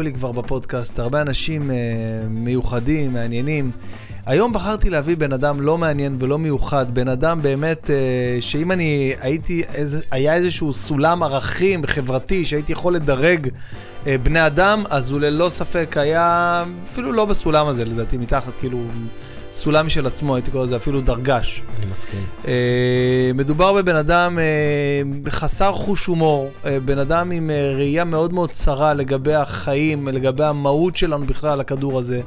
אורחים היו לי כבר בפודקאסט, הרבה אנשים אה, מיוחדים, מעניינים. היום בחרתי להביא בן אדם לא מעניין ולא מיוחד, בן אדם באמת, אה, שאם אני הייתי, איזה, היה איזשהו סולם ערכים חברתי שהייתי יכול לדרג אה, בני אדם, אז הוא ללא ספק היה, אפילו לא בסולם הזה לדעתי, מתחת, כאילו, סולם משל עצמו, הייתי קורא לזה אפילו דרגש. אני מסכים. אה, מדובר בבן אדם אה, חסר חוש הומור, אה, בן אדם עם אה, ראייה מאוד מאוד צרה לגבי החיים, לגבי המהות שלנו בכלל על הכדור הזה.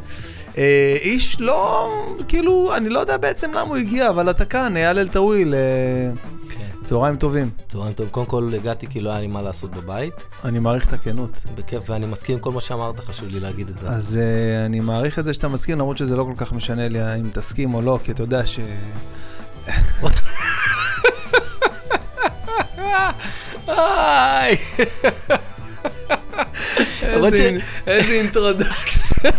אה, איש לא, כאילו, אני לא יודע בעצם למה הוא הגיע, אבל אתה כאן, אייל אלטאוויל, אה, כן. צהריים טובים. צהריים טובים. קודם כל הגעתי כי לא היה לי מה לעשות בבית. אני מעריך את הכנות. בכיף, ואני מסכים עם כל מה שאמרת, חשוב לי להגיד את זה. אז uh, אני מעריך את זה שאתה מסכים, למרות שזה לא כל כך משנה לי אם תסכים או לא, כי אתה יודע ש... איזה introduction.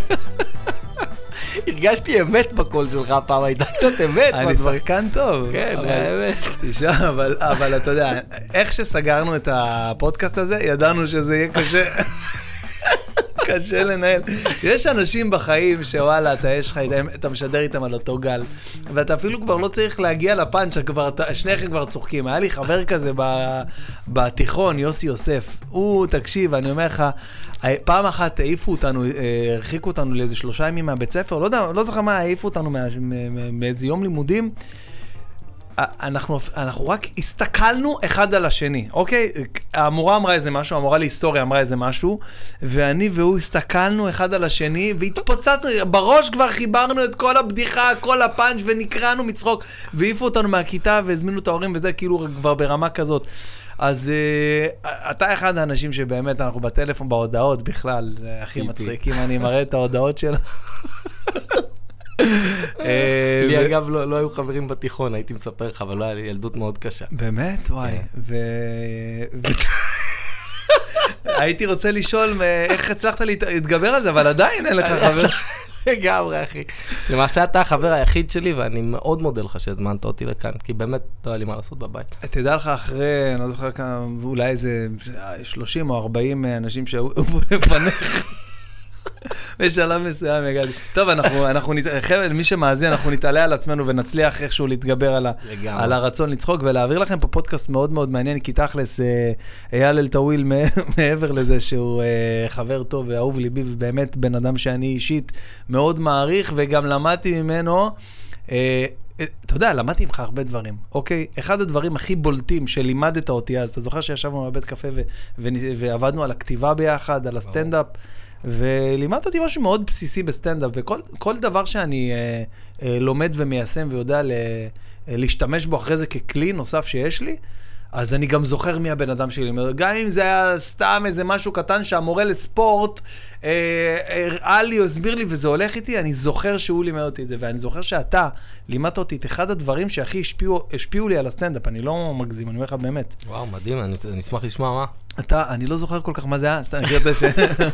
הרגשתי אמת בקול שלך הפעם, הייתה קצת אמת אני. שחקן טוב. כן, האמת. תשמע, אבל אתה יודע, איך שסגרנו את הפודקאסט הזה, ידענו שזה יהיה קשה. קשה לנהל. יש אנשים בחיים שוואלה, אתה יש לך, אתה משדר איתם על אותו גל, ואתה אפילו כבר לא צריך להגיע לפאנץ', שניכם כבר צוחקים. היה לי חבר כזה בתיכון, יוסי יוסף. הוא, תקשיב, אני אומר לך, פעם אחת העיפו אותנו, הרחיקו אותנו לאיזה שלושה ימים מהבית ספר, לא יודע, לא זוכר מה, העיפו אותנו מאיזה יום לימודים. אנחנו, אנחנו רק הסתכלנו אחד על השני, אוקיי? המורה אמרה איזה משהו, המורה להיסטוריה אמרה איזה משהו, ואני והוא הסתכלנו אחד על השני, והתפוצצנו, בראש כבר חיברנו את כל הבדיחה, כל הפאנץ', ונקרענו מצחוק, והעיפו אותנו מהכיתה והזמינו את ההורים, וזה כאילו כבר ברמה כזאת. אז uh, אתה אחד האנשים שבאמת, אנחנו בטלפון, בהודעות בכלל, זה הכי. מצחיק, אם אני מראה את ההודעות שלו. אה, לי אגב לא לא היו חברים בתיכון, הייתי מספר לך, אבל לא היה לי ילדות מאוד קשה. באמת? וואי. כן. ו... הייתי רוצה לשאול איך הצלחת להת- להתגבר על זה, אבל עדיין אין לך חבר. לגמרי, אחי. למעשה אתה החבר היחיד שלי, ואני מאוד מודה לך שהזמנת אותי לכאן, כי באמת לא היה לי מה לעשות בבית. תדע לך אחרי, אני לא זוכר כמה, אולי איזה 30 או 40 אנשים שהיו פה לפניך. בשלב מסוים הגעתי. טוב, אנחנו, אנחנו, נת- חבר'ה, מי שמאזין, אנחנו נתעלה על עצמנו ונצליח איכשהו להתגבר על, ה. על הרצון לצחוק ולהעביר לכם פה פודקאסט מאוד מאוד מעניין, כי תכלס, אה, אייל אלטאוויל, מעבר לזה שהוא אה, חבר טוב ואהוב ליבי, ובאמת בן אדם שאני אישית מאוד מעריך, וגם למדתי ממנו. אה, אה, אתה יודע, למדתי ממך הרבה דברים, אוקיי? אחד הדברים הכי בולטים שלימדת אותי אז, אתה זוכר שישבנו בבית קפה ו- ו- ועבדנו על הכתיבה ביחד, על הסטנדאפ, ולימדת אותי משהו מאוד בסיסי בסטנדאפ, וכל כל דבר שאני אה, אה, לומד ומיישם ויודע ל, אה, להשתמש בו אחרי זה ככלי נוסף שיש לי, אז אני גם זוכר מי הבן אדם שלי. גם אם זה היה סתם איזה משהו קטן שהמורה לספורט אה, הראה לי או הסביר לי וזה הולך איתי, אני זוכר שהוא לימד אותי את זה, ואני זוכר שאתה לימדת אותי את אחד הדברים שהכי השפיעו, השפיעו לי על הסטנדאפ, אני לא מגזים, אני אומר לך באמת. וואו, מדהים, אני אני אשמח לשמוע מה. אתה, אני לא זוכר כל כך מה זה היה, סתם, אני ש...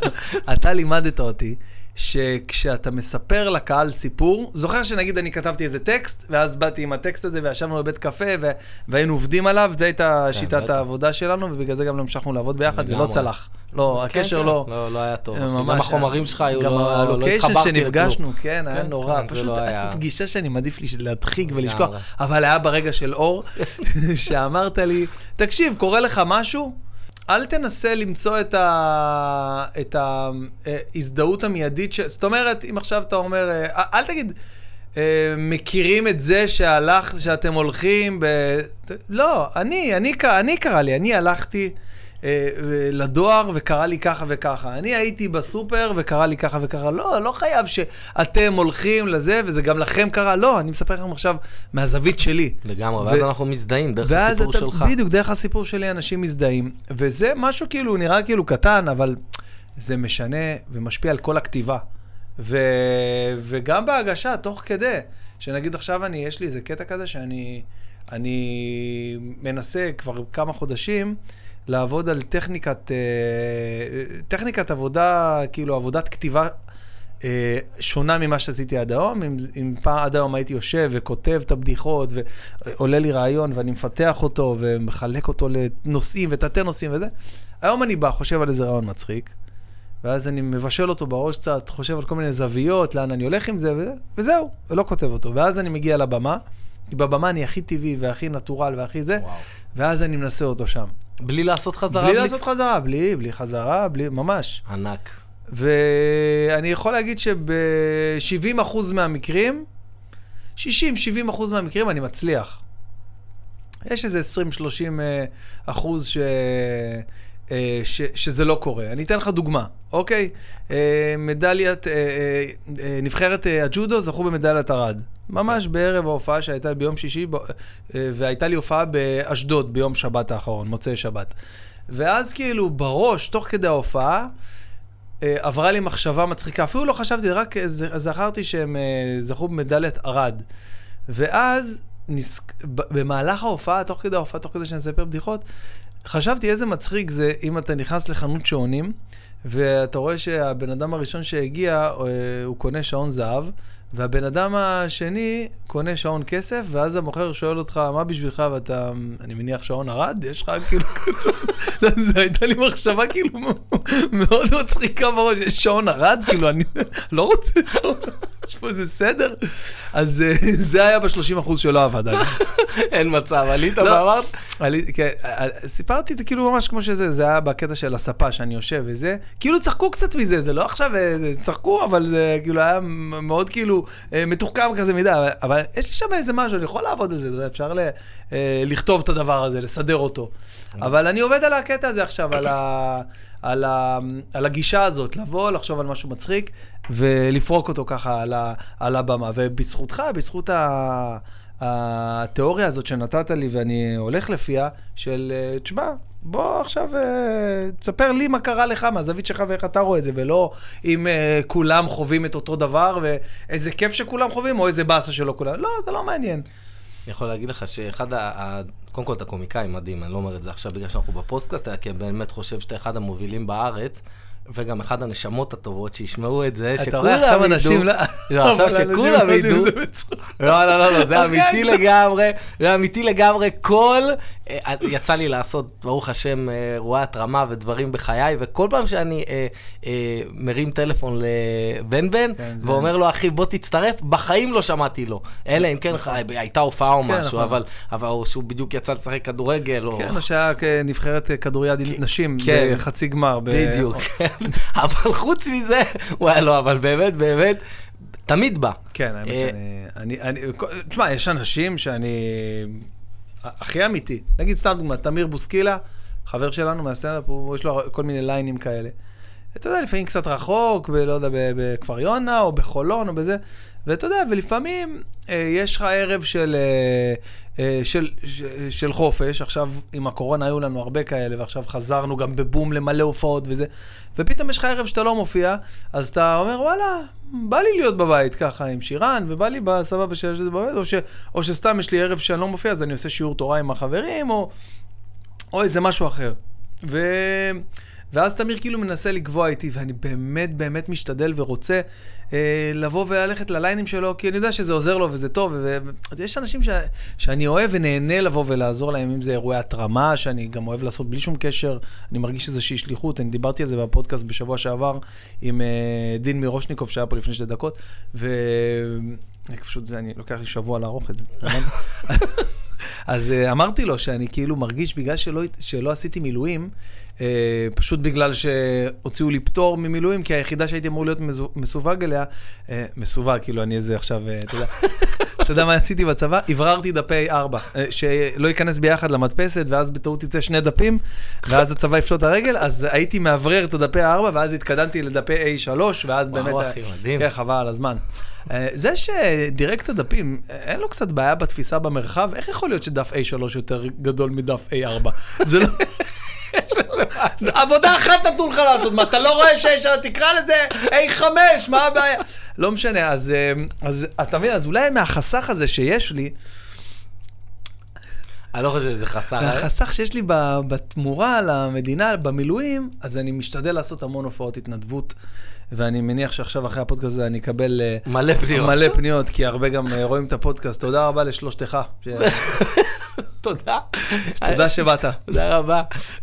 אתה לימדת אותי שכשאתה מספר לקהל סיפור, זוכר שנגיד אני כתבתי איזה טקסט, ואז באתי עם הטקסט הזה וישבנו בבית קפה ו... והיינו עובדים עליו, זו הייתה שיטת בטח. העבודה שלנו, ובגלל זה גם לא המשכנו לעבוד ביחד, זה לא. צלח. לא, כן, הקשר כן, לא... לא, לא היה טוב. גם החומרים שלך היו גם לא... לא הלוקיישן התחברתי לכלום. שנפגשנו, כן, היה כן, נורא. כן, פשוט לא פגישה שאני מעדיף להדחיק. ולשכוח. אבל היה ברגע של אור, שאמרת לי, תקשיב, קורה לך משהו? אל תנסה למצוא את, ה... את ההזדהות המיידית, ש... זאת אומרת, אם עכשיו אתה אומר, אה, אל תגיד, אה, מכירים את זה שהלך, שאתם הולכים ב... לא, אני, אני, אני קרה לי, אני הלכתי אה, לדואר וקרה לי ככה וככה. אני הייתי בסופר וקרה לי ככה וככה. לא, לא חייב שאתם הולכים לזה וזה גם לכם קרה. לא, אני מספר לכם עכשיו מהזווית שלי. לגמרי, ו- ואז אנחנו מזדהים דרך הסיפור אתה, שלך. בדיוק, דרך הסיפור שלי אנשים מזדהים. וזה משהו כאילו, נראה כאילו קטן, אבל זה משנה ומשפיע על כל הכתיבה. ו... וגם בהגשה, תוך כדי. שנגיד עכשיו אני, יש לי איזה קטע כזה שאני אני מנסה כבר כמה חודשים לעבוד על טכניקת, אה, טכניקיקת עבודה, כאילו עבודת כתיבה אה, שונה ממה שעשיתי עד היום. אם, אם פעם עד היום הייתי יושב וכותב את הבדיחות, ועולה לי רעיון ואני מפתח אותו ומחלק אותו לנושאים ותתי נושאים וזה, היום אני בא, חושב על איזה רעיון מצחיק, ואז אני מבשל אותו בראש קצת, חושב על כל מיני זוויות, לאן אני הולך עם זה, וזה, וזהו, ולא כותב אותו. ואז אני מגיע לבמה, כי בבמה אני הכי טבעי והכי נטורל והכי זה, וואו. ואז אני מנסה אותו שם. בלי לעשות חזרה? בלי לעשות חזרה, בלי, בלי חזרה, בלי, ממש. ענק. ואני יכול להגיד שב-70% מהמקרים, 60-70% מהמקרים אני מצליח. יש איזה 20-30 אה, אחוז ש... אה, ש... שזה לא קורה. אני אתן לך דוגמה, אוקיי? אה, מדליית, אה, אה, אה, נבחרת אה, הג'ודו זכו במדליית ארד. ממש בערב ההופעה שהייתה ביום שישי, ב- אה, והייתה לי הופעה באשדוד ביום שבת האחרון, מוצאי שבת. ואז כאילו בראש, תוך כדי ההופעה, אה, עברה לי מחשבה מצחיקה. אפילו לא חשבתי, רק זכרתי שהם אה, זכו במדליית ארד. ואז, נס... במהלך ההופעה, תוך כדי ההופעה, תוך כדי שאני אספר בדיחות, חשבתי איזה מצחיק זה אם אתה נכנס לחנות שעונים, ואתה רואה שהבן אדם הראשון שהגיע, אה, הוא קונה שעון זהב, והבן אדם השני קונה שעון כסף, ואז המוכר שואל אותך, מה בשבילך, ואתה, אני מניח שעון ארד? יש לך כאילו... זו הייתה לי מחשבה כאילו מאוד מצחיקה בראש, יש שעון ארד? כאילו, אני לא רוצה שעון, יש פה איזה סדר. אז אה, זה היה ב-30% שלא עבד. אגב. אין מצב, עלית לא. ואמרת? כן, אה, סיפרתי את זה כאילו ממש כמו שזה, זה היה בקטע של הספה שאני יושב וזה, כאילו צחקו קצת מזה, זה לא עכשיו, אה, צחקו, אבל זה כאילו היה מאוד כאילו אה, מתוחכם כזה מדי, אבל- אבל יש לי שם איזה משהו, אני יכול לעבוד על זה, יודע, אפשר ל- אה, לכתוב את הדבר הזה, לסדר אותו. אבל אני עובד על הקטע הזה עכשיו, על ה... על, ה, על הגישה הזאת, לבוא, לחשוב על משהו מצחיק ולפרוק אותו ככה על, ה, על הבמה. ובזכותך, בזכות ה, התיאוריה הזאת שנתת לי ואני הולך לפיה, של אה, תשמע, בוא עכשיו אה, תספר לי מה קרה לך מהזווית שלך ואיך אתה רואה את זה, ולא אם אה, כולם חווים את אותו דבר ואיזה כיף שכולם חווים או איזה באסה שלא כולם. לא, זה לא מעניין. אני יכול להגיד לך שאחד. ה- קודם כל, אתה קומיקאי מדהים, אני לא אומר את זה עכשיו בגלל שאנחנו בפודקאסט, אלא כי אני באמת חושב שאתה אחד המובילים בארץ, וגם אחד הנשמות הטובות שישמעו את זה, אתה רואה עכשיו שכולם אנשים... ידעו. לא, עכשיו אבל אנשים שכולם לא ידעו. לא, לא, לא, לא, זה אוקיי. אמיתי לגמרי, זה אמיתי לגמרי. כל, אה, יצא לי לעשות, ברוך השם, אה, אירועי התרמה ודברים בחיי, וכל פעם שאני אה, אה, מרים טלפון לבן אדם, כן, ואומר לו, אחי, בוא תצטרף, בחיים לא שמעתי לא. אלא אם כן ח- הייתה הופעה או כן, משהו, נכון. אבל שהוא בדיוק יצא לשחק כדורגל, או... כן, או שהיה נבחרת כדוריד נשים כן. בחצי גמר. בדיוק. אבל חוץ מזה, וואי, לא, אבל באמת, באמת, תמיד בא. כן, האמת אה, שאני... אני- אני- תשמע, יש אנשים שאני... הכי אמיתי. נגיד סתם דוגמא, תמיר בוסקילה, חבר שלנו מהסטנדאפ, יש לו כל מיני ליינים כאלה. אתה יודע, לפעמים קצת רחוק, ב- לא יודע, בכפר יונה, או בחולון, או בזה. ואתה יודע, ולפעמים אה, יש לך ערב של, אה, אה, של, של, של חופש, עכשיו עם הקורונה היו לנו הרבה כאלה, ועכשיו חזרנו גם בבום למלא הופעות וזה, ופתאום יש לך ערב שאתה לא מופיע, אז אתה אומר, וואלה, בא לי להיות בבית ככה עם שירן, ובא לי בסבבה את זה בבית, או, ש, או שסתם יש לי ערב שאני לא מופיע, אז אני עושה שיעור תורה עם החברים, או, או איזה משהו אחר. ו... ואז תמיר כאילו מנסה לקבוע איתי, ואני באמת באמת משתדל ורוצה אה, לבוא וללכת לליינים שלו, כי אני יודע שזה עוזר לו וזה טוב, ויש אנשים ש... שאני אוהב ונהנה לבוא ולעזור להם, אם זה אירועי התרמה, שאני גם אוהב לעשות בלי שום קשר, אני מרגיש איזושהי שליחות, אני דיברתי על זה בפודקאסט בשבוע שעבר עם אה, דין מירושניקוב, שהיה פה לפני שתי דקות, ו... פשוט זה, אני לוקח לי שבוע לערוך את זה. אז uh, אמרתי לו שאני כאילו מרגיש, בגלל שלא, שלא עשיתי מילואים, uh, פשוט בגלל שהוציאו לי פטור ממילואים, כי היחידה שהייתי אמור להיות מסווג אליה, uh, מסווג, כאילו אני איזה עכשיו, uh, אתה יודע, אתה יודע מה עשיתי בצבא? הבררתי דפי 4, uh, שלא ייכנס ביחד למדפסת, ואז בטעות יצא שני דפים, ואז הצבא יפשוט את הרגל, אז הייתי מאוורר את הדפי 4, ואז התקדמתי לדפי A3, ואז באמת... וואו, אחי, מדהים. כן, חבל על הזמן. אה, זה שדירקט הדפים, אין לו קצת בעיה בתפיסה במרחב, איך יכול להיות שדף A3 יותר גדול מדף A4? זה לא... עבודה אחת נתנו לך לעשות, מה, אתה לא רואה שיש, תקרא לזה A5, מה הבעיה? לא משנה, אז, אה, אז אתה מבין, אז אולי מהחסך הזה שיש לי, אני לא חושב שזה חסר. אה? והחסך שיש לי בתמורה למדינה, במילואים, אז אני משתדל לעשות המון הופעות התנדבות, ואני מניח שעכשיו אחרי הפודקאסט הזה אני אקבל אה, מלא פניות. מלא פניות, כי הרבה גם אה, רואים את הפודקאסט. תודה רבה לשלושתך. ש- תודה. תודה שבאת. תודה רבה.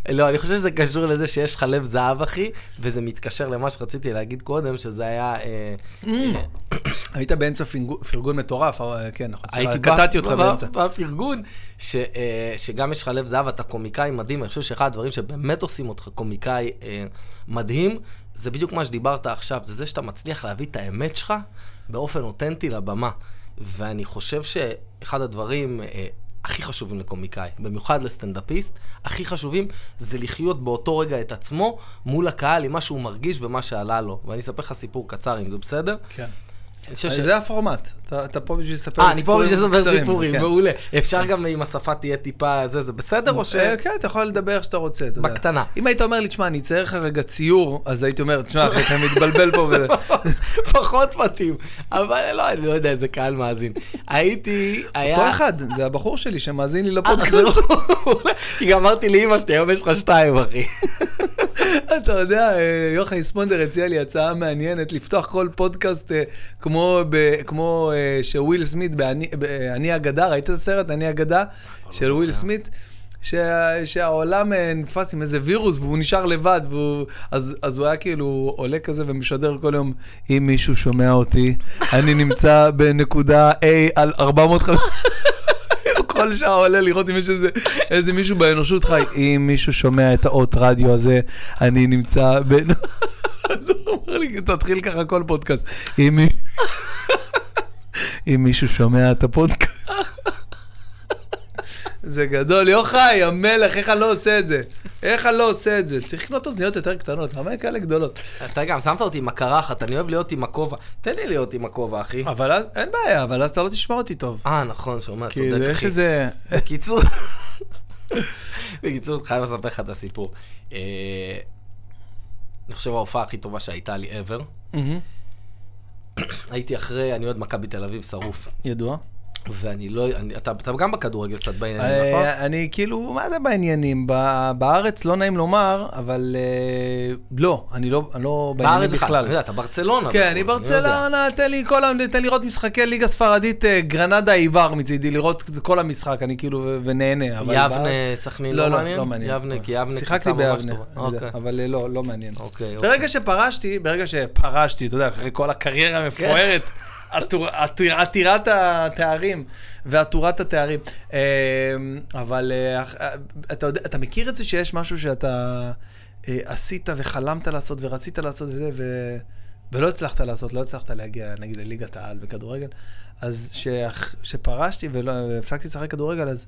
לא, אני חושב שזה קשור לזה שיש לך לב זהב, אחי, וזה מתקשר למה שרציתי להגיד קודם, שזה היה... אה, אה, היית באמצע פרגון מטורף, כן, נכון. קטעתי אותך באמצע. בפרגון, שגם יש לך לב זהב, אתה קומיקאי מדהים, אני חושב שאחד הדברים שבאמת עושים אותך קומיקאי מדהים, זה בדיוק מה שדיברת עכשיו, זה זה שאתה מצליח להביא את האמת שלך באופן אותנטי לבמה. ואני חושב שאחד הדברים אה, הכי חשובים לקומיקאי, במיוחד לסטנדאפיסט, הכי חשובים זה לחיות באותו רגע את עצמו מול הקהל עם מה שהוא מרגיש ומה שעלה לו. ואני אספר לך סיפור קצר, אם זה בסדר. כן. אני חושב ש... זה הפורמט. אתה פה בשביל לספר אה, אני פה בשביל לספר קצרים, סיפורים, כן. מעולה. אפשר גם אם השפה תהיה טיפה זה, זה בסדר או ש... אה, כן, אתה יכול לדבר איך שאתה רוצה, אתה יודע. בקטנה. אם היית אומר לי, תשמע, אני אצייר לך רגע ציור, אז הייתי אומר, תשמע, אתה מתבלבל פה. וזה." פחות מתאים, אבל לא, אני לא יודע איזה קהל מאזין. הייתי, היה... אותו אחד, זה הבחור שלי שמאזין לי אה, לפודקאסט. מעולה. כי גם אמרתי לאמא שלי, היום יש לך שתיים, אחי. אתה יודע, אה, יוחאי ספונדר הציע לי הצעה מעניינת, לפתוח כל פודקאסט כמו שוויל סמית ב"אני ב"אני אגדה", ראית את הסרט "אני אגדה"? של וויל סמית? שה- שהעולם אה, נתפס עם איזה וירוס והוא נשאר לבד, והוא, אז, אז הוא היה כאילו עולה כזה ומשדר כל יום, אם מישהו שומע אותי, אני נמצא בנקודה A על 450... הוא כל שעה עולה לראות אם יש איזה, איזה מישהו באנושות חי. אם מישהו שומע את האות רדיו הזה, אני נמצא ב... אז הוא אומר לי, תתחיל ככה כל פודקאסט. אם, מי... אם מישהו שומע את הפודקאסט... זה גדול, יוחאי, המלך, איך אני לא עושה את זה? איך אני לא עושה את זה? צריך לקנות אוזניות יותר קטנות, למה הן כאלה גדולות? אתה גם שמת אותי עם הקרחת, אני אוהב להיות עם הכובע. תן לי להיות עם הכובע, אחי. אבל אז, אין בעיה, אבל אז אתה לא תשמע אותי טוב. אה, נכון, שומע, כאילו, צודק, יש אחי. איזה... בקיצור, בקיצור, חייב לספר לך את הסיפור. אה, אני חושב ההופעה הכי טובה שהייתה לי ever. הייתי אחרי, אני אוהד מכבי תל אביב שרוף. ידוע. ואני לא, אני, אתה, אתה גם בכדורגל קצת בעניינים, נכון? אה, אני כאילו, מה זה בעניינים? ב- בארץ לא נעים לומר, אבל אה, לא, אני לא אני לא בעניינים בארץ בכלל. אני בכלל. יודע, אתה ברצלונה. כן, בחו"ל, אני יודע. ברצלונה, תן לי כל תן לראות משחקי ליגה ספרדית, אה, גרנדה עיוור מצידי, לראות כל המשחק, אני כאילו, ונהנה. יבנה, בארץ- סכנין לא, לא לא, מעניין? לא מעניין. יבנה, כי יבנה שיחקתי קבוצה ממש ביבנה. אני אוקיי. אבל לא, לא מעניין. אוקיי, אוקיי. ברגע שפרשתי, ברגע שפרשתי, אתה יודע, אחרי כל הקריירה המפוארת, עטור- עטור- עתירת התארים ועטורת התארים. אה, אבל אה, אה, אתה מכיר את זה שיש משהו שאתה אה, עשית וחלמת לעשות ורצית לעשות וזה, ו... ולא הצלחת לעשות, לא הצלחת להגיע, נגיד, לליגת העל בכדורגל. אז כשפרשתי והפסקתי לשחק כדורגל, אז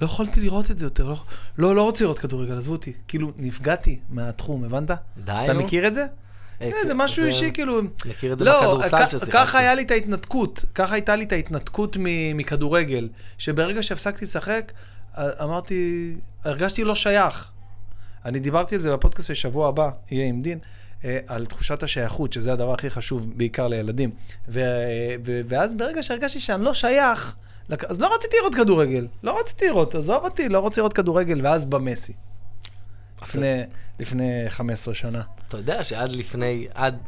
לא יכולתי לראות את זה יותר. לא, לא, לא רוצה לראות כדורגל, עזבו אותי. כאילו, נפגעתי מהתחום, הבנת? די, אתה. מכיר את זה? אה, אה, זה משהו אישי, כאילו... מכיר את זה לא, בכדורסל ששיחקתי. ככה היה לי את ההתנתקות, ככה הייתה לי את ההתנתקות מכדורגל, שברגע שהפסקתי לשחק, אמרתי, הרגשתי לא שייך. אני דיברתי על זה בפודקאסט של שבוע הבא, יהיה עם דין, אה, על תחושת השייכות, שזה הדבר הכי חשוב, בעיקר לילדים. ואז ברגע שהרגשתי שאני לא שייך, אז לא רציתי לראות כדורגל. לא רציתי לראות, עזוב אותי, לא רוצה לראות כדורגל, ואז במסי. לפני, לפני 15 שנה. אתה יודע שעד לפני, עד...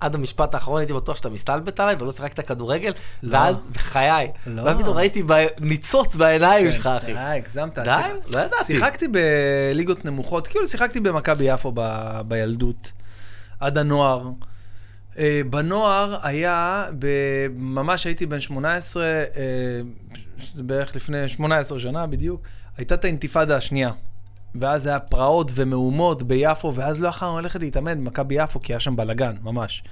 עד המשפט האחרון הייתי בטוח שאתה מסתלבט עליי ולא שיחקת כדורגל, לא. ואז, בחיי, לא. ואז פתאום ראיתי ב- ניצוץ בעיניים כן, שלך, אחי. די, הגזמת. די? שיח- לא ידעתי. שיחקתי בליגות נמוכות, כאילו שיחקתי במכבי יפו ב- בילדות, עד הנוער. אה, בנוער היה, ממש הייתי בן 18, אה, שזה בערך לפני 18 שנה בדיוק, הייתה את האינתיפאדה השנייה. ואז היה פרעות ומהומות ביפו, ואז לא יכולנו ללכת להתאמן במכבי יפו, כי היה שם בלאגן, ממש.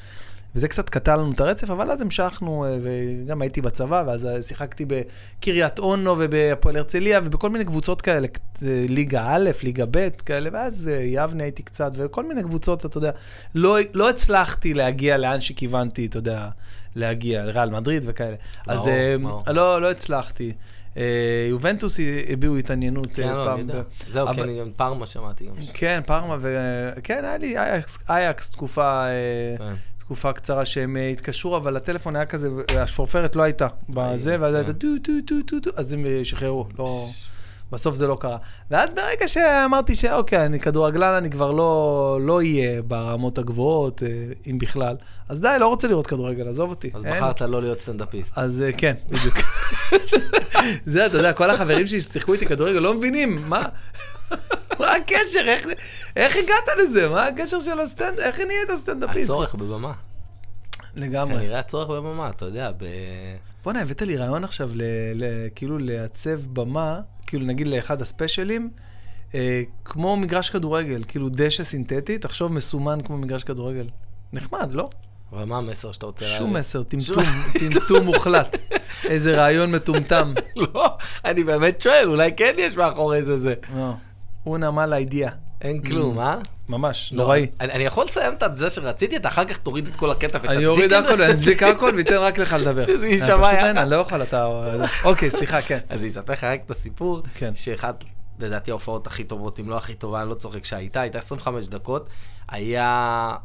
וזה קצת קטע לנו את הרצף, אבל אז המשכנו, אה, וגם הייתי בצבא, ואז אה, שיחקתי בקריית אונו ובהפועל הרצליה, ובכל מיני קבוצות כאלה, אה, ליגה א', ליגה ב', כאלה, ואז יבנה הייתי קצת, וכל מיני קבוצות, אתה יודע, לא, לא הצלחתי להגיע לאן שכיוונתי, אתה יודע, להגיע, לריאל מדריד וכאלה. אז. לא, לא הצלחתי. אה, יובנטוס הביעו התעניינות כן, אה, אי פעם. זהו, אבל- כן, גם פארמה שמעתי. כן, פארמה, ו... כן, היה לי אייקס, תקופה, אה, כן. תקופה קצרה שהם התקשרו, אבל הטלפון היה כזה, השפורפרת לא הייתה בזה, ואז כן. הייתה טו טו טו טו טו, אז הם שחררו, לא... בסוף זה לא קרה. ואז ברגע שאמרתי שאוקיי, אני כדורגלן, אני כבר לא, לא אהיה ברמות הגבוהות, אה, אם בכלל, אז די, לא רוצה לראות כדורגל, עזוב אותי. אז אין. בחרת לא להיות סטנדאפיסט. אז אה, כן, בדיוק. זה, אתה יודע, כל החברים שלי ששיחקו איתי כדורגל לא מבינים, מה? מה הקשר? איך, איך הגעת לזה? מה הקשר של הסטנד... איך נהיית סטנדאפיסט? הצורך בבמה. לגמרי. כנראה הצורך בבמה, אתה יודע, ב... בוא'נה, הבאת לי רעיון עכשיו, ל, ל, כאילו לעצב במה, כאילו נגיד לאחד הספיישלים, אה, כמו מגרש כדורגל, כאילו דשא סינתטי, תחשוב מסומן כמו מגרש כדורגל. נחמד, לא? אבל מה המסר שאתה רוצה... שום להעביר? מסר, טמטום, טמטום מוחלט. איזה רעיון מטומטם. לא, אני באמת שואל, אולי כן יש מאחורי זה זה. לא. אונה מלה אידיאה. אין כלום, אה? ממש, לא, נוראי. אני יכול לסיים את זה שרציתי, אתה אחר כך תוריד את כל הקטע ותצדיק את זה? אני אוריד הכל, אני אצדיק הכל ואתן רק לך לדבר. שזה אני יישמע פשוט יחד. אין, אני לא יכול, אתה... אוקיי, סליחה, כן. אז אני אספר לך רק את הסיפור, כן. שאחד, לדעתי ההופעות הכי טובות, אם לא הכי טובה, אני לא צוחק, שהייתה, הייתה 25 דקות, היה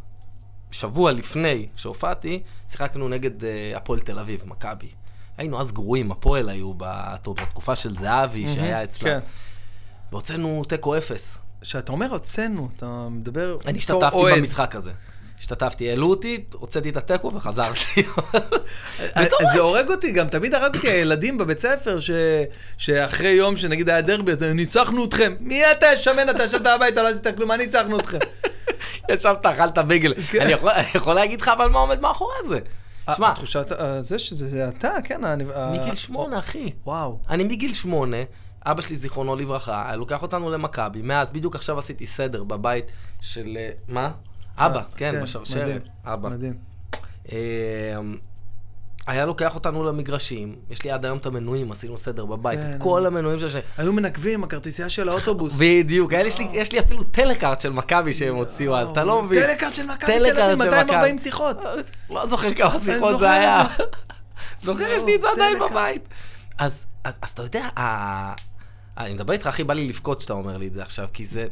שבוע לפני שהופעתי, שיחקנו נגד אה, הפועל תל אביב, מכבי. היינו אז גרועים, הפועל היו בת- בתקופה של זהבי, שהיה אצלם. כן. והוצאנו תיקו אפס. כשאתה אומר הוצאנו, אתה מדבר... אני השתתפתי. במשחק הזה. השתתפתי, העלו אותי, הוצאתי את התיקו וחזרתי. אה, זה הורג אותי, גם תמיד הרג אותי הילדים בבית ספר, ש... שאחרי יום שנגיד היה דרבי, ניצחנו אתכם. מי אתה שמן, אתה ישבת הביתה, לא עשית כלום, מה ניצחנו אתכם? ישבת, אכלת בייגל. כן. אני יכול- להגיד לך אבל מה עומד מאחורי זה. תשמע, אה, זה שזה זה אתה, כן. אני- אה, מגיל שמונה, אחי. וואו. אני מגיל שמונה, אבא שלי, זיכרונו לברכה, היה לוקח אותנו למכבי. מאז, בדיוק עכשיו עשיתי סדר בבית של... אה, מה? אבא, כן, מדהים, בשרשרת. אבא. מדהים. אה, היה לוקח אותנו למגרשים, יש לי עד היום את המנויים, עשינו סדר בבית, כן, את כל המנויים של... היו מנקבים, הכרטיסייה של האוטובוס. בדיוק, יש לי- יש לי אפילו טלקארט של מכבי שהם הוציאו אז, אתה לא מבין. טלקארט של מכבי טלקארט של 240 מכבי. שיחות. לא זוכר כמה שיחות זה היה. זוכר, יש לי את זה עדיין. בבית. אז אתה יודע, אני מדבר איתך, אחי, בא לי לבכות שאתה אומר לי את זה עכשיו, כי זה...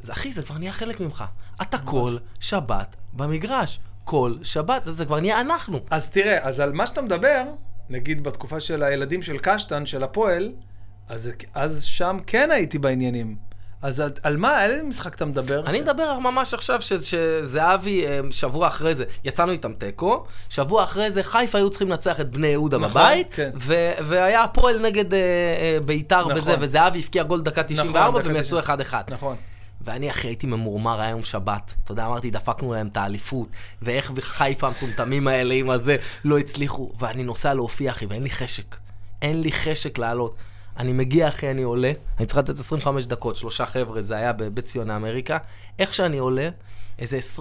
זה, אחי, זה כבר נהיה חלק ממך. אתה כל שבת במגרש. כל שבת, זה כבר נהיה אנחנו. אז תראה, אז על מה שאתה מדבר, נגיד בתקופה של הילדים של קשטן, של הפועל, אז, אז שם כן הייתי בעניינים. אז על, על מה, על איזה משחק אתה מדבר? אני מדבר ממש עכשיו ש- שזהבי, אה, שבוע אחרי זה, יצאנו איתם תיקו, שבוע אחרי זה חיפה היו צריכים לנצח את בני יהודה נכון, בבית, כן. ו- והיה הפועל נגד אה, אה, ביתר נכון. בזה, וזהבי הבקיע גול דקה 94 דקה והם יצאו 90. 1-1. נכון. ואני, אחי, הייתי ממורמר, היה יום שבת. אתה יודע, אמרתי, דפקנו להם את האליפות, ואיך חיפה המטומטמים האלה עם הזה לא הצליחו. ואני נוסע להופיע, אחי, ואין לי חשק. אין לי חשק לעלות. אני מגיע, אחי, אני עולה, אני צריך לתת 25 דקות, שלושה חבר'ה, זה היה בבית ציוני אמריקה. איך שאני עולה, איזה 20-30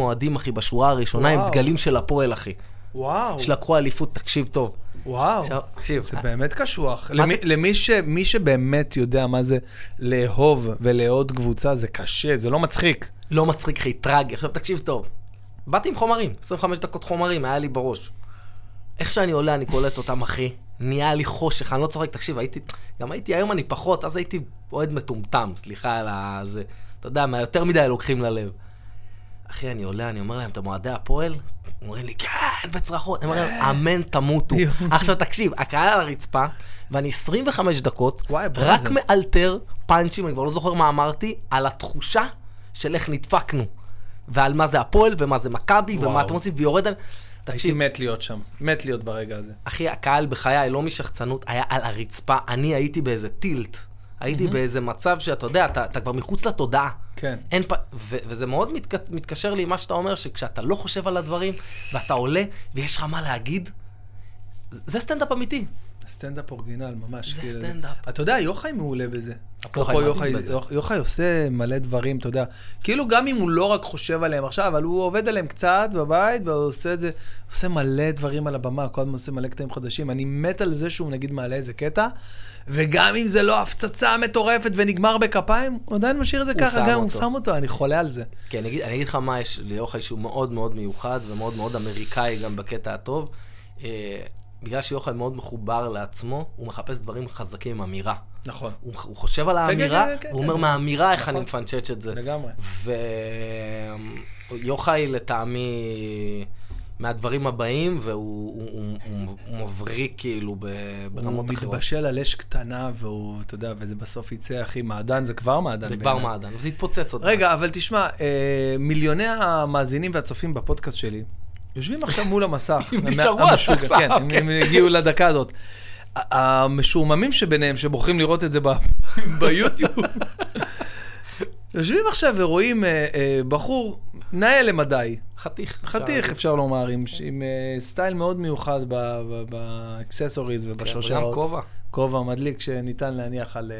אוהדים, אחי, בשורה הראשונה, עם וואו. דגלים של הפועל, אחי. וואו, שלקחו אליפות, תקשיב טוב. וואו. עכשיו, תקשיב, זה באמת קשוח. למי, זה- למי ש, מי שבאמת יודע מה זה לאהוב ולאהוד קבוצה, זה קשה, זה לא מצחיק. לא מצחיק, אחי, טרגי. עכשיו תקשיב טוב. באתי עם חומרים, 25 דקות חומרים, היה לי בראש. איך שאני עולה, אני קולט אותם, אחי. נהיה לי חושך, אני לא צוחק, תקשיב, הייתי, גם הייתי, היום אני פחות, אז הייתי אוהד מטומטם, סליחה על ה... זה, אתה יודע, מה יותר מדי לוקחים ללב. אחי, אני עולה, אני אומר להם, אתם אוהדי הפועל? אומרים לי, כן, בצרחות. אני אומר להם, אמן תמותו. עכשיו תקשיב, הקהל על הרצפה, ואני 25 דקות, וואי, רק זה. מאלתר פאנצ'ים, אני כבר לא זוכר מה אמרתי, על התחושה של איך נדפקנו. ועל מה זה הפועל, ומה זה מכבי, ומה. אתם רוצים, ויורד על... הייתי תקשיב, מת להיות שם, מת להיות ברגע הזה. אחי, הקהל בחיי, לא משחצנות, היה על הרצפה. אני הייתי באיזה טילט. הייתי באיזה מצב שאתה יודע, אתה, אתה כבר מחוץ לתודעה. כן. אין פ... ו- וזה מאוד מתק... מתקשר לי עם מה שאתה אומר, שכשאתה לא חושב על הדברים, ואתה עולה, ויש לך מה להגיד, זה סטנדאפ אמיתי. סטנדאפ original, ממש. זה כאילו. סטנדאפ. אתה יודע, יוחאי מעולה בזה. אפרופו יוחאי, יוחאי עושה מלא דברים, אתה יודע. כאילו גם אם הוא לא רק חושב עליהם עכשיו, אבל הוא עובד עליהם קצת בבית, והוא עושה את זה, עושה מלא דברים על הבמה, כל הזמן עושה מלא קטעים חדשים. אני מת על זה שהוא נגיד מעלה איזה קטע, וגם אם זה לא הפצצה מטורפת ונגמר בכפיים, הוא עדיין משאיר את זה ככה, גם הוא. שם אותו, אני חולה על זה. כי אני אגיד, אני אגיד לך מה יש ליוחאי שהוא מאוד מאוד מיוחד ומאוד מאוד אמריקאי גם בקטע הטוב. בגלל שיוחאי מאוד מחובר לעצמו, הוא מחפש דברים חזקים עם אמירה. נכון. הוא, הוא חושב על האמירה, כן, כן, והוא אומר כן. מהאמירה איך נכון. אני מפנצ'ץ' את זה. לגמרי. ויוחאי לטעמי מהדברים הבאים, והוא הוא, הוא, הוא, הוא מבריק כאילו הוא ברמות אחרות. מתבשל על אש קטנה, והוא, אתה יודע, וזה בסוף יצא, אחי, מעדן, זה כבר מעדן. זה כבר. מעדן, וזה יתפוצץ עוד. רגע, אבל תשמע, אה, מיליוני המאזינים והצופים בפודקאסט שלי יושבים עכשיו מול המסך. הם נשארו עד עכשיו, כן, הם- כן. הגיעו לדקה הזאת. המשועממים שביניהם, שבוחרים לראות את זה ביוטיוב, יושבים עכשיו ורואים אה, אה, בחור, נאה למדי, חתיך. חתיך אפשר לומר, עם, עם אה, סטייל מאוד מיוחד באקססוריז כן, וגם ובשרשרות. כובע. כובע מדליק שניתן להניח על...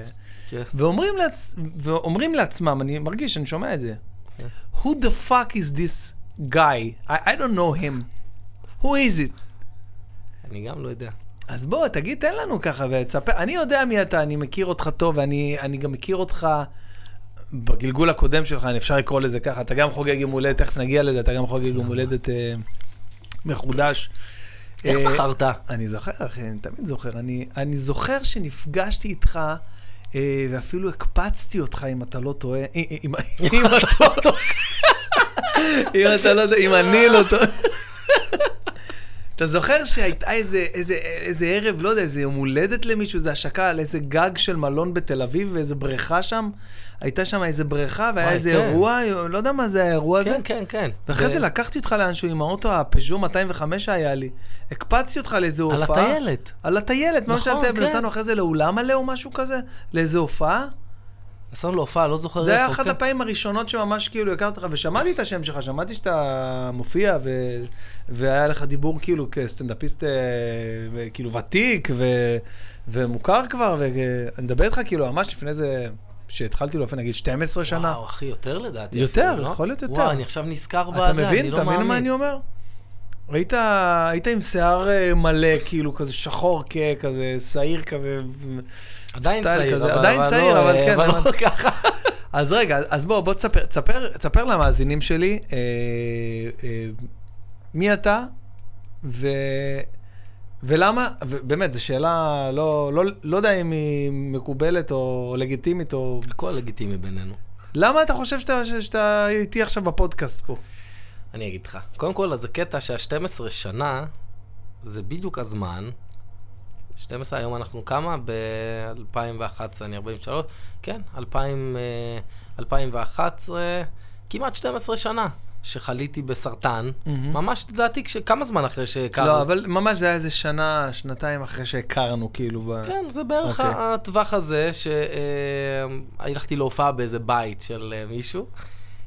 כן. ואומרים, לעצ... ואומרים לעצמם, אני מרגיש, אני שומע את זה, כן. Who the fuck is this guy? I, I don't know him. Who is it? אני גם לא יודע. אז בוא, תגיד, תן לנו ככה ותספר. אני יודע מי אתה, אני מכיר אותך טוב, ואני אני גם מכיר אותך בגלגול הקודם שלך, אם אפשר לקרוא לזה ככה. אתה גם חוגג יום הולדת, תכף נגיע לזה, אתה גם חוגג יום הולדת אה, מחודש. איך אה, זכרת? אני זוכר, אחי, אני תמיד זוכר. אני, אני זוכר שנפגשתי איתך, אה, ואפילו הקפצתי אותך, אם אתה לא טועה. אם אתה לא טועה. אם אתה לא טועה, אם אני לא טועה. אתה זוכר שהייתה איזה, איזה, איזה ערב, לא יודע, איזה יום הולדת למישהו, איזה השקה על איזה גג של מלון בתל אביב, ואיזה בריכה שם? הייתה שם איזה בריכה, והיה וואי, איזה כן. אירוע, לא יודע מה זה האירוע הזה. כן, כן, כן. ואחרי ו- זה לקחתי אותך לאנשהו עם האוטו הפז'ו 205 שהיה לי. הקפצתי אותך לאיזה על הופעה. הטיילת. על הטיילת, מה נכון, שאלת, כן. ונסענו אחרי זה לאולם מלא או משהו כזה, לאיזה הופעה. נסענו להופעה, לא זוכר איפה. זה היה אחת כן. הפעמים הראשונות שממש כאילו הכרתי אותך, ושמעתי את השם שלך, שמעתי שאתה מופיע, ו... והיה לך דיבור כאילו כסטנדאפיסט אה, כאילו ותיק ו... ומוכר כבר, ואני מדבר איתך כאילו ממש לפני זה, שהתחלתי לאופן נגיד 12 שנה. וואו, אחי, יותר לדעתי. יותר, לא? יכול להיות יותר. וואו, אני עכשיו נזכר בזה, אתה אני מבין? לא אתה מבין מה מאמין. אני אומר? ראית, היית עם שיער אה, מלא, כאילו כזה שחור. כזה שעיר כזה. עדיין צעיר, כזה. אבל עדיין אבל צעיר, לא, אבל אה, כן, אבל לא ככה. אז רגע, אז בוא, בוא תספר, תספר, תספר למאזינים שלי אה, אה, מי אתה, ו... ולמה, ובאמת, זו שאלה, לא, לא, לא יודע אם היא מקובלת או לגיטימית, או... הכל לגיטימי בינינו. למה אתה חושב שאתה, שאתה איתי עכשיו בפודקאסט פה? אני אגיד לך. קודם כל, אז הקטע שה-12 שנה, זה בדיוק הזמן. 12, היום אנחנו כמה? ב-2011, אני 43. כן, 2000, אה, 2011, כמעט 12 שנה שחליתי בסרטן. מהמם. ממש, לדעתי, כש- כמה זמן אחרי שהכרנו? לא, אבל ממש זה היה איזה שנה, שנתיים אחרי שהכרנו, כאילו. ב... כן, זה בערך אוקיי. הטווח הזה, שהלכתי להופעה באיזה בית של אה, מישהו.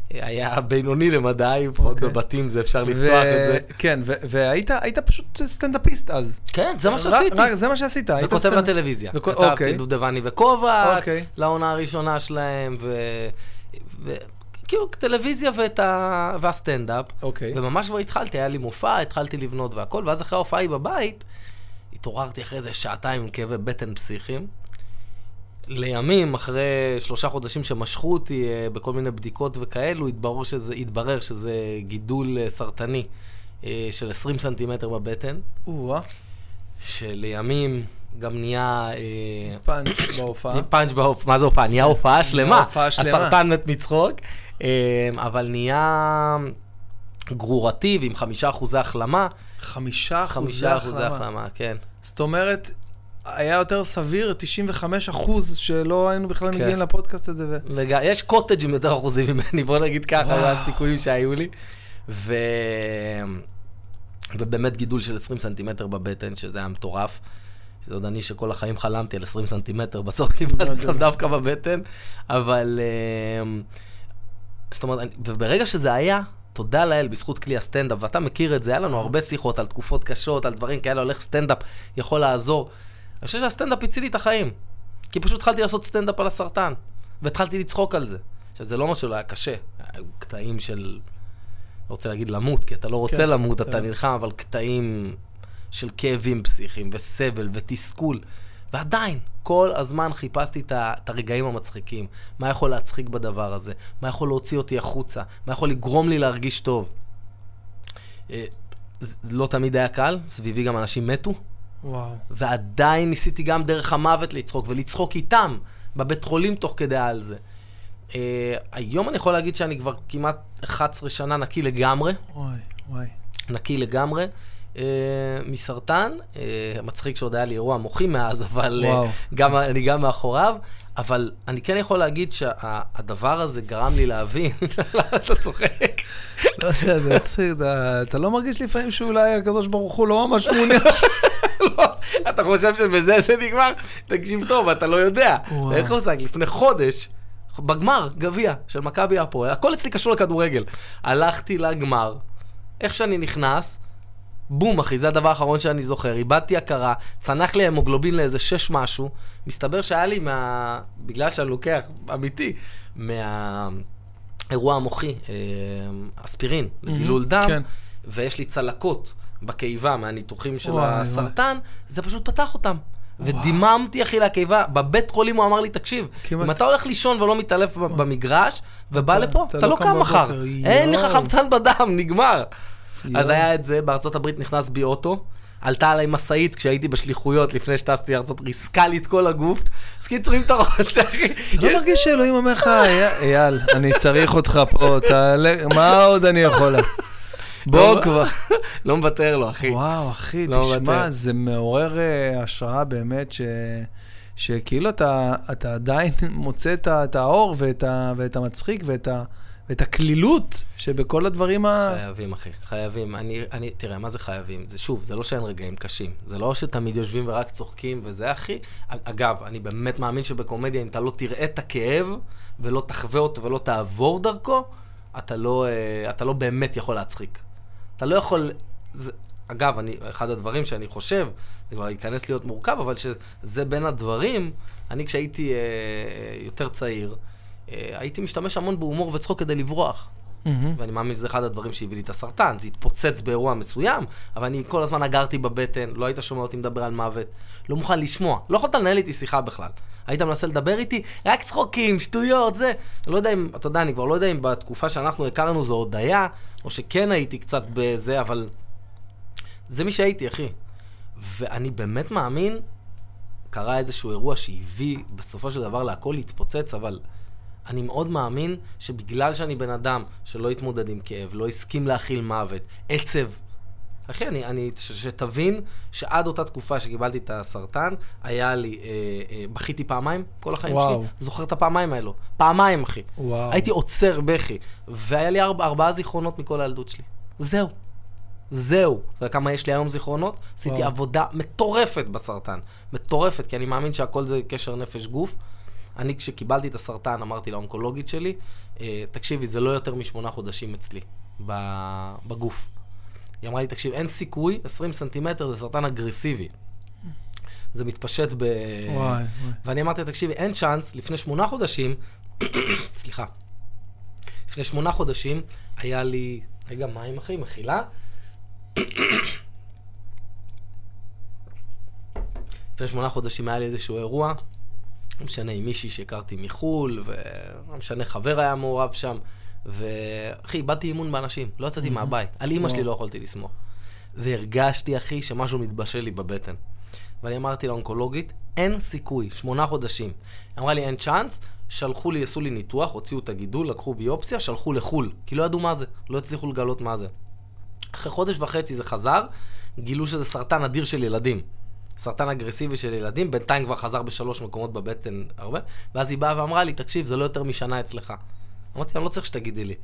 היה בינוני למדי, לפחות אוקיי. בבתים זה אפשר לפתוח את זה. כן, ו- והיית היית פשוט סטנדאפיסט אז. כן, זה מה רק- שעשיתי. רק- זה מה שעשית. וכותב סטנד- לטלוויזיה. כתבתי אוקיי. את דובבני וכובע, אוקיי. לעונה הראשונה שלהם, ו... ו... כאילו, טלוויזיה ואת ה... והסטנדאפ. אוקיי. וממש כבר התחלתי, היה לי מופע, התחלתי לבנות והכל, ואז אחרי ההופעה ההיא בבית, התעוררתי אחרי איזה שעתיים עם כאבי בטן פסיכיים. לימים, אחרי שלושה חודשים שמשכו אותי אה, בכל מיני בדיקות וכאלו, התברר שזה, התברר שזה גידול אה, סרטני אה, של 20 סנטימטר בבטן, או-אה, שלימים גם נהיה... פאנץ' בהופעה. פאנץ' בהופעה, מה זה הופעה? נהיה הופעה שלמה. הופעה שלמה. הסרטן מת מצחוק, אה, אבל נהיה גרורתי ועם חמישה אחוזי החלמה. חמישה אחוזי חמישה אחוזי החלמה. החלמה, כן. זאת אומרת, היה יותר סביר, 95 אחוז, שלא היינו בכלל כן. מגיעים לפודקאסט הזה. ו... לג... יש קוטג' עם יותר אחוזים ממני, בוא נגיד ככה, זה הסיכויים שהיו לי. ו... ובאמת גידול של 20 סנטימטר בבטן, שזה היה מטורף. זה עוד אני שכל החיים חלמתי על 20 סנטימטר, בסוף קיבלתי אותם דווקא בבטן, אבל... אמ, זאת אומרת, וברגע שזה היה, תודה לאל, בזכות כלי הסטנדאפ, ואתה מכיר את זה, היה לנו הרבה שיחות על תקופות קשות, על דברים כאלה, איך סטנדאפ יכול לעזור. אני חושב שהסטנדאפ הציל לי את החיים. כי פשוט התחלתי לעשות סטנדאפ על הסרטן, והתחלתי לצחוק על זה. עכשיו, זה לא משהו, לא היה קשה. היו קטעים של... לא רוצה להגיד למות, כי אתה לא רוצה כן, למות, אתה כן. נלחם, אבל קטעים של כאבים פסיכיים, וסבל, ותסכול. ועדיין, כל הזמן חיפשתי את הרגעים המצחיקים. מה יכול להצחיק בדבר הזה? מה יכול להוציא אותי החוצה? מה יכול לגרום לי להרגיש טוב? אה, זה לא תמיד היה קל, סביבי גם אנשים מתו, וואו. ועדיין ניסיתי גם דרך המוות לצחוק, ולצחוק איתם, בבית חולים תוך כדי על זה. Uh, היום אני יכול להגיד שאני כבר כמעט 11 שנה נקי לגמרי. וואי, וואי. נקי לגמרי. אה, מסרטן, אה, מצחיק שעוד היה לי אירוע מוחי מאז, אבל וואו. גם, אני גם מאחוריו, אבל אני כן יכול להגיד שהדבר הזה גרם לי להבין, אתה צוחק? לא יודע, זה מצחיק, אתה לא מרגיש לפעמים שאולי הקדוש ברוך הוא לא ממש מעוניין? אתה חושב שבזה זה נגמר? תקשיב טוב, אתה לא יודע. איך הוא עושה? לפני חודש, בגמר, גביע של מכבי הפועל, הכל אצלי קשור לכדורגל. הלכתי לגמר, איך שאני נכנס, בום, אחי, זה הדבר האחרון שאני זוכר. איבדתי הכרה, צנח לי המוגלובין לאיזה שש משהו. מסתבר שהיה לי מה... בגלל שאני לוקח, אמיתי, מהאירוע המוחי, אה, אספירין, לדילול דם, כן. ויש לי צלקות בקיבה מהניתוחים של וואי, הסרטן, זה פשוט פתח אותם. ודיממתי, אחי, לקיבה. בבית חולים הוא אמר לי, תקשיב, כמעט- אם אתה הולך לישון ולא מתעלף ב- במגרש, ובא לפה, אתה אתה לא לא קם מחר. אין לך. חמצן בדם, נגמר. יואו. אז היה את זה, בארצות הברית נכנס בי אוטו, עלתה עליי משאית כשהייתי בשליחויות לפני שטסתי לארצות, ריסקה לי את כל הגוף. אז קיצור, אם אתה רוצה, אחי, אתה לא מרגיש שאלוהים אומר לך, "אייל, אני צריך אותך פה, מה עוד אני יכול לעשות? בוא לא, כבר. לא מוותר לו, אחי. וואו, אחי, לא תשמע. זה מעורר אה, השראה באמת, ש... שכאילו אתה, אתה עדיין מוצא את האור ואת, ה... ואת המצחיק ואת, ה... ואת הקלילות שבכל הדברים ה... חייבים, אחי, חייבים. אני, אני, תראה, מה זה חייבים? זה שוב, זה לא שאין רגעים קשים. זה לא שתמיד יושבים ורק צוחקים וזה, אחי. אגב, אני באמת מאמין שבקומדיה, אם אתה לא תראה את הכאב, ולא תחווה אותו ולא תעבור דרכו, אתה לא, אה, אתה לא באמת יכול להצחיק. אתה לא יכול... זה, אגב, אני, אחד הדברים שאני חושב, זה כבר ייכנס להיות מורכב, אבל שזה בין הדברים, אני כשהייתי אה, יותר צעיר, אה, הייתי משתמש המון בהומור וצחוק כדי לברוח. מהמם. ואני מאמין שזה אחד הדברים שהביא לי את הסרטן. זה התפוצץ באירוע מסוים, אבל אני כל הזמן אגרתי בבטן, לא היית שומע אותי מדבר על מוות, לא מוכן לשמוע. לא יכולת לנהל איתי שיחה בכלל. היית מנסה לדבר איתי, רק צחוקים, שטויות, זה. אני לא יודע אם, אתה יודע, אני כבר לא יודע אם בתקופה שאנחנו הכרנו זו עוד היה, או שכן הייתי קצת בזה, אבל זה מי שהייתי, אחי. ואני באמת מאמין, קרה איזשהו אירוע שהביא בסופו של דבר להכל להתפוצץ, אבל אני מאוד מאמין שבגלל שאני בן אדם שלא התמודד עם כאב, לא הסכים להכיל מוות, עצב. אחי, אני, אני ש, שתבין שעד אותה תקופה שקיבלתי את הסרטן, היה לי, אה, אה, בכיתי פעמיים כל החיים וואו. שלי. זוכר את הפעמיים האלו. פעמיים, אחי. וואו. הייתי עוצר בכי, והיה לי ארבע, ארבעה זיכרונות מכל הילדות שלי. זהו. זהו. אתה יודע כמה יש לי היום זיכרונות? עשיתי. עבודה מטורפת בסרטן. מטורפת, כי אני מאמין שהכל זה קשר נפש גוף. אני, כשקיבלתי את הסרטן, אמרתי לאונקולוגית שלי, אה, תקשיבי, זה לא יותר משמונה חודשים אצלי, בגוף. היא אמרה לי, תקשיב, אין סיכוי, 20 סנטימטר זה סרטן אגרסיבי. זה מתפשט ב... וואי, וואי. ואני אמרתי תקשיבי, אין צ'אנס, לפני שמונה חודשים, סליחה, לפני שמונה חודשים היה לי, רגע, מים אחי, מחילה. לפני שמונה חודשים היה לי איזשהו אירוע, משנה, עם מישהי שהכרתי מחו"ל, ולא משנה, חבר היה מעורב שם, ואחי, איבדתי אימון באנשים, לא יצאתי מהבית, על אימא שלי. לא יכולתי לסמוך. והרגשתי, אחי, שמשהו מתבשל לי בבטן. ואני אמרתי לאונקולוגית, אין סיכוי, שמונה חודשים. היא אמרה לי, אין צ'אנס, שלחו לי, עשו לי ניתוח, הוציאו את הגידול, לקחו ביופסיה, שלחו לחו"ל, כי לא ידעו מה זה, לא הצליחו לגלות מה זה. אחרי חודש וחצי זה חזר, גילו שזה סרטן אדיר של ילדים. סרטן אגרסיבי של ילדים, בינתיים כבר חזר בשלוש מקומות בבטן הרבה, ואז היא באה ואמרה לי, תקשיב, זה לא יותר משנה אצלך. אמרתי, אני לא צריך שתגידי לי.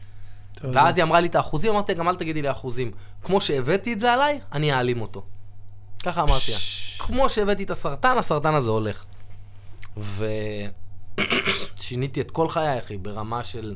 טוב, ואז היא אמרה לי את האחוזים, אמרתי, גם אל תגידי לי אחוזים. כמו שהבאתי את זה עליי, אני אעלים אותו. ככה אמרתי לה. כמו שהבאתי את הסרטן, הסרטן הזה הולך. ושיניתי את כל חיי, אחי, ברמה של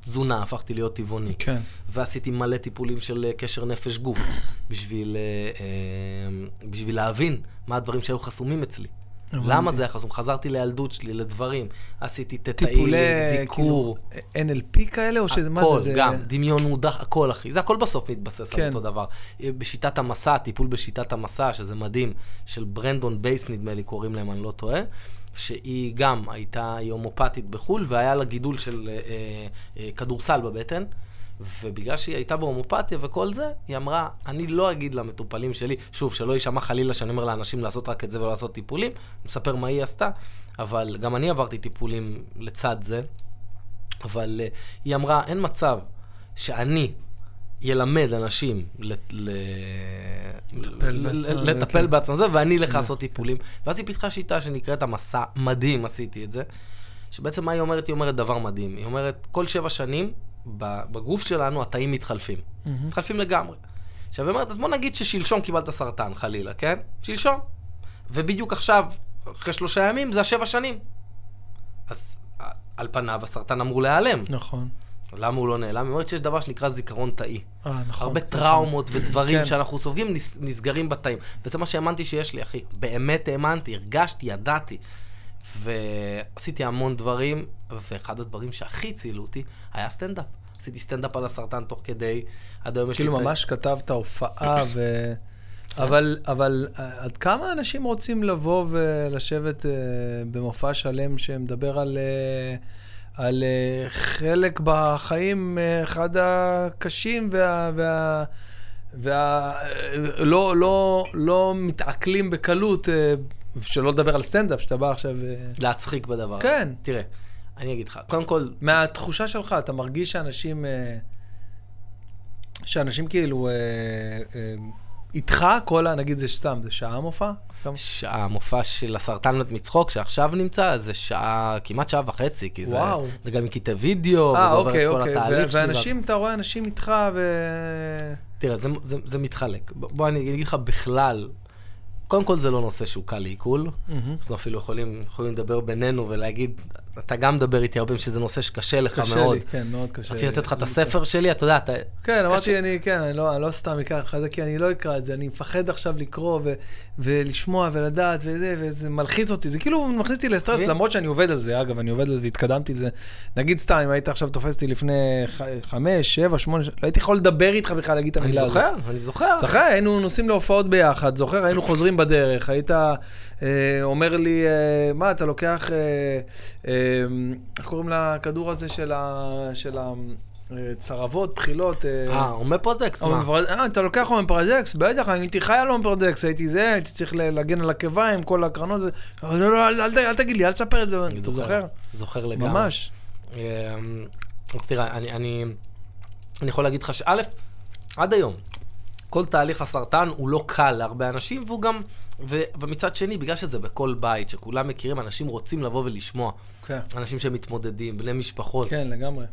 תזונה, הפכתי להיות טבעוני. כן. ועשיתי מלא טיפולים של אה, קשר נפש גוף, בשביל, אה, אה, בשביל להבין מה הדברים שהיו חסומים אצלי. למה זה היה חסום? חזרתי לילדות שלי, לדברים. עשיתי תתאי, טיפולי, דיקור. כאילו, NLP כאלה, או שזה, מה הכל, זה? זה... גם, דמיון מודח, הכל, אחי. זה הכל בסוף מתבסס כן. על אותו דבר. אה, בשיטת המסע, טיפול בשיטת המסע, שזה מדהים, של ברנדון בייס, נדמה לי, קוראים להם, אני לא טועה, שהיא גם הייתה, היא הומופתית בחו"ל, והיה לה גידול של אה, אה, כדורסל בבטן. ובגלל שהיא הייתה בהומופתיה וכל זה, היא אמרה, אני לא אגיד למטופלים שלי, שוב, שלא יישמע חלילה שאני אומר לאנשים לעשות רק את זה ולא לעשות טיפולים, אני מספר מה היא עשתה, אבל גם אני עברתי טיפולים לצד זה, אבל uh, היא אמרה, אין מצב שאני ילמד אנשים ל- לטפל בעצמם, ואני אלך לעשות טיפולים. ואז היא פיתחה שיטה שנקראת המסע, מדהים עשיתי את זה, שבעצם מה היא אומרת? היא אומרת דבר מדהים. היא אומרת, כל שבע שנים, בגוף שלנו התאים מתחלפים. מתחלפים לגמרי. עכשיו, היא אומרת, אז בוא נגיד ששלשום קיבלת סרטן, חלילה, כן? שלשום. ובדיוק עכשיו, אחרי שלושה ימים, זה השבע שנים. אז על פניו הסרטן אמור להיעלם. נכון. למה הוא לא נעלם? היא אומרת שיש דבר שנקרא זיכרון תאי. אה, נכון. הרבה טראומות ודברים כן. שאנחנו סופגים נס- נסגרים בתאים. וזה מה שהאמנתי שיש לי, אחי. באמת האמנתי, הרגשתי, ידעתי. ועשיתי המון דברים, ואחד הדברים שהכי הצילו אותי היה סטנדאפ. עשיתי סטנדאפ על הסרטן תוך כדי, עד היום יש לי... כאילו ממש כתבת הופעה, ו... אבל, אבל אה, עד כמה אנשים רוצים לבוא ולשבת אה, במופע שלם שמדבר על, אה, על אה, חלק בחיים, אה, אחד הקשים וה... וה וה... אה, לא, לא, לא מתעכלים בקלות, שלא לדבר על סטנדאפ, שאתה בא עכשיו... להצחיק בדבר. כן. תראה, אני אגיד לך, קודם כל, מהתחושה שלך, אתה מרגיש שאנשים, שאנשים כאילו איתך, כל ה... נגיד זה סתם, זה שעה מופע? שעה, המופע של הסרטן מת מצחוק שעכשיו נמצא, זה שעה, כמעט שעה וחצי, כי זה, וואו. זה גם עם קטעי וידאו, אה, וזה עובר אוקיי, את כל אוקיי. התהליך שלי. ואנשים, אתה רואה אנשים איתך ו... תראה, זה, זה, זה מתחלק. בוא אני אגיד לך בכלל, קודם כל זה לא נושא שהוא קל לעיכול. מהמם. אנחנו אפילו יכולים, יכולים לדבר בינינו ולהגיד, אתה גם מדבר איתי הרבה, שזה נושא שקשה לך קשה מאוד. לי, כן, מאוד קשה. רציתי לתת לך את. הספר שלי, אתה יודע, אתה... כן, אמרתי, קשה. אני, כן, אני לא, אני לא סתם אקרא לך את זה, כי אני לא אקרא את זה, אני מפחד עכשיו לקרוא ו, ולשמוע ולדעת וזה, וזה מלחיץ אותי, זה כאילו מכניס אותי לסטרס. למרות שאני עובד על זה, אגב, אני עובד על זה והתקדמתי על זה. נגיד סתם, אם היית עכשיו תופס אותי לפני ח- חמש, שבע, שמונה, לא הייתי יכול לדבר איתך בכלל, להגיד את אני המילה הזאת. זוכר, אני זוכר. זוכר, היינו נוסעים להופעות ביחד, זוכר, היינו חוזרים בדרך, היית אה, אומר לי, אה, מה, אתה לוקח, אה, אה, איך קוראים לכדור הזה של ה... של ה... אה, צרבות, בחילות. אה, אומפרדקס, מה? אומפרדקס, אה, אתה לוקח אומפרדקס? בטח, אני הייתי חי על אומפרדקס, הייתי זה, הייתי צריך להגן על הקיבה כל הקרנות. לא, לא, אל- תגיד לי, אל תספר את זה. אתה זוכר? זוכר לגמרי. ממש. אמ, אז תראה, אני, אני, אני יכול להגיד לך שא', עד היום, כל תהליך הסרטן הוא לא קל להרבה אנשים, והוא גם, ו, ומצד שני, בגלל שזה בכל בית, שכולם מכירים, אנשים רוצים לבוא ולשמוע. כן, אנשים שמתמודדים, בני משפחות. כן, לגמרי.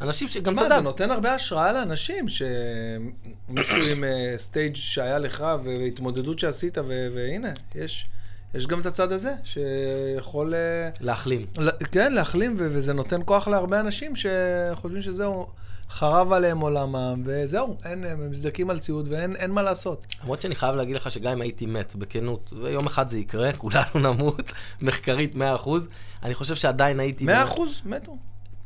אנשים שגם, אתה יודע, זה נותן הרבה השראה לאנשים, שמישהו עם אה, סטייג' שהיה לך והתמודדות שעשית, ו- והנה, יש, יש גם את הצד הזה, שיכול, אה, להחלים. ל- כן, להחלים, ו- וזה נותן כוח להרבה אנשים שחושבים שזהו, חרב עליהם עולמם, וזהו, אין, הם מזדקים על ציוד ואין אין מה לעשות. למרות שאני חייב להגיד לך שגם אם הייתי מת, בכנות, ויום אחד זה יקרה, כולנו נמות, מחקרית 100%, אני חושב שעדיין הייתי... 100 אחוז מתו.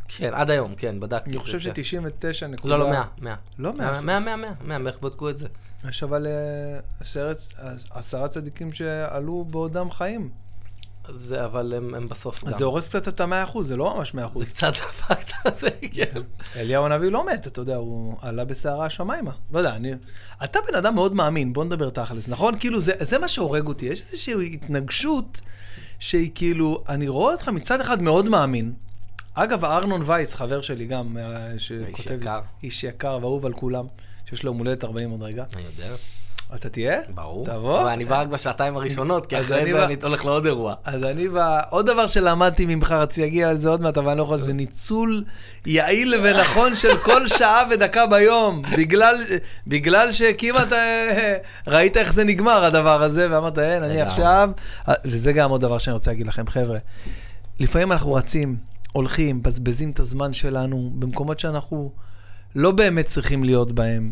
כן, עד היום, כן, בדקתי. אני חושב כן. ש-99 נקודה... לא, לא, 100, 100. לא 100. 100, 100, 100, 100, 100, איך בדקו את זה? יש אבל אה, עשרה צדיקים שעלו בעודם חיים. זה, אבל הם, הם בסוף גם. זה הורס קצת את המאה אחוז, זה לא ממש מאה אחוז. זה קצת דפקת על זה, כן. אליהו הנביא לא מת, אתה יודע, הוא עלה בסערה השמיימה. לא יודע, אני... אתה בן אדם מאוד מאמין, בוא נדבר תכלס, נכון? כאילו, זה, זה מה שהורג אותי. יש איזושהי התנגשות שהיא כאילו, אני רואה אותך מצד אחד מאוד מאמין. אגב, ארנון וייס, חבר שלי גם, אה, שכותב... לי- יקר. איש יקר ואהוב על כולם, שיש לו יום הולדת 40 עוד רגע. אני יודע, אתה תהיה? ברור. תבוא. ואני בא רק בשעתיים הראשונות, כי אז אחרי אני זה אני הולך לעוד אירוע. אז אני, בא... עוד דבר שלמדתי ממך, רציתי להגיע על זה עוד מעט, אבל אני לא יכול, זה ניצול יעיל ונכון של כל שעה ודקה ביום. בגלל, בגלל שכמעט אה, ראית איך זה נגמר, הדבר הזה, ואמרת, אין, אני. עכשיו... אה, וזה גם עוד דבר שאני רוצה להגיד לכם, חבר'ה. לפעמים אנחנו רצים, הולכים, מבזבזים את הזמן שלנו במקומות שאנחנו לא באמת צריכים להיות בהם.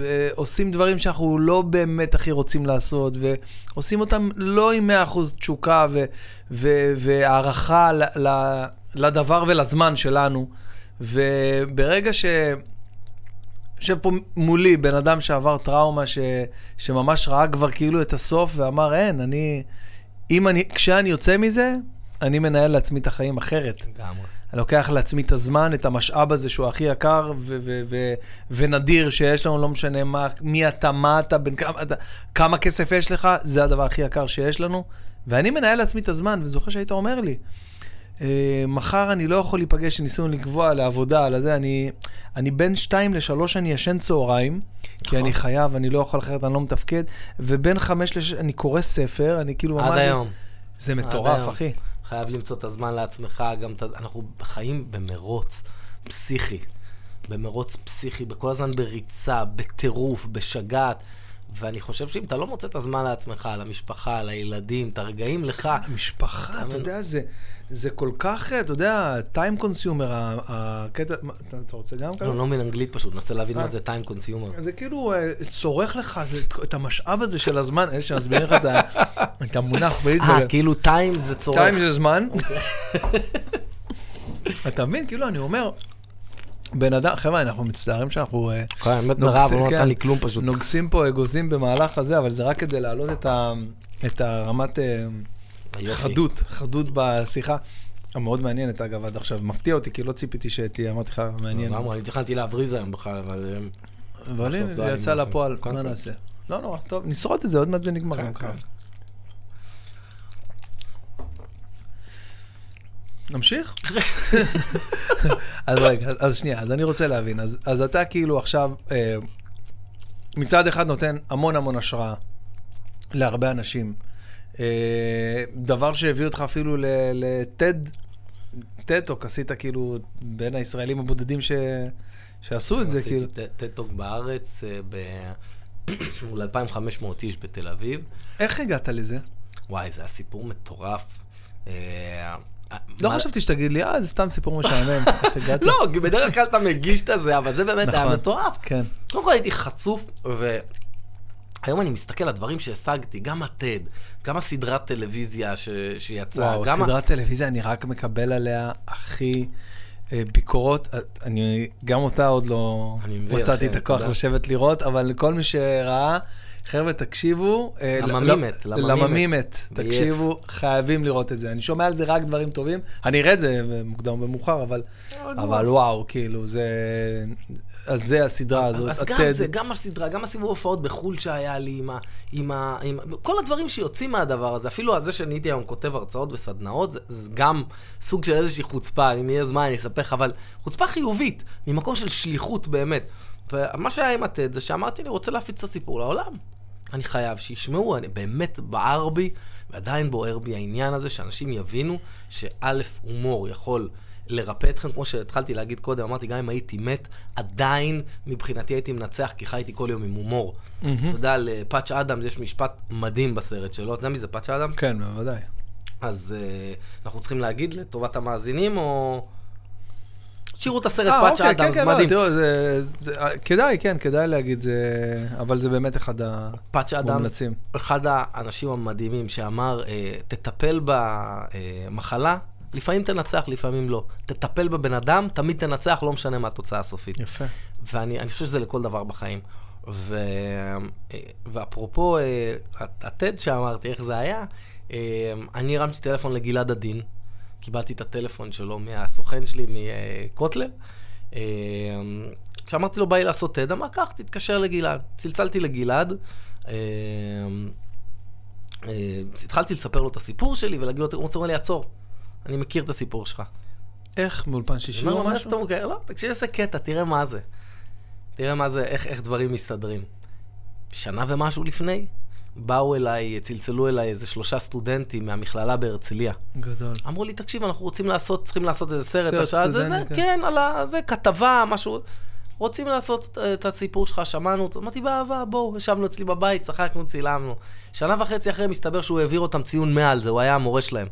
אה, עושים דברים שאנחנו לא באמת הכי רוצים לעשות, ועושים אותם לא עם 100% תשוקה ו- ו- והערכה ל- ל- לדבר ולזמן שלנו. וברגע ש... יושב פה מולי בן אדם שעבר טראומה, ש... שממש ראה כבר כאילו את הסוף ואמר, אין, אני... אם אני... כשאני יוצא מזה, אני מנהל לעצמי את החיים אחרת. לגמרי. אני לוקח לעצמי את הזמן, את המשאב הזה שהוא הכי יקר ו- ו- ו- ונדיר שיש לנו, לא משנה מה, מי אתה, מה אתה, בין כמה, אתה, כמה כסף יש לך, זה הדבר הכי יקר שיש לנו. ואני מנהל לעצמי את הזמן, וזוכר שהיית אומר לי, אה, מחר אני לא יכול להיפגש, שניסינו לקבוע לעבודה, על הזה, אני... אני בין שתיים לשלוש אני ישן צהריים, כי נכון. אני חייב, אני לא יכול אחרת, אני לא מתפקד, ובין חמש לשש אני קורא ספר, אני כאילו עד. היום. זה מטורף. אחי. חייב למצוא את הזמן לעצמך, גם את... אנחנו חיים במרוץ פסיכי. במרוץ פסיכי, בכל הזמן בריצה, בטירוף, בשגעת. ואני חושב שאם אתה לא מוצא את הזמן לעצמך, למשפחה, לילדים, את הרגעים לך, משפחה, אתה מבין? יודע, זה, זה כל כך, אתה יודע, time consumer, הקטע, אתה, אתה רוצה גם כזה? אני לא מבין אנגלית פשוט, נסה להבין אה. מה זה time consumer. זה כאילו אה, צורך לך זה, את המשאב הזה של הזמן, אלה שמסבירים לך את המונח אה, כאילו time זה צורך. טיים זה זמן. אתה מבין? כאילו, אני אומר, בן אדם, חבר'ה, אנחנו מצטערים שאנחנו אה, נוגסים, לא כן. פה אגוזים במהלך הזה, אבל זה רק כדי להעלות את את הרמת אה. חדות, חדות בשיחה. המאוד מעניינת, אגב, עד עכשיו. מפתיע אותי, כי לא ציפיתי שתהיה, אמרתי לך, מעניין. לגמרי, אני תכננתי להבריז היום בכלל, אבל... אה, אבל הנה, לא זה יצא. לפועל, מה. נעשה? לא נורא, טוב, נשרוד את זה, עוד מעט זה נגמר. כן, כן. נמשיך? אז רגע, אז- אז שנייה, אז אני רוצה להבין. אז אז אתה כאילו עכשיו, אה, מצד אחד נותן המון המון השראה להרבה אנשים. אה, דבר שהביא אותך אפילו ל TED, TED Talk, עשית כאילו בין הישראלים הבודדים ש- שעשו את זה, כאילו. עשיתי TED Talk בארץ, אה, ב- מול 2,500 איש בתל אביב. איך הגעת לזה? וואי, זה היה סיפור מטורף. אה, לא חשבתי שתגיד לי, אה, זה סתם סיפור משעמם. לא, בדרך כלל אתה מגיש את זה, אבל זה באמת היה נכון. מטורף. כן. קודם כל הייתי חצוף, והיום אני מסתכל על דברים שהשגתי, גם הטד, גם הסדרת טלוויזיה ש... שיצאה, וואו, גם... ה- סדרת טלוויזיה, אני רק מקבל עליה הכי אה, ביקורות. אה, אני, גם אותה עוד לא מצאתי את הכוח. לשבת לראות, אבל כל מי שראה, חבר'ה, תקשיבו. אה, לממימת, ל- לממימת. לממימת. ב-yes. תקשיבו, חייבים לראות את זה. אני שומע על זה רק דברים טובים. אני אראה את זה מוקדם או במאוחר, אבל אבל וואו, כאילו, זה... אז זה הסדרה הזאת. אז גם. זה, גם הסדרה, גם הסיבוב הופעות בחו"ל שהיה לי עם ה... כל הדברים שיוצאים מהדבר הזה, אפילו על זה שאני הייתי היום כותב הרצאות וסדנאות, זה, זה גם סוג של איזושהי חוצפה, אם יהיה זמן אני אספר לך, אבל חוצפה חיובית, ממקום של שליחות באמת. ומה שהיה עם הטד זה שאמרתי, אני רוצה להפיץ את הסיפור לעולם. אני חייב שישמעו, אני באמת בער בי, ועדיין בוער בי העניין הזה, שאנשים יבינו שא', הומור יכול לרפא אתכם, כמו שהתחלתי להגיד קודם, אמרתי, גם אם הייתי מת, עדיין מבחינתי הייתי מנצח, כי חייתי כל יום עם הומור. אתה יודע, לפאץ' אדמס יש משפט מדהים בסרט שלו, אתה יודע מי זה פאץ' אדמס? כן, בוודאי. אז uh, אנחנו צריכים להגיד לטובת המאזינים, או... תשאירו את הסרט אה, פאץ' אוקיי, כן, אדמס, כן, לא, מדהים. תראו, זה- זה- כדאי, כן, כדאי להגיד זה, אבל זה באמת אחד פאץ' אדמס, המומלצים. אחד האנשים המדהימים שאמר, אה, תטפל במחלה, לפעמים תנצח, לפעמים לא. תטפל בבן אדם, תמיד תנצח, לא משנה מה התוצאה הסופית. יפה. ואני אני חושב שזה לכל דבר בחיים. ו... אה, ואפרופו אה, הטד שאמרתי, איך זה היה, אה, אני הרמתי טלפון לגלעד עדין, קיבלתי את הטלפון שלו מהסוכן שלי, מקוטלר. כשאמרתי לו, בא לי לעשות טד, אמר, קח, תתקשר לגלעד. צלצלתי לגלעד, התחלתי לספר לו את הסיפור שלי ולהגיד לו, הוא אומר לי, עצור, אני מכיר את הסיפור שלך. איך, מאולפן שישי או משהו? אתה מוכר? לא, תקשיב איזה קטע, תראה מה זה. תראה מה זה, איך, איך דברים מסתדרים. שנה ומשהו לפני, באו אליי, צלצלו אליי איזה שלושה סטודנטים מהמכללה בהרצליה. גדול. אמרו לי, תקשיב, אנחנו רוצים לעשות, צריכים לעשות איזה סרט, סרט השעה זה, זה, סטודנטים, כן. כן, על ה... זה, כתבה, משהו. רוצים לעשות אה, את הסיפור שלך, שמענו אותו. אמרתי, באהבה, בואו, ישבנו אצלי בבית, צחקנו, צילמנו. שנה וחצי אחרי, מסתבר שהוא העביר אותם ציון מעל זה, הוא היה המורה שלהם.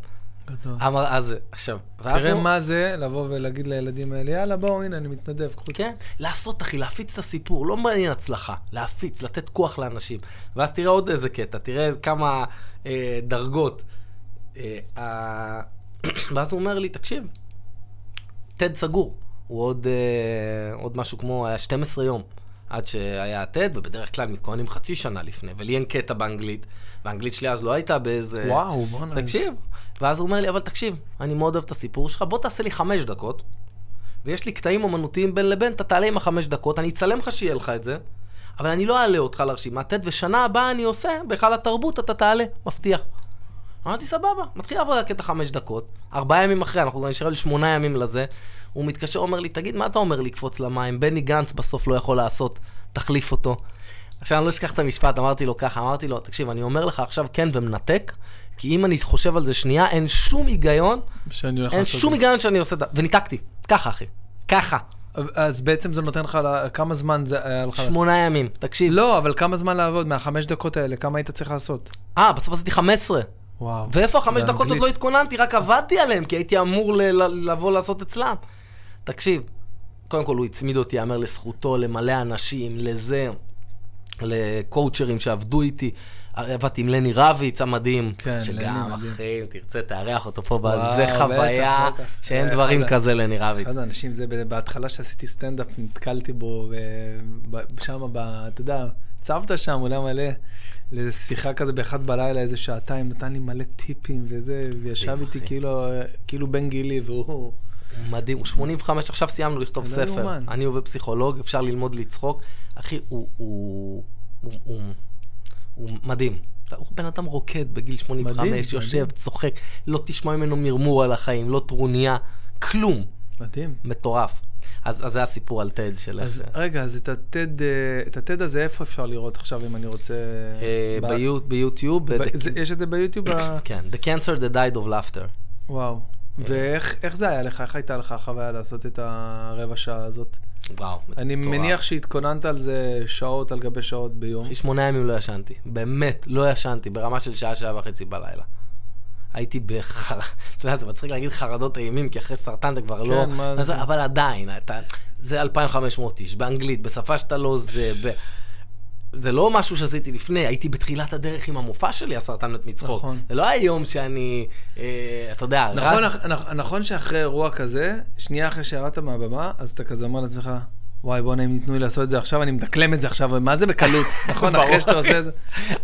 גדול. אמר, אז עכשיו, ואז תראה הוא... מה זה לבוא ולהגיד לילדים האלה, יאללה, בואו, הנה, אני מתנדב, קחו. כן, לעשות, אחי, להפיץ את הסיפור, לא מעניין הצלחה, להפיץ, לתת כוח לאנשים. ואז תראה עוד איזה קטע, תראה כמה אה, דרגות. אה, אה, ואז הוא אומר לי, תקשיב, טד סגור. הוא עוד, אה, עוד משהו כמו, היה 12 יום עד שהיה הטד, ובדרך כלל מתכוננים חצי שנה לפני, ולי אין קטע באנגלית, והאנגלית שלי אז לא הייתה באיזה... וואו, בוא'נה. תקשיב. ואז הוא אומר לי, אבל תקשיב, אני מאוד אוהב את הסיפור שלך, בוא תעשה לי חמש דקות, ויש לי קטעים אומנותיים בין לבין, אתה תעלה עם החמש דקות, אני אצלם לך שיהיה לך את זה, אבל אני לא אעלה אותך לרשימת ט', ושנה הבאה אני עושה, בהיכל התרבות אתה תעלה, מבטיח. אמרתי, סבבה, מתחיל לעבוד על קטע חמש דקות, ארבעה ימים אחרי, אנחנו נשאר לי שמונה ימים לזה. הוא מתקשר, אומר לי, תגיד, מה אתה אומר לקפוץ למים? בני גנץ בסוף לא יכול לעשות, תחליף אותו. עכשיו, אני לא אשכח את המשפט, אמרתי לו ככה, אמרתי לו, תקשיב, אני אומר לך עכשיו כן ומנתק, כי אם אני חושב על זה שנייה, אין שום היגיון, אין שום היגיון שאני עושה את זה. וניתקתי, ככה, אחי, ככה. אז בעצם זה נותן לך, כמה זמן זה היה לך? שמונה ימים, תקשיב. לא, אבל כמה זמן לעבוד מהחמש דקות האלה? כמה היית צריך לעשות? אה, בסוף עשיתי 15. וואו. ואיפה החמש דקות עוד. לא התכוננתי, רק עבדתי עליהם, כי הייתי אמור ל- ל- לבוא לעשות אצלם. תקשיב, קודם כל הוא הצמיד אותי, יאמר לזכותו, למלא אנשים, לזה, לקואוצ'רים שעבדו איתי. עבדתי עם לני רביץ המדהים, כן, שגם. אחי, אם תרצה, תארח אותו פה וואו, בטח, חוויה, בטח. שאין אה, דברים אחד כזה לני רביץ. אחד האנשים, זה בהתחלה שעשיתי סטנדאפ, נתקלתי בו, ושם, אתה יודע, הצבת שם, אולי מלא, לשיחה כזה באחד בלילה, איזה שעתיים, נתן לי מלא טיפים וזה, וישב איתי. כאילו, כאילו בן גילי, והוא... מדהים, הוא 85, עכשיו סיימנו לכתוב לא ספר. יאומן. אני ופסיכולוג, אפשר ללמוד לצחוק. אחי, הוא, הוא, הוא, הוא, הוא מדהים. הוא בן אדם רוקד בגיל 85, מדהים, יושב, מדהים. צוחק, לא תשמע ממנו מרמור על החיים, לא טרוניה, כלום. מדהים. מטורף. אז, אז זה הסיפור על טד של איך אז זה. רגע, אז את הטד, אה, את הטד הזה, איפה אפשר לראות עכשיו, אם אני רוצה... אה, ביוטיוב, יש את זה ביוטיוב? כן, The Cancer That Died of Laughter. וואו. ואיך איך זה היה לך? איך הייתה לך החוויה לעשות את הרבע שעה הזאת? וואו, אני מטורף. מניח שהתכוננת על זה שעות על גבי שעות ביום. אחי, שמונה ימים לא ישנתי. באמת, לא ישנתי, ברמה של שעה, שעה וחצי בלילה. הייתי בחר... אתה יודע, זה מצחיק להגיד חרדות אימים, כי אחרי סרטן אתה כבר כן, לא... מה אז- זה? אבל עדיין, אתה... זה 2,500 איש, באנגלית, בשפה שאתה לא זה... ב... זה לא משהו שעשיתי לפני, הייתי בתחילת הדרך עם המופע שלי, הסרטן מת מצחוק. נכון. זה לא היום שאני, אה, אתה יודע, נכון, רץ- נכ- נכ- נכון שאחרי אירוע כזה, שנייה אחרי שירדת מהבמה, אז אתה כזה אומר לעצמך, וואי, בוא'נה, אם ייתנו לי לעשות את זה עכשיו, אני מדקלם את זה עכשיו, מה זה בקלות? נכון. אחרי שאתה עושה את זה.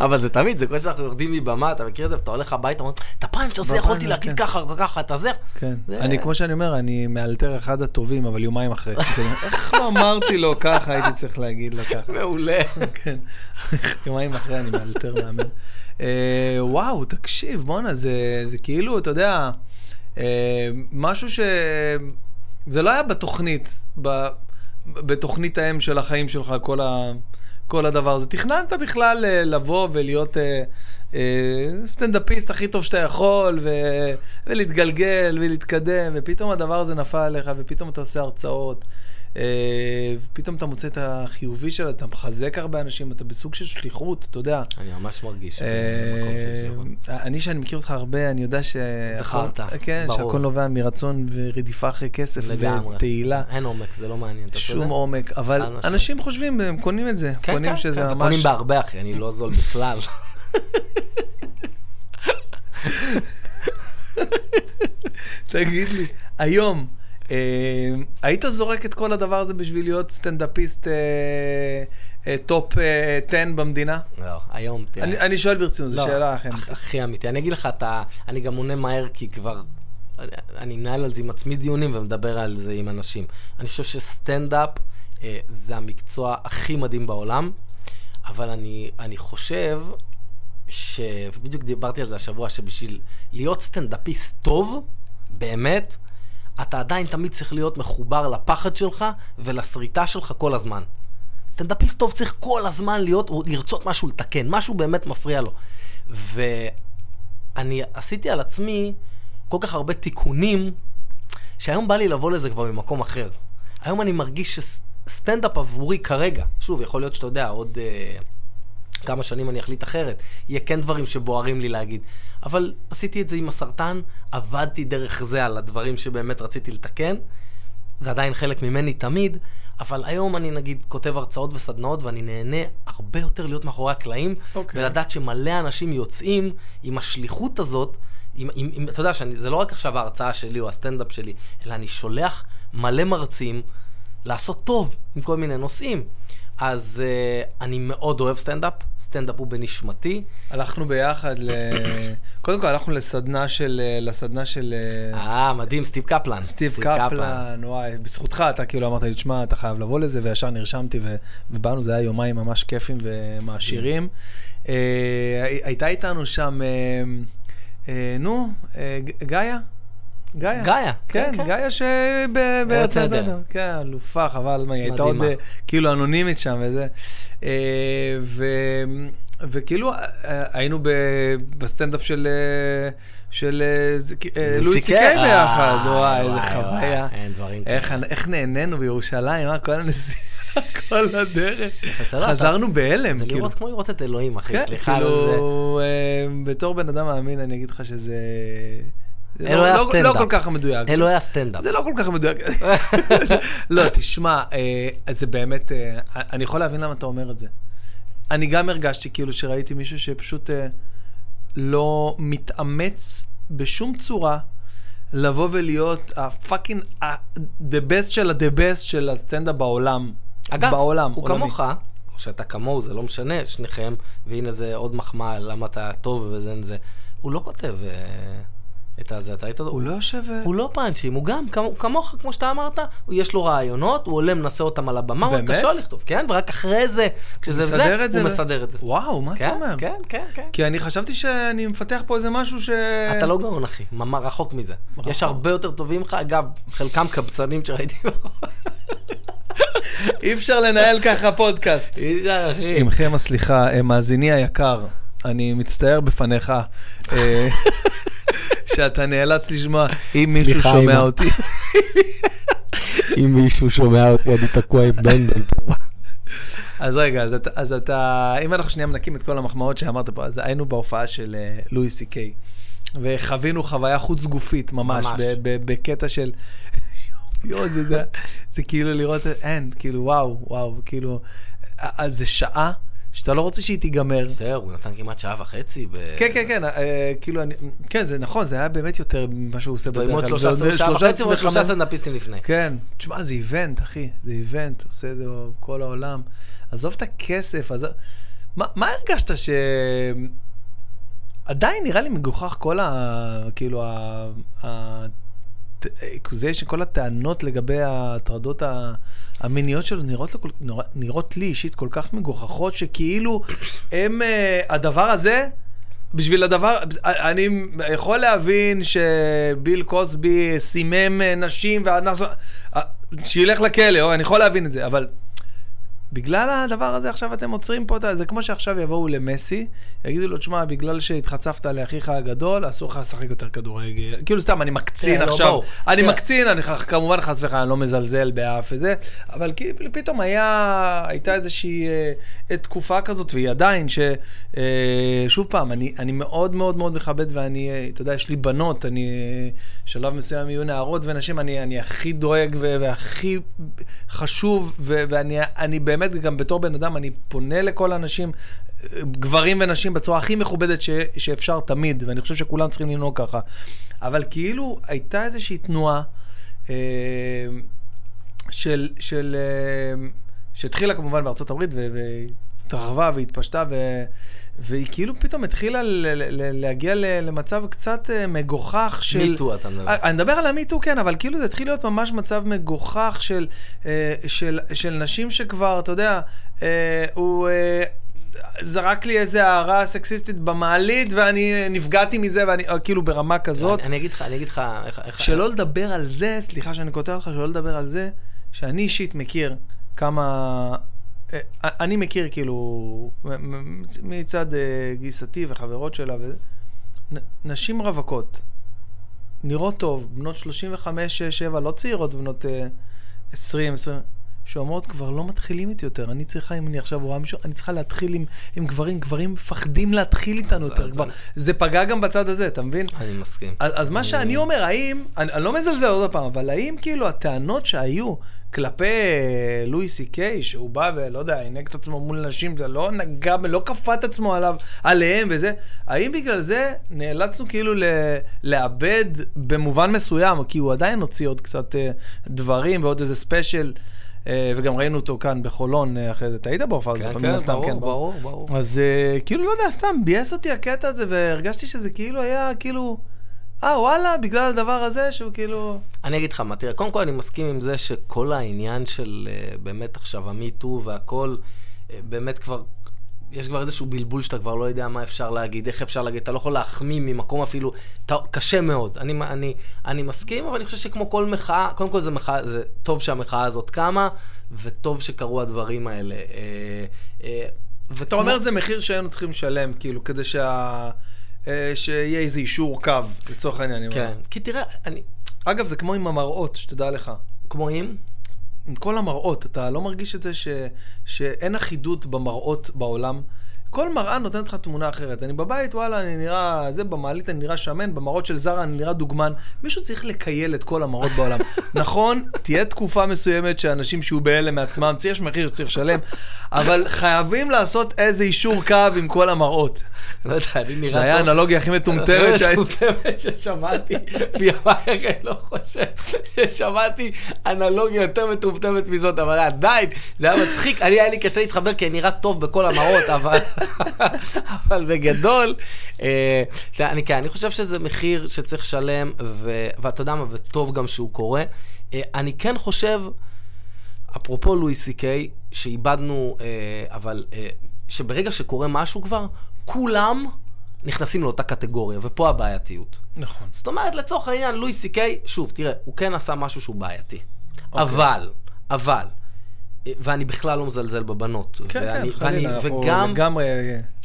אבל זה תמיד, זה כמו שאנחנו יורדים מבמה, אתה מכיר את זה, ואתה הולך הביתה, אומר, את הפאנץ' הזה יכולתי להגיד כן. ככה, ככה, אתה זה. כן. אני, כמו שאני אומר, אני מאלתר אחד הטובים, אבל יומיים אחרי. כזה, איך לא אמרתי לו ככה, הייתי צריך להגיד לו ככה. מעולה. כן. יומיים אחרי אני מאלתר מאמן. אה, וואו, תקשיב, בואנה, זה, כאילו, אתה יודע, אה, משהו ש... זה לא היה בתוכנית, בתוכנית האם של החיים שלך, כל, ה, כל הדבר הזה. תכננת בכלל אה, לבוא ולהיות אה, אה, סטנדאפיסט הכי טוב שאתה יכול, ו, ולהתגלגל ולהתקדם, ופתאום הדבר הזה נפל עליך, ופתאום אתה עושה הרצאות. אה, פתאום אתה מוצא את החיובי שלה, אתה מחזק הרבה אנשים, אתה בסוג של שליחות, אתה יודע. אני ממש מרגיש אה, במקום של שליחות. אני, שאני מכיר אותך הרבה, אני יודע ש... זכרת, כן, ברור. שהכל נובע מרצון ורדיפה אחרי כסף. ותהילה. אין עומק, זה לא מעניין, אתה שום. עומק, אבל. אנשים חושבים, הם קונים את זה. כן, קונים כן, כן, ממש... וקונים בהרבה, אחי, אני לא זול בכלל. תגיד לי, היום, אה, היית זורק את כל הדבר הזה בשביל להיות סטנדאפיסט אה, אה, top אה, 10 במדינה? לא, היום, תראה. אני שואל ברצינות, זו לא, שאלה אחרת. הכ- הכי אמיתי. אני אגיד לך, אני גם עונה מהר, כי כבר, אני מנהל על זה עם עצמי דיונים ומדבר על זה עם אנשים. אני חושב שסטנדאפ אה, זה המקצוע הכי מדהים בעולם, אבל אני, אני חושב ש... ובדיוק דיברתי על זה השבוע, שבשביל להיות סטנדאפיסט טוב, באמת, אתה עדיין תמיד צריך להיות מחובר לפחד שלך ולשריטה שלך כל הזמן. סטנדאפיסט טוב צריך כל הזמן להיות, לרצות משהו לתקן, משהו באמת מפריע לו. ואני עשיתי על עצמי כל כך הרבה תיקונים, שהיום בא לי לבוא לזה כבר ממקום אחר. היום אני מרגיש שסטנדאפ עבורי כרגע, שוב, יכול להיות שאתה יודע, עוד אה, כמה שנים אני אחליט אחרת, יהיה כן דברים שבוערים לי להגיד. אבל עשיתי את זה עם הסרטן, עבדתי דרך זה על הדברים שבאמת רציתי לתקן. זה עדיין חלק ממני תמיד, אבל היום אני נגיד כותב הרצאות וסדנאות ואני נהנה הרבה יותר להיות מאחורי הקלעים, אוקיי. ולדעת שמלא אנשים יוצאים עם השליחות הזאת, עם, עם, עם, אתה יודע, שזה לא רק עכשיו ההרצאה שלי או הסטנדאפ שלי, אלא אני שולח מלא מרצים לעשות טוב עם כל מיני נושאים. אז אה, אני מאוד אוהב סטנדאפ, סטנדאפ הוא בנשמתי. הלכנו ביחד ל... קודם כל הלכנו לסדנה של... לסדנה של... אה, מדהים, סטיב קפלן. סטיב קפלן, וואי, בזכותך אתה כאילו אמרת לי, תשמע, אתה חייב לבוא לזה, וישר נרשמתי ו- ובאנו, זה היה יומיים ממש כיפים ומעשירים. אה, הייתה איתנו שם אה, אה, נו, אה, גאיה? גאיה. גאיה, כן, כן, כן. גאיה שבארץ נהדר. כן, אלופה, חבל, מה, היא הייתה עוד. אה, כאילו אנונימית שם וזה. אה, ו- וכאילו אה, היינו בסטנדאפ של... של זה- לואי סי קיי ביחד, וואי, איזה חוויה. אין דברים איך, כאלה. איך נהנינו בירושלים, אה? כל הנסיעה, כל הדרך. חזרנו בהלם, זה כאילו. לראות כמו לראות את אלוהים, אחי, כן, סליחה על זה. כאילו, אה, בתור בן אדם מאמין, אני אגיד לך שזה... זה אלו לא- היה לא- סטנדאפ. לא כל כך מדויק. אלוהי הסטנדאפ. זה לא כל כך מדויק. לא, תשמע, אה, זה באמת, אה, אני יכול להבין למה אתה אומר את זה. אני גם הרגשתי כאילו שראיתי מישהו שפשוט אה, לא מתאמץ בשום צורה לבוא ולהיות ה fucking, the best של ה-the best של הסטנדאפ בעולם. אגב, בעולם, הוא עולמי. כמוך, או שאתה כמוהו, זה לא משנה, שניכם, והנה זה עוד מחמאה, למה אתה טוב וזה וזה. הוא לא כותב את הזה, אתה אותו? הוא לא יושב... אה, הוא לא פאנצ'ים, הוא גם כמו- כמוך, כמו שאתה אמרת, יש לו רעיונות, הוא עולה, מנסה אותם על הבמה, הוא באמת? קשה לכתוב, כן? ורק אחרי זה, כשזה וזה, הוא מסדר את זה. וואו, מה אתה כן, אומר? כן, כן, כן. כי אני חשבתי שאני מפתח פה איזה משהו ש... אתה לא גאון, אחי, רחוק מזה. יש הרבה יותר טובים לך, אגב, חלקם קבצנים שראיתי. אי אפשר לנהל ככה פודקאסט. אי אפשר, אחי. עמכם הסליחה, אה, מאזיני היקר, אני מצטער בפניך אה, שאתה נאלץ לשמוע אם מישהו שומע אמא. אותי. אם מישהו שומע אותי, אני תקוע עם בנדל פה. אז רגע, אז אתה- אז אתה, אם אנחנו שנייה מנקים את כל המחמאות שאמרת פה, אז היינו בהופעה של אה, לואי סי קיי, וחווינו חוויה חוץ גופית ממש, ממש. בקטע של... יואו, זה, זה, זה כאילו לראות, אין, כאילו וואו, וואו, כאילו, אז זה שעה שאתה לא רוצה שהיא תיגמר. בסדר, הוא נתן כמעט שעה וחצי. ב- כן, כן, כן, אה, כאילו, אני, כן, זה נכון, זה היה באמת יותר ממה שהוא עושה ועם עוד כלל. שלושה שעה וחצי ועוד שלושה סטנדאפיסטים לפני. כן, תשמע, זה איבנט, אחי, זה איבנט, עושה את זה בכל העולם. עזוב את הכסף, עזוב... מה, מה הרגשת ש... עדיין נראה לי מגוחך כל ה... כאילו, ה... ה... accusation, כל הטענות לגבי ההטרדות המיניות שלו נראות, לו, נראות לי אישית כל כך מגוחכות, שכאילו הם, אה, הדבר הזה, בשביל הדבר, אני יכול להבין שביל קוסבי סימם אה, נשים, ואנחנו, אה, שילך לכלא, אני יכול להבין את זה, אבל בגלל הדבר הזה עכשיו אתם עוצרים פה, את ה- זה כמו שעכשיו יבואו למסי, יגידו לו, תשמע, בגלל שהתחצפת לאחיך הגדול, אסור לך לשחק יותר כדורגל. כאילו סתם, אני מקצין כן, לא, עכשיו. ברור. אני כן. מקצין, אני כמובן חס וחלילה לא מזלזל באף וזה, אבל כאילו פתאום היה, הייתה איזושהי אה, אה, תקופה כזאת, והיא עדיין, ששוב פעם, אני, אני מאוד מאוד מאוד מכבד, ואני, אה, אתה יודע, יש לי בנות, אני, אה, שלב מסוים יהיו נערות ונשים, אני, אני הכי דואג והכי חשוב, ו- ואני אני באמת, גם בתור בן אדם, אני פונה לכל האנשים, גברים ונשים, בצורה הכי מכובדת ש- שאפשר תמיד, ואני חושב שכולם צריכים לנהוג ככה. אבל כאילו, הייתה איזושהי תנועה אה, של, של, אה, שהתחילה כמובן בארצות הברית, ו- והתרחבה והתפשטה, ו- והיא כאילו פתאום התחילה ל- ל- להגיע ל- למצב קצת אה, מגוחך של... מיטו אתה מדבר. אה, אני מדבר על המיטו, כן, אבל כאילו זה התחיל להיות ממש מצב מגוחך של, אה, של, של נשים שכבר, אתה יודע, הוא זרק לי איזה הערה סקסיסטית במעלית, ואני נפגעתי מזה, ואני, כאילו ברמה כזאת. אני- אני אגיד לך, אני אגיד לך, איך... שלא לדבר על זה, סליחה שאני קוטע אותך, שלא לדבר על זה, שאני אישית מכיר כמה... אה, אני מכיר כאילו מצד אה, גיסתי וחברות שלה, נשים רווקות, נראות טוב, בנות 35, 6, 7, לא צעירות, בנות אה, 20, 20, שאומרות כבר לא מתחילים איתי יותר, אני צריכה, אם אני עכשיו רואה מישהו, אני צריכה להתחיל עם, עם גברים, גברים מפחדים להתחיל איתנו אז- יותר, אז כבר, אני- זה פגע גם בצד הזה, אתה מבין? אני מסכים. אז, אז מה אני- שאני אומר, האם, אני, אני לא מזלזל עוד פעם, אבל האם כאילו הטענות שהיו כלפי לואי סי קיי, שהוא בא ולא יודע, הענק את עצמו מול נשים, זה לא נגע, לא כפה את עצמו עליו, עליהם וזה, האם בגלל זה נאלצנו כאילו ל, לאבד במובן מסוים, כי הוא עדיין הוציא עוד קצת אה, דברים ועוד איזה ספיישל, וגם ראינו אותו כאן בחולון אה, אחרי זה, אתה היית בהופעה הזאת, כן, מן כן, הסתם, ברור, ברור, ברור. אז uh, כאילו, לא יודע, סתם ביאס אותי הקטע הזה, והרגשתי שזה כאילו היה, כאילו, אה, וואלה, בגלל הדבר הזה, שהוא כאילו... אני אגיד לך מה, תראה, קודם כל אני מסכים עם זה שכל העניין של אה, באמת עכשיו המיטו והכל, אה, באמת כבר יש כבר איזשהו בלבול שאתה כבר לא יודע מה אפשר להגיד, איך אפשר להגיד, אתה לא יכול להחמיא ממקום אפילו, אתה, קשה מאוד. אני, אני, אני מסכים, אבל אני חושב שכמו כל מחאה, קודם כל זה מחאה, זה טוב שהמחאה הזאת קמה, וטוב שקרו הדברים האלה. אה, אה, וכמו... אתה אומר זה מחיר שהיינו צריכים לשלם, כאילו, כדי שה... אה, שיהיה איזה אישור קו, לצורך העניין. כן, כי תראה, אני... אגב, זה כמו עם המראות, שתדע לך. כמו עם? עם כל המראות, אתה לא מרגיש את זה ש... שאין אחידות במראות בעולם? כל מראה נותנת לך תמונה אחרת. אני בבית, וואלה, אני נראה, זה במעלית אני נראה שמן, במראות של זרה אני נראה דוגמן. מישהו צריך לקייל את כל המראות בעולם. נכון, תהיה תקופה מסוימת שאנשים שיהיו בהלם מעצמם, יש מחיר שצריך לשלם, אבל חייבים לעשות איזה אישור קו עם כל המראות. לא יודע, אני נראה טוב. זה היה האנלוגיה הכי מטומטמת ששמעתי, מימיי לא חושב ששמעתי אנלוגיה יותר מטומטמת מזאת, אבל עדיין, זה היה מצחיק, אני היה לי קשה להתחבר כי אני נראה טוב בכל המראות, אבל... אבל בגדול, אה, אני, כן, אני חושב שזה מחיר שצריך לשלם, ואתה יודע מה, וטוב גם שהוא קורה. אה, אני כן חושב, אפרופו לואי סי קיי, שאיבדנו, אה, אבל שברגע שקורה משהו כבר, כולם נכנסים לאותה קטגוריה, ופה הבעייתיות. נכון. זאת אומרת, לצורך העניין, לואי סי קיי, שוב, תראה, הוא כן עשה משהו שהוא בעייתי. אוקיי. אבל, אבל, ואני בכלל לא מזלזל בבנות. כן, ואני, כן, חלילה, אנחנו וגם, לגמרי...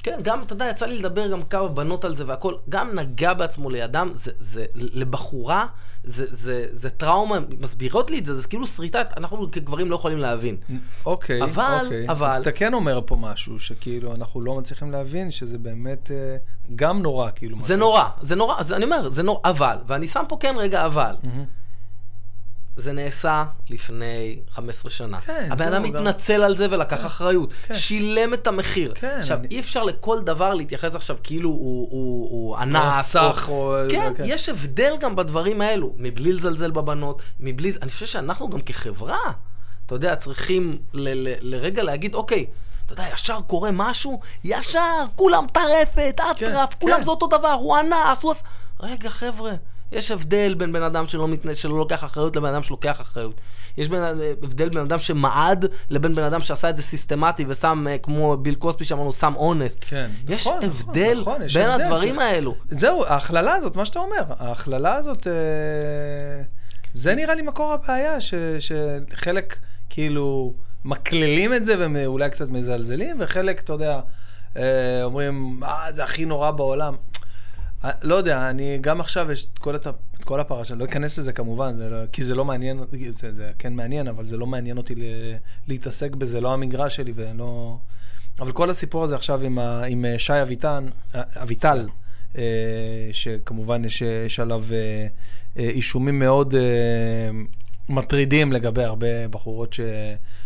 כן, גם, אתה יודע, יצא לי לדבר גם כמה בנות על זה והכל, גם נגע בעצמו לידם, זה, זה לבחורה, זה, זה, זה טראומה, מסבירות לי את זה, זה כאילו שריטה, אנחנו כגברים לא יכולים להבין. אוקיי, אבל, אוקיי. אבל... אז אתה כן אומר פה משהו, שכאילו אנחנו לא מצליחים להבין שזה באמת אה, גם נורא, כאילו. זה נורא, זה נורא, זה, אני אומר, זה נורא, אבל, ואני שם פה כן רגע אבל. Mm-hmm. זה נעשה לפני 15 שנה. כן, הבן אדם התנצל גם... על זה ולקח כן, אחריות. כן. שילם את המחיר. כן, עכשיו, אני... אי אפשר לכל דבר להתייחס עכשיו כאילו הוא, הוא, הוא אנס. או... או... כן, כן, יש הבדל גם בדברים האלו. מבלי לזלזל בבנות, מבלי... אני חושב שאנחנו גם כחברה, אתה יודע, צריכים ל- ל- לרגע להגיד, אוקיי, אתה יודע, ישר קורה משהו, ישר, כולם טרפת, אטרף, כן, כולם כן. זה אותו דבר, הוא אנס, הוא עש... רגע, חבר'ה. יש הבדל בין בן אדם שלא, מתנ... שלא לוקח אחריות לבן אדם שלוקח אחריות. יש בין... הבדל בין אדם שמעד לבין בן אדם שעשה את זה סיסטמטי ושם, אה, כמו ביל קוספי שאמרנו, שם אונס. כן, יש נכון, הבדל נכון, יש בין הבדל, הדברים צריך... האלו. זהו, ההכללה הזאת, מה שאתה אומר, ההכללה הזאת, אה, זה נראה לי מקור הבעיה, ש... שחלק כאילו מקללים את זה ואולי קצת מזלזלים, וחלק, אתה יודע, אה, אומרים, אה, זה הכי נורא בעולם. אה, לא יודע, אני גם עכשיו יש את כל, הת... את כל הפרשה, לא אכנס לזה כמובן, זה לא, כי זה לא מעניין, זה, זה כן מעניין, אבל זה לא מעניין אותי ל... להתעסק בזה, לא המגרש שלי ולא... אבל כל הסיפור הזה עכשיו עם, ה... עם אה, שי אביטן, אה, אביטל, שכמובן יש, יש עליו אישומים מאוד מטרידים לגבי הרבה בחורות ש...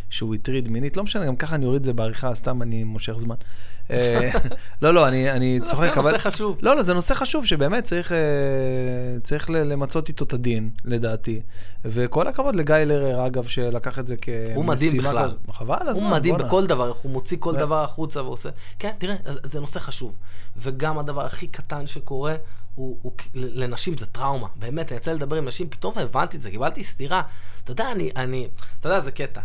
שהוא הטריד מינית, לא משנה, גם ככה אני אוריד את זה בעריכה, סתם אני מושך זמן. אה, לא, לא, אני צוחק, אבל... זה נושא חשוב. לא, לא, זה נושא חשוב שבאמת צריך, אה, צריך למצות איתו את הדין, לדעתי. וכל הכבוד לגיא לרר, אגב, שלקח את זה כמשימה. הוא מדהים בכלל. חבל הזמן, הוא מדהים בכל דבר, הוא מוציא כל דבר החוצה ועושה... כן, תראה, זה נושא חשוב. וגם הדבר הכי קטן שקורה, הוא, הוא, לנשים זה טראומה. באמת, אני יצא לדבר עם נשים, פתאום הבנתי את זה, קיבלתי סטירה. אתה יודע, אני, אני, אתה יודע, זה קטע.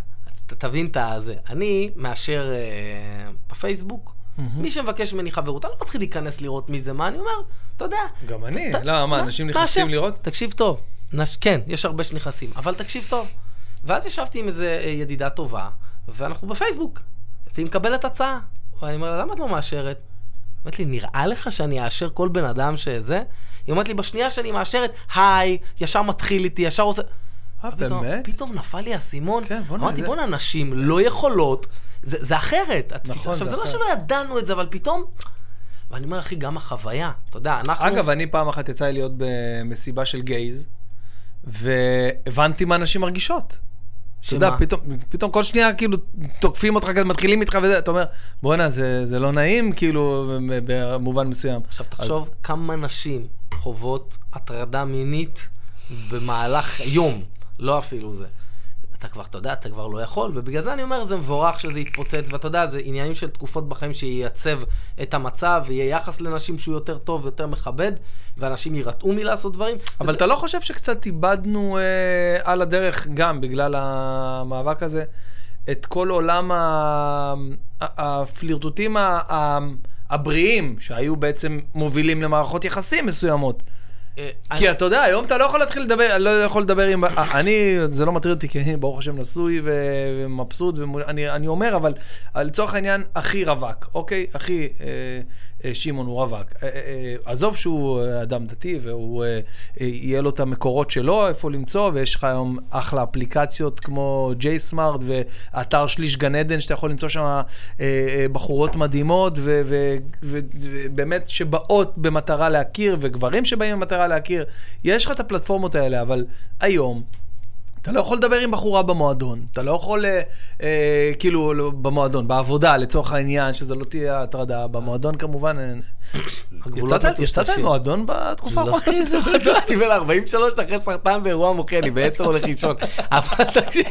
תבין את הזה. אני מאשר אה, בפייסבוק, mm-hmm. מי שמבקש ממני חברות, אני לא מתחיל להיכנס לראות מי זה מה, אני אומר, אתה יודע. גם אני, לא, מה, אנשים נכנסים לראות? תקשיב טוב, נש... כן, יש הרבה שנכנסים, אבל תקשיב טוב. ואז ישבתי עם איזה אה, ידידה טובה, ואנחנו בפייסבוק, והיא מקבלת הצעה. ואני אומר לה, למה את לא מאשרת? היא אומרת לי, נראה לך שאני אאשר כל בן אדם שזה? היא אומרת לי, בשנייה שאני מאשרת, היי, ישר מתחיל איתי, ישר עושה... אה, באמת? פתאום נפל לי האסימון. כן, בוא'נה. אמרתי, בוא'נה, נשים לא יכולות, זה, זה אחרת. נכון, עכשיו, זה, זה לא שלא ידענו את זה, אבל פתאום... ואני אומר, אחי, גם החוויה, אתה יודע, אנחנו... אגב, אני פעם אחת יצא לי להיות במסיבה של גייז, והבנתי מה נשים מרגישות. אתה יודע, פתאום, פתאום כל שנייה כאילו תוקפים אותך, כזה מתחילים איתך וזה, אתה אומר, בואנה, זה, זה לא נעים, כאילו, במובן מסוים. עכשיו, תחשוב אז... כמה נשים חוות הטרדה מינית במהלך יום. לא אפילו זה. אתה כבר, אתה יודע, אתה כבר לא יכול, ובגלל זה אני אומר, זה מבורך שזה יתפוצץ, ואתה יודע, זה עניינים של תקופות בחיים שייצב את המצב, ויהיה יחס לנשים שהוא יותר טוב, יותר מכבד, ואנשים יירתעו מלעשות דברים. אבל וזה... אתה לא חושב שקצת איבדנו אה, על הדרך, גם בגלל המאבק הזה, את כל עולם ה- ה- הפלירטוטים ה- ה- הבריאים, שהיו בעצם מובילים למערכות יחסים מסוימות. אה, כי אתה יודע, היום אתה לא יכול להתחיל לדבר, לא יכול לדבר עם... אה, אני, זה לא מטריד אותי, כי אני ברוך השם נשוי ומבסוט, אני אומר, אבל לצורך העניין, הכי רווק, אוקיי? הכי אה, אה, שמעון הוא רווק. אה, אה, אה, עזוב שהוא אה, אדם דתי, והוא, אה, אה, יהיה לו את המקורות שלו, איפה למצוא, ויש לך היום אחלה אפליקציות כמו ג'יי-סמארט, ואתר שליש גן עדן, שאתה יכול למצוא שם אה, אה, בחורות מדהימות, ובאמת שבאות במטרה להכיר, וגברים שבאים במטרה להכיר. יש לך את הפלטפורמות האלה, אבל היום... אתה לא יכול לדבר עם בחורה במועדון, אתה לא יכול, אה, אה, כאילו, לא, במועדון, בעבודה, לצורך העניין, שזה לא תהיה הטרדה. במועדון כמובן... אה, הגבולות יצאת- יצאת מטושטשים. עם מועדון בתקופה לא, האחרונה? אחי, מועדון, אני בן 43 אחרי סרטן באירוע מוחה, אני בעשר הולך לישון. אבל תקשיב,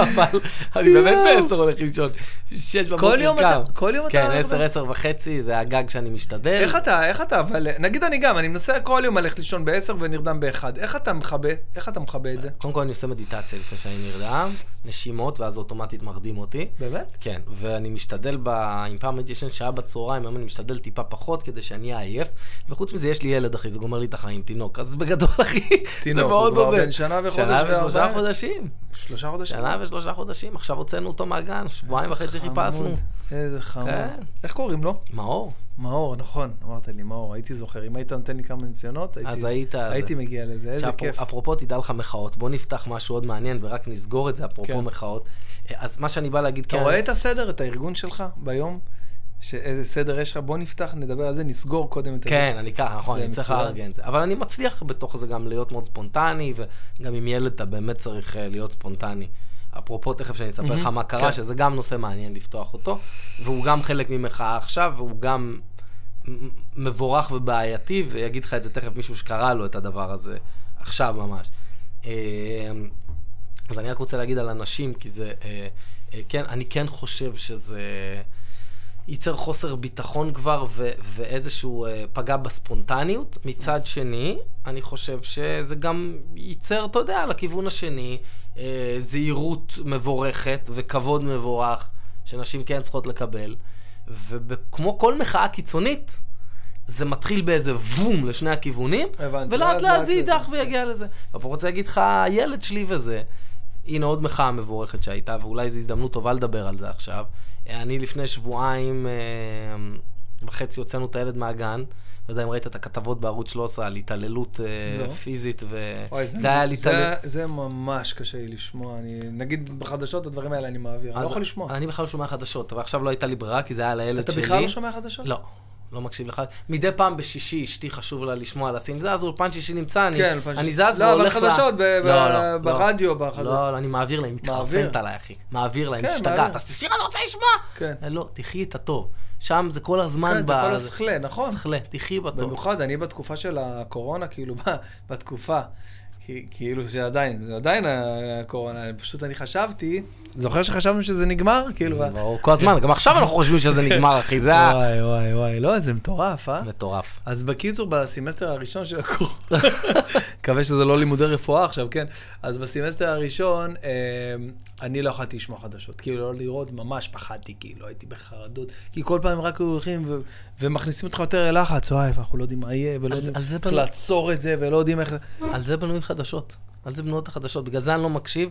אבל אני באמת בעשר הולך לישון. שש בבוקר יום קם. אתה- כל יום אתה- כן, עשר, עשר וחצי, זה הגג שאני משתדל. איך אתה, איך אתה, אבל נגיד אני גם, אני מנסה כל יום ללכת לישון בעשר ונרדם באחד. איך אתה מכבה, איך אתה מכבה את זה? קודם כל אני עושה מדיטציה לפני שאני נרדם, נשימות, ואז אוטומטית מרדים אותי. באמת? כן, ואני משתדל, ב... אם פעם הייתי ישן שעה בצהריים, היום אני משתדל טיפה פחות כדי שאני אהיה עייף. וחוץ מזה, יש לי ילד, אחי, זה גומר לי את החיים, תינוק. אז בגדול, אחי, זה תינוק, הוא מאוד כבר עוזר. בן שנה וחודש שנה ושלושה? חודשים. שלושה חודשים? שנה ושלושה חודשים, עכשיו הוצאנו אותו מהגן, שבועיים וחצי חיפשנו. איזה חמוד. כן. איך קוראים לו? מאור. מאור, נכון, אמרת לי מאור, הייתי זוכר. אם היית נותן לי כמה ניסיונות, הייתי, אז היית... הייתי מגיע לזה, איזה שאפ- כיף. אפרופו, תדע לך מחאות. בוא נפתח משהו עוד מעניין ורק נסגור את זה, אפרופו כן. מחאות. אז מה שאני בא להגיד, אתה כן, רואה את הסדר, את הארגון שלך ביום? שאיזה סדר יש לך? בוא נפתח, נדבר על זה, נסגור קודם את זה. כן, אני ככה, נכון, אני צריך. לארגן את זה. אבל אני מצליח בתוך זה גם להיות מאוד ספונטני, וגם עם ילד אתה באמת צריך אה, להיות ספונטני. אפרופו, תכף שאני אספר לך מה קרה, כן. שזה גם נושא מעניין לפתוח אותו, והוא גם חלק ממחאה עכשיו, והוא גם מבורך ובעייתי, ויגיד לך את זה תכף מישהו שקרא לו את הדבר הזה עכשיו ממש. אה, אז אני רק רוצה להגיד על אנשים, כי זה, אה, אה, כן, אני כן חושב שזה ייצר חוסר ביטחון כבר, ו- ואיזשהו אה, פגע בספונטניות. מצד שני, אני חושב שזה גם ייצר, אתה יודע, לכיוון השני, אה, זהירות מבורכת וכבוד מבורך, שנשים כן צריכות לקבל. וכמו כל מחאה קיצונית, זה מתחיל באיזה וום לשני הכיוונים, הבנתי, ולאט לאט זה יידח. ויגיע לזה. ופה רוצה להגיד לך, הילד שלי וזה, הנה עוד מחאה מבורכת שהייתה, ואולי זו הזדמנות טובה לדבר על זה עכשיו. אני לפני שבועיים אה, וחצי הוצאנו את הילד מהגן. לא יודע אם ראית את הכתבות בערוץ 13 על התעללות אה, לא. פיזית, וזה היה על התעללות. זה, זה ממש קשה לי לשמוע. אני, נגיד בחדשות, הדברים האלה אני מעביר. אני לא יכול לשמוע. אני בכלל לא שומע חדשות, אבל עכשיו לא הייתה לי ברירה, כי זה היה על הילד אתה שלי. בכלל לא שומע חדשות? לא, לא מקשיב לך. מדי פעם בשישי, אשתי חשוב לה לשמוע, לשים זה, אז אולפן שישי נמצא, אני, כן, אני. זז לא, אבל והולך ל... חדשות, ב- ב- לא, לא, לא. ברדיו, בחדשות. לא, לא, אני מעביר לה, היא? מתחרפנת עליי, אחי. מעביר לה, היא כן, משתגעת. מעביר. אז תשאיר, אני רוצה לשמוע! כן. אה, לא, תחי את הטוב. שם זה כל הזמן כן, ב... זה כל השכלה, נכון. שכלה, תחי בטוב. במיוחד אני בתקופה של הקורונה, כאילו, בתקופה, כאילו שעדיין, זה עדיין הקורונה, פשוט אני חשבתי, זוכר שחשבנו שזה נגמר? כאילו, ברור, כל הזמן, גם עכשיו אנחנו חושבים שזה נגמר, אחי, זה ה... וואי, וואי, וואי, לא, זה מטורף, אה? מטורף. אז בקיצור, בסמסטר הראשון של הקורונה, מקווה שזה לא לימודי רפואה עכשיו, כן? אז בסמסטר הראשון, אה, אני לא יכולתי לשמוע חדשות. כאילו, לא לראות, ממש פחדתי, כאילו, הייתי בחרדות. כי כל פעם רק היו הולכים ומכניסים אותך יותר ללחץ, וואי, ואנחנו לא יודעים מה יהיה, ולא יודעים איך לעצור את זה, ולא יודעים איך... על זה בנוי חדשות. על זה בנויות החדשות. בגלל זה אני לא מקשיב,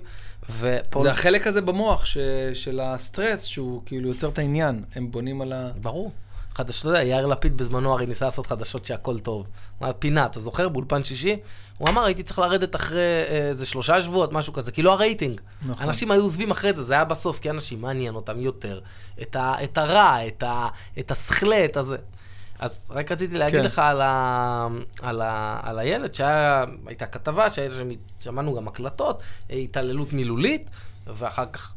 ופה... זה החלק הזה במוח ש- של הסטרס, שהוא כאילו יוצר את העניין. הם בונים על ה... ברור. חדשות, אתה יודע, יאיר לפיד בזמנו הרי ניסה לעשות חדשות שהכל טוב. מה, פינה, אתה זוכר? באולפן שישי? הוא אמר, הייתי צריך לרדת אחרי אה, איזה שלושה שבועות, משהו כזה, כי לא הרייטינג. נכון. אנשים היו עוזבים אחרי זה, זה היה בסוף, כי אנשים מעניין אותם יותר. את, ה, את הרע, את, ה, את השכלה, את הזה. אז רק רציתי להגיד כן. לך על, ה, על, ה, על הילד, שהייתה כתבה, שמענו גם הקלטות, אה, התעללות מילולית, ואחר כך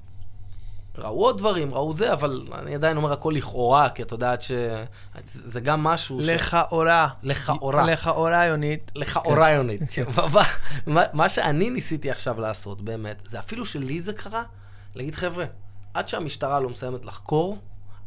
ראו עוד דברים, ראו זה, אבל אני עדיין אומר הכל לכאורה, כי את יודעת שזה גם משהו ש... לכאורה. לכאורה. לכאורה, יונית. לכאורה יונית. מה- מה- מה שאני ניסיתי עכשיו לעשות, באמת, זה אפילו שלי זה קרה, להגיד, חבר'ה, עד שהמשטרה לא מסיימת לחקור,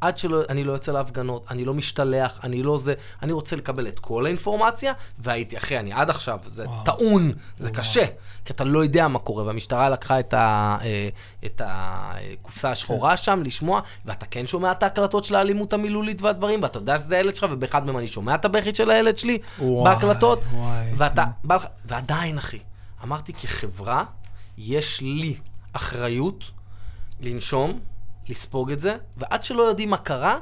עד שאני לא יוצא להפגנות, אני לא משתלח, אני לא זה, אני רוצה לקבל את כל האינפורמציה, והייתי, אחי, אני עד עכשיו, זה וואו. טעון, זה וואו. קשה, כי אתה לא יודע מה קורה, והמשטרה לקחה את, ה, אה, את הקופסה השחורה שם לשמוע, ואתה כן שומע את ההקלטות של האלימות המילולית והדברים, ואתה יודע שזה הילד שלך, ובאחד מהם אני שומע את הבכי של הילד שלי וואי, בהקלטות, וואי, ואתה, כן. בא ועדיין, אחי, אמרתי, כחברה, יש לי אחריות לנשום, לספוג את זה, ועד שלא יודעים מה קרה,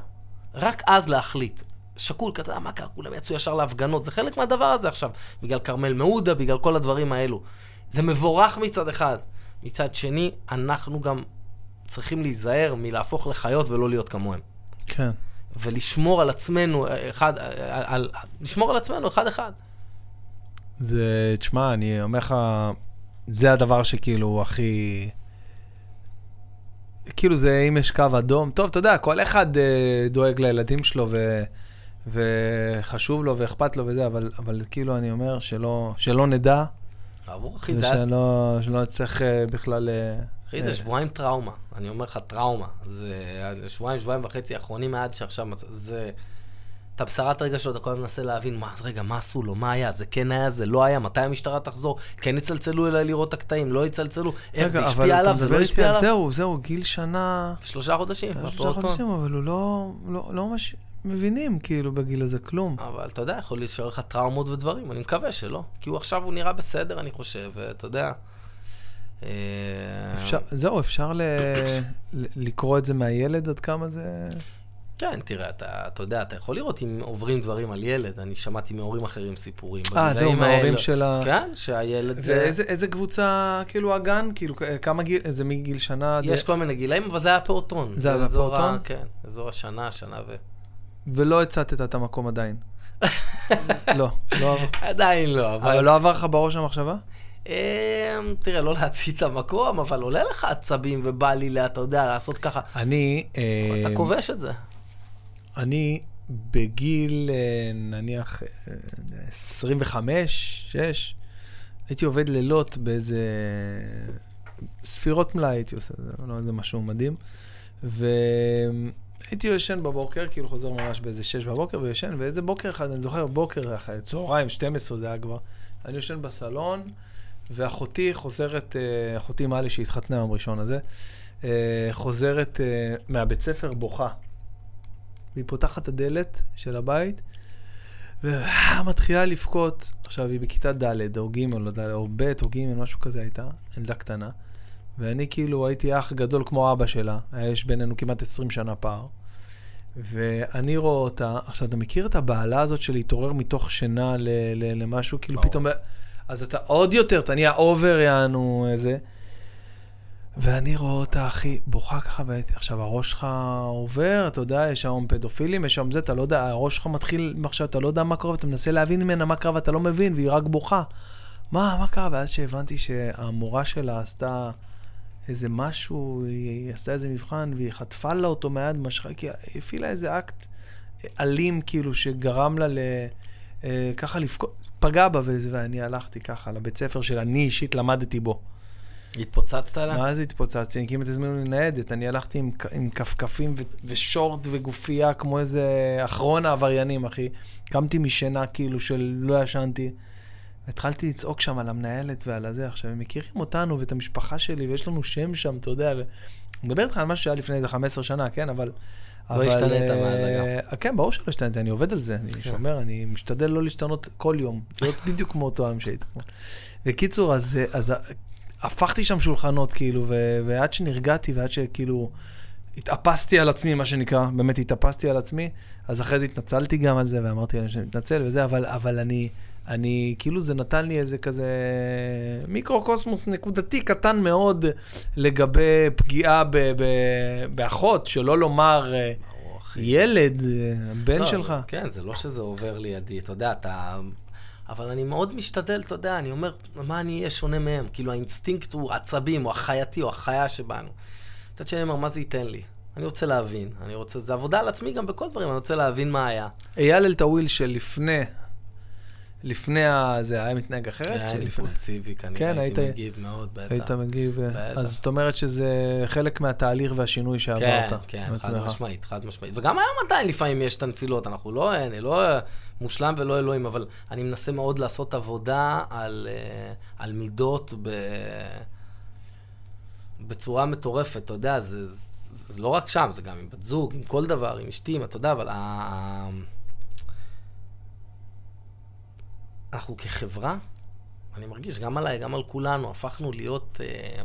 רק אז להחליט. שקול, כי אתה יודע מה קרה, כולם יצאו ישר להפגנות, זה חלק מהדבר הזה עכשיו, בגלל כרמל מעודה, בגלל כל הדברים האלו. זה מבורך מצד אחד. מצד שני, אנחנו גם צריכים להיזהר מלהפוך לחיות ולא להיות כמוהם. כן. ולשמור על עצמנו, אה, אחד, על, על, לשמור על עצמנו אחד-אחד. זה, תשמע, אני אומר לך, זה הדבר שכאילו הכי... כאילו זה, אם יש קו אדום, טוב, אתה יודע, כל אחד אה, דואג לילדים שלו ו, וחשוב לו ואכפת לו וזה, אבל, אבל כאילו אני אומר שלא, שלא נדע, עבור, אחי, זה ושלא שלא נצטרך אה, בכלל... אה, אחי, זה אה, שבועיים טראומה. אני אומר לך, טראומה. זה שבועיים, שבועיים וחצי האחרונים עד שעכשיו, זה... אתה בסערת רגשות, אתה כל הזמן מנסה להבין, מה, אז רגע, מה עשו לו, מה היה, זה כן היה, זה לא היה, מתי המשטרה תחזור, כן יצלצלו אליי לראות את הקטעים, לא יצלצלו, איך זה השפיע עליו, זה לא השפיע על עליו. זהו, זהו, גיל שנה... שלושה חודשים, שלושה. חודשים, אבל הוא לא, לא, לא ממש מבינים כאילו בגיל הזה כלום. אבל אתה יודע, יכול להישאר לך טראומות ודברים, אני מקווה שלא. כי הוא עכשיו, הוא נראה בסדר, אני חושב, ואתה יודע. אה, אפשר, זהו, אפשר ל, לקרוא את זה מהילד עד כמה זה... כן, תראה, אתה, אתה יודע, אתה יכול לראות אם עוברים דברים על ילד, אני שמעתי מהורים אחרים סיפורים. אה, זהו, מההורים. של ה... כן, שהילד... ואיזה איזה קבוצה, כאילו, הגן? כאילו, כ- כמה גיל, זה מגיל שנה. יש כל מיני גילאים, אבל זה היה פעוטון. זה היה ה- פעוטון? כן, אזור השנה, שנה ו... ולא הצתת את המקום עדיין. לא, לא עבר. עדיין לא, אבל... אבל לא עבר לך בראש המחשבה? אמ, תראה, לא להצית את המקום, אבל עולה לך עצבים ובא לי, אתה יודע, לעשות ככה. אני... אתה אה, כובש את זה. אני בגיל, אה, נניח, אה, 25, 6, הייתי עובד לילות באיזה ספירות מלאי, הייתי עושה, זה לא איזה משהו מדהים. והייתי ישן בבוקר, כאילו חוזר ממש באיזה 6 בבוקר וישן, ואיזה בוקר אחד, אני זוכר, בוקר אחד, צהריים, 12 זה היה כבר, אני ישן בסלון, ואחותי חוזרת, אה, אחותי מעלי שהתחתנה יום ראשון הזה, אה, חוזרת אה, מהבית ספר בוכה. והיא פותחת את הדלת של הבית, ומתחילה לבכות. עכשיו, היא בכיתה ד' או ג' או, ד', או ב' או ג', משהו כזה הייתה, ילדה קטנה. ואני כאילו הייתי אח גדול כמו אבא שלה, יש בינינו כמעט 20 שנה פער. ואני רואה אותה, עכשיו, אתה מכיר את הבעלה הזאת של להתעורר מתוך שינה ל- ל- למשהו, כאילו ברור. פתאום, אז אתה עוד יותר, אתה נהיה over יענו איזה. ואני רואה אותה, אחי, בוכה ככה, והייתי- עכשיו הראש שלך עובר, אתה יודע, יש שם פדופילים, יש שם זה, אתה לא יודע, הראש שלך מתחיל עכשיו, אתה לא יודע מה קורה, ואתה מנסה להבין ממנה מה קרה, ואתה לא מבין, והיא רק בוכה. מה, מה קרה? ואז שהבנתי שהמורה שלה עשתה איזה משהו, היא עשתה איזה מבחן, והיא חטפה לה אותו מהיד, משכה, כי היא הפעילה איזה אקט אלים, כאילו, שגרם לה ל... אה, ככה לבכות, פגע בה, ואני הלכתי ככה לבית ספר שאני אישית למדתי בו. התפוצצת עליה? מה זה התפוצצתי? אני כמעט הזמינו לי ניידת, אני הלכתי עם, עם כפכפים ו- ושורט וגופייה כמו איזה אחרון העבריינים, אחי. קמתי משינה כאילו של לא ישנתי. התחלתי לצעוק שם על המנהלת ועל הזה. עכשיו, הם מכירים אותנו ואת המשפחה שלי, ויש לנו שם שם, אתה יודע. ו... אני מדבר איתך על משהו שהיה לפני איזה 15 שנה, כן? אבל... לא השתנית אה, מאז, אה, כן, ברור שלא השתנתי, אני עובד על זה, אני שומר, אני משתדל לא להשתנות כל יום, להיות בדיוק כמו אותו עם שהייתי. בקיצור, אז, אה, אז הפכתי שם שולחנות, כאילו, ו- ועד שנרגעתי ועד שכאילו התאפסתי על עצמי, מה שנקרא, באמת התאפסתי על עצמי, אז אחרי זה התנצלתי גם על זה, ואמרתי להם שאני מתנצל וזה, אבל, אבל אני, אני, כאילו זה נתן לי איזה כזה מיקרוקוסמוס נקודתי קטן מאוד לגבי פגיעה ב- ב- באחות, שלא לומר אה. ילד, אה, הבן לא, שלך. כן, זה לא שזה עובר לידי, אתה יודע, אתה... אבל אני מאוד משתדל, אתה יודע, אני אומר, מה אני אהיה שונה מהם? כאילו, האינסטינקט הוא עצבים, או החייתי, או החיה שבנו. מצד שני, אני אומר, מה זה ייתן לי? אני רוצה להבין, אני רוצה, זה עבודה על עצמי גם בכל דברים, אני רוצה להבין מה היה. אייל אלטאוויל שלפני לפני זה היה מתנהג אחרת? היה שלפני- אימפולסיבי, כן, כנראה הייתי היית- מגיב מאוד, בטח. היית מגיב, אה, בטח. אז זאת אומרת שזה חלק מהתהליך והשינוי שעברת. כן, כן, חד. משמעית, חד משמעית. וגם היום עדיין לפעמים יש את הנפילות, אנחנו לא, אני לא אה, מושלם ולא אלוהים, אבל אני מנסה מאוד לעשות עבודה על, אה, על מידות ב... בצורה מטורפת, אתה יודע, זה, זה, זה לא רק שם, זה גם עם בת זוג, עם כל דבר, עם אשתי, עם- אתה יודע, אבל ה... ה- אנחנו כחברה, אני מרגיש, גם עליי, גם על כולנו, הפכנו להיות אה,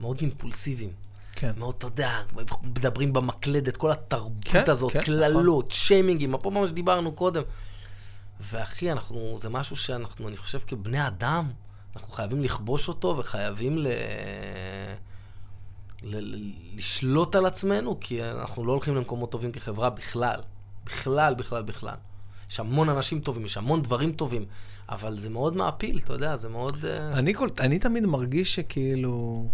מאוד אימפולסיביים. כן. מאוד, אתה יודע, מדברים במקלדת, כל התרבות כן, הזאת, כן, קללות, שיימינגים, אפרופו מה שדיברנו קודם. ואחי, אנחנו, זה משהו שאנחנו, אני חושב, כבני אדם, אנחנו חייבים לכבוש אותו וחייבים ל... ל... ל... לשלוט על עצמנו, כי אנחנו לא הולכים למקומות טובים כחברה בכלל. בכלל, בכלל, בכלל. יש המון אנשים טובים, יש המון דברים טובים, אבל זה מאוד מעפיל, אתה יודע, זה מאוד... אה, אני, כל, אני תמיד מרגיש שכאילו...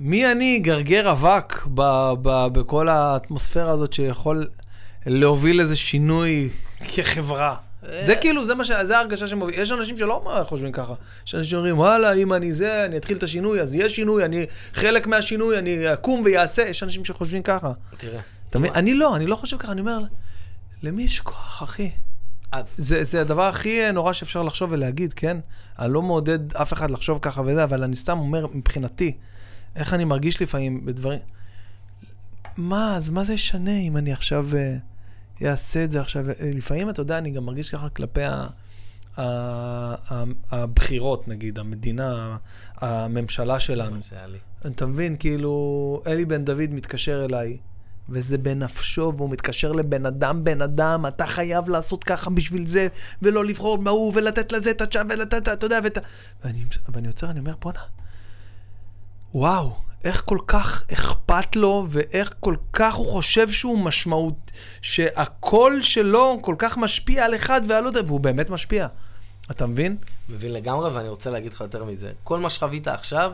מי אני גרגר אבק ב, ב, בכל האטמוספירה הזאת שיכול להוביל איזה שינוי כחברה? זה כאילו, זה מה ש... זה ההרגשה שמוביל. יש אנשים שלא חושבים ככה. יש אנשים שאומרים, וואלה, אם אני זה, אני אתחיל את השינוי, אז יהיה שינוי, אני חלק מהשינוי, אני אקום ויעשה. יש אנשים שחושבים ככה. תראה. אתה מבין? אני לא, אני לא חושב ככה, אני אומר, למי יש כוח, אחי? אז... זה, זה הדבר הכי נורא שאפשר לחשוב ולהגיד, כן? אני לא מעודד אף אחד לחשוב ככה וזה, אבל אני סתם אומר, מבחינתי, איך אני מרגיש לפעמים בדברים... מה, אז מה זה ישנה אם אני עכשיו אעשה את זה עכשיו? אה, לפעמים, אתה יודע, אני גם מרגיש ככה כלפי ה... הבחירות, נגיד, המדינה, הממשלה שלנו. אתה מבין, כאילו, אלי בן דוד מתקשר אליי, וזה בנפשו, והוא מתקשר לבן אדם, בן אדם, אתה חייב לעשות ככה בשביל זה, ולא לבחור בהוא, ולתת לזה את הצ'אב, ולתת, אתה יודע, ואת ה... ואני, ואני יוצר, אני אומר, בואנה, וואו, איך כל כך אכפת לו, ואיך כל כך הוא חושב שהוא משמעות, שהקול שלו כל כך משפיע על אחד ועל עוד, והוא באמת משפיע. אתה מבין? מבין לגמרי, ואני רוצה להגיד לך יותר מזה. כל מה שחווית עכשיו,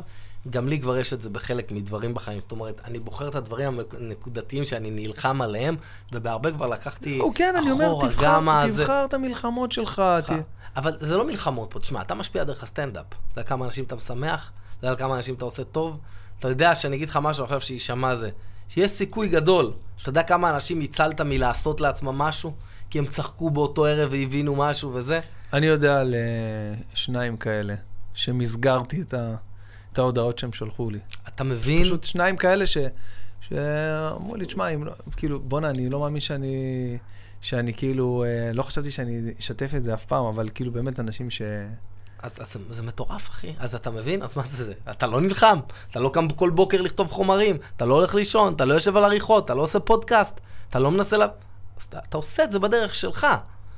גם לי כבר יש את זה בחלק מדברים בחיים. זאת אומרת, אני בוחר את הדברים הנקודתיים שאני נלחם עליהם, ובהרבה כבר לקחתי או כן, אני אומר, אחורה, תבחר, תבחר את המלחמות שלך. ת... אבל זה לא מלחמות פה. תשמע, אתה משפיע דרך הסטנדאפ. אתה יודע כמה אנשים אתה משמח? אתה יודע כמה אנשים אתה עושה טוב? אתה יודע שאני אגיד לך משהו עכשיו שיישמע זה. שיש סיכוי גדול, שאתה יודע כמה אנשים הצלת מלעשות לעצמם משהו, כי הם צחקו באותו ערב והבינו משהו וזה. אני יודע על אה, שניים כאלה, שמסגרתי את, ה... את ההודעות שהם שלחו לי. אתה מבין? פשוט שניים כאלה ש... שאמרו לי, תשמע, אם לא, כאילו, בואנה, אני לא מאמין שאני, שאני כאילו, אה, לא חשבתי שאני אשתף את זה אף פעם, אבל כאילו באמת אנשים ש... אז, אז זה, מטורף, אחי. אז אתה מבין? אז מה זה זה? אתה לא נלחם. אתה לא קם כל בוקר לכתוב חומרים. אתה לא הולך לישון, אתה לא יושב על עריכות, אתה לא עושה פודקאסט. אתה לא מנסה ל... אז אתה, אתה עושה את זה בדרך שלך.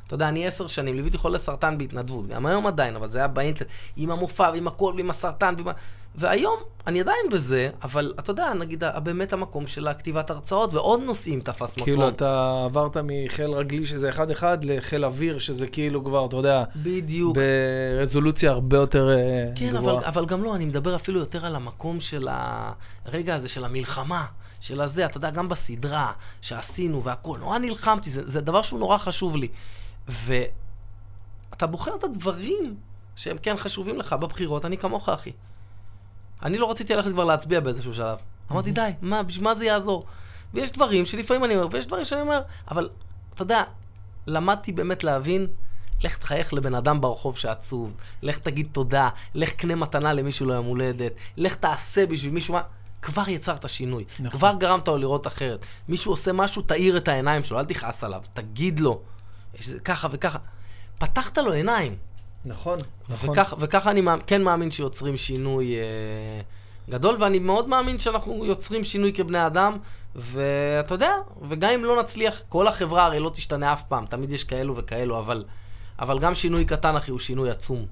אתה יודע, אני עשר שנים, ליוויתי חולי סרטן בהתנדבות, גם היום עדיין, אבל זה היה באינטרנט, עם המופע ועם הכל ועם הסרטן, ועם... והיום אני עדיין בזה, אבל אתה יודע, נגיד, באמת המקום של הכתיבת הרצאות ועוד נושאים תפס מקום. כאילו, אתה עברת מחיל רגלי, שזה אחד-אחד, לחיל אוויר, שזה כאילו כבר, אתה יודע, בדיוק. ברזולוציה הרבה יותר אה, כן, גבוהה. אבל, אבל גם לא, אני מדבר אפילו יותר על המקום של הרגע הזה, של המלחמה, של הזה, אתה יודע, גם בסדרה שעשינו והכול, נורא נלחמתי, זה, זה דבר שהוא נורא חשוב לי. ואתה בוחר את הדברים שהם כן חשובים לך בבחירות, אני כמוך, אחי. אני לא רציתי ללכת כבר להצביע באיזשהו שלב. אמרתי, די, מה, בשביל מה זה יעזור? ויש דברים שלפעמים אני אומר, ויש דברים שאני אומר, אבל אתה יודע, למדתי באמת להבין, לך תחייך לבן אדם ברחוב שעצוב, לך תגיד תודה, לך קנה מתנה למישהו ליום הולדת, לך תעשה בשביל מישהו מה... כבר יצרת שינוי, נכון. כבר גרמת לו לראות אחרת. מישהו עושה משהו, תאיר את העיניים שלו, אל תכעס עליו, תגיד לו, יש ככה וככה. פתחת לו עיניים, נכון, נכון. וכך, וככה אני כן מאמין שיוצרים שינוי אה, גדול, ואני מאוד מאמין שאנחנו יוצרים שינוי כבני אדם, ואתה יודע, וגם אם לא נצליח, כל החברה הרי לא תשתנה אף פעם, תמיד יש כאלו וכאלו, אבל, אבל גם שינוי קטן, אחי, הוא שינוי עצום.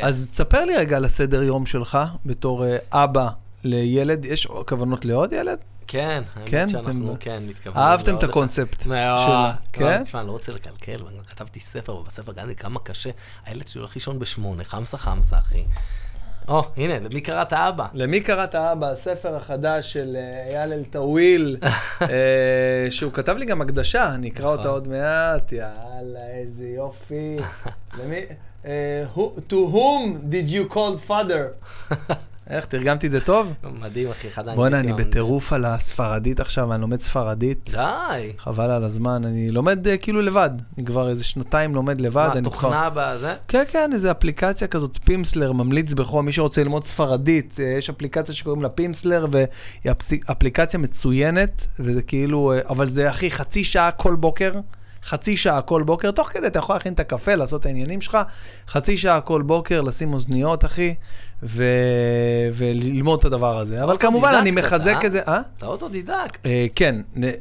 אז תספר לי רגע על הסדר יום שלך, בתור אה, אבא לילד. יש כוונות לעוד ילד? כן, כן? האמת שאנחנו, אתם- כן, מתכוונים. אהבתם את. הקונספט. שלה, כן? תשמע, אני לא רוצה לקלקל, כתבתי ספר, ובספר גם לי כמה קשה. הילד שלי הולך לישון בשמונה, חמסה חמסה, אחי. או, הנה, למי קראת אבא? למי קראת אבא? הספר החדש של אה, אייל אלטאוויל, אה, שהוא כתב לי גם הקדשה, אני אקרא אותה נכון. עוד מעט, יאללה, איזה יופי. למי? אה, to whom did you call father? איך, תרגמתי את זה טוב? מדהים, אחי, אחד בואנה, אני בטירוף על הספרדית עכשיו, אני לומד ספרדית. די. חבל על הזמן, אני לומד אה, כאילו לבד. אני כבר איזה שנתיים לומד לבד. מה, תוכנה בזה? כן, כן, איזה אפליקציה כזאת, פימסלר, ממליץ בחום, מי שרוצה ללמוד ספרדית, אה, יש אפליקציה שקוראים לה פימסלר, והיא אפ- אפליקציה מצוינת, וזה כאילו, אה, אבל זה אחי, חצי שעה כל בוקר, חצי שעה כל בוקר, תוך כדי אתה יכול להכין את הקפה, לעשות את העניינים שלך, חצי שעה כל בוקר, לשים אוזניות, אחי, ו... וללמוד את הדבר הזה. אבל כמובן, אני מחזק אתה, את זה, אה? אתה אוטודידקט. אה, כן,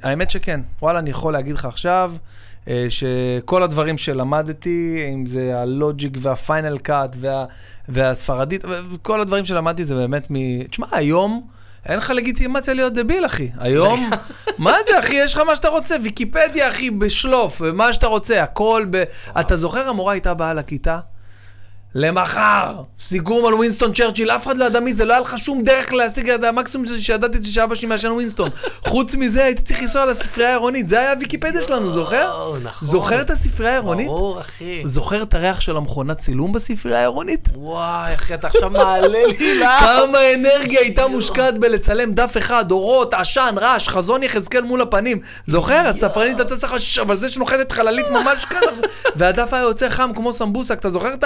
האמת שכן. וואלה, אני יכול להגיד לך עכשיו, אה, שכל הדברים שלמדתי, אם זה ה Logic וה Final Cut וה, והספרדית, כל הדברים שלמדתי זה באמת מ... תשמע, היום... אין לך לגיטימציה להיות דביל, אחי. היום, מה זה, אחי? יש לך מה שאתה רוצה. ויקיפדיה, אחי, בשלוף, מה שאתה רוצה, הכל ב... אתה זוכר, המורה הייתה באה לכיתה? למחר, סיכום על ווינסטון צ'רצ'יל, אף אחד לא ידע מי זה, לא היה לך שום דרך להשיג את המקסימום זה שידעתי זה שאבא שלי מעשן ווינסטון. חוץ מזה, הייתי צריך לנסוע לספרייה העירונית, זה היה הוויקיפדיה שלנו, זוכר? נכון. זוכר את הספרייה העירונית? ברור, אחי. זוכר את הריח של המכונת צילום בספרייה העירונית? וואי, אחי, אתה עכשיו מעלה לי לאף. כמה אנרגיה הייתה מושקעת בלצלם דף אחד, אורות, עשן, רעש, חזון יחזקאל מול הפנים. זוכר? הספרנית הייתה צריכה, "ש- אבל זה שנוחתת חללית ממש כאן, והדף היה יוצא חם כמו סמבוסק, אתה זוכר את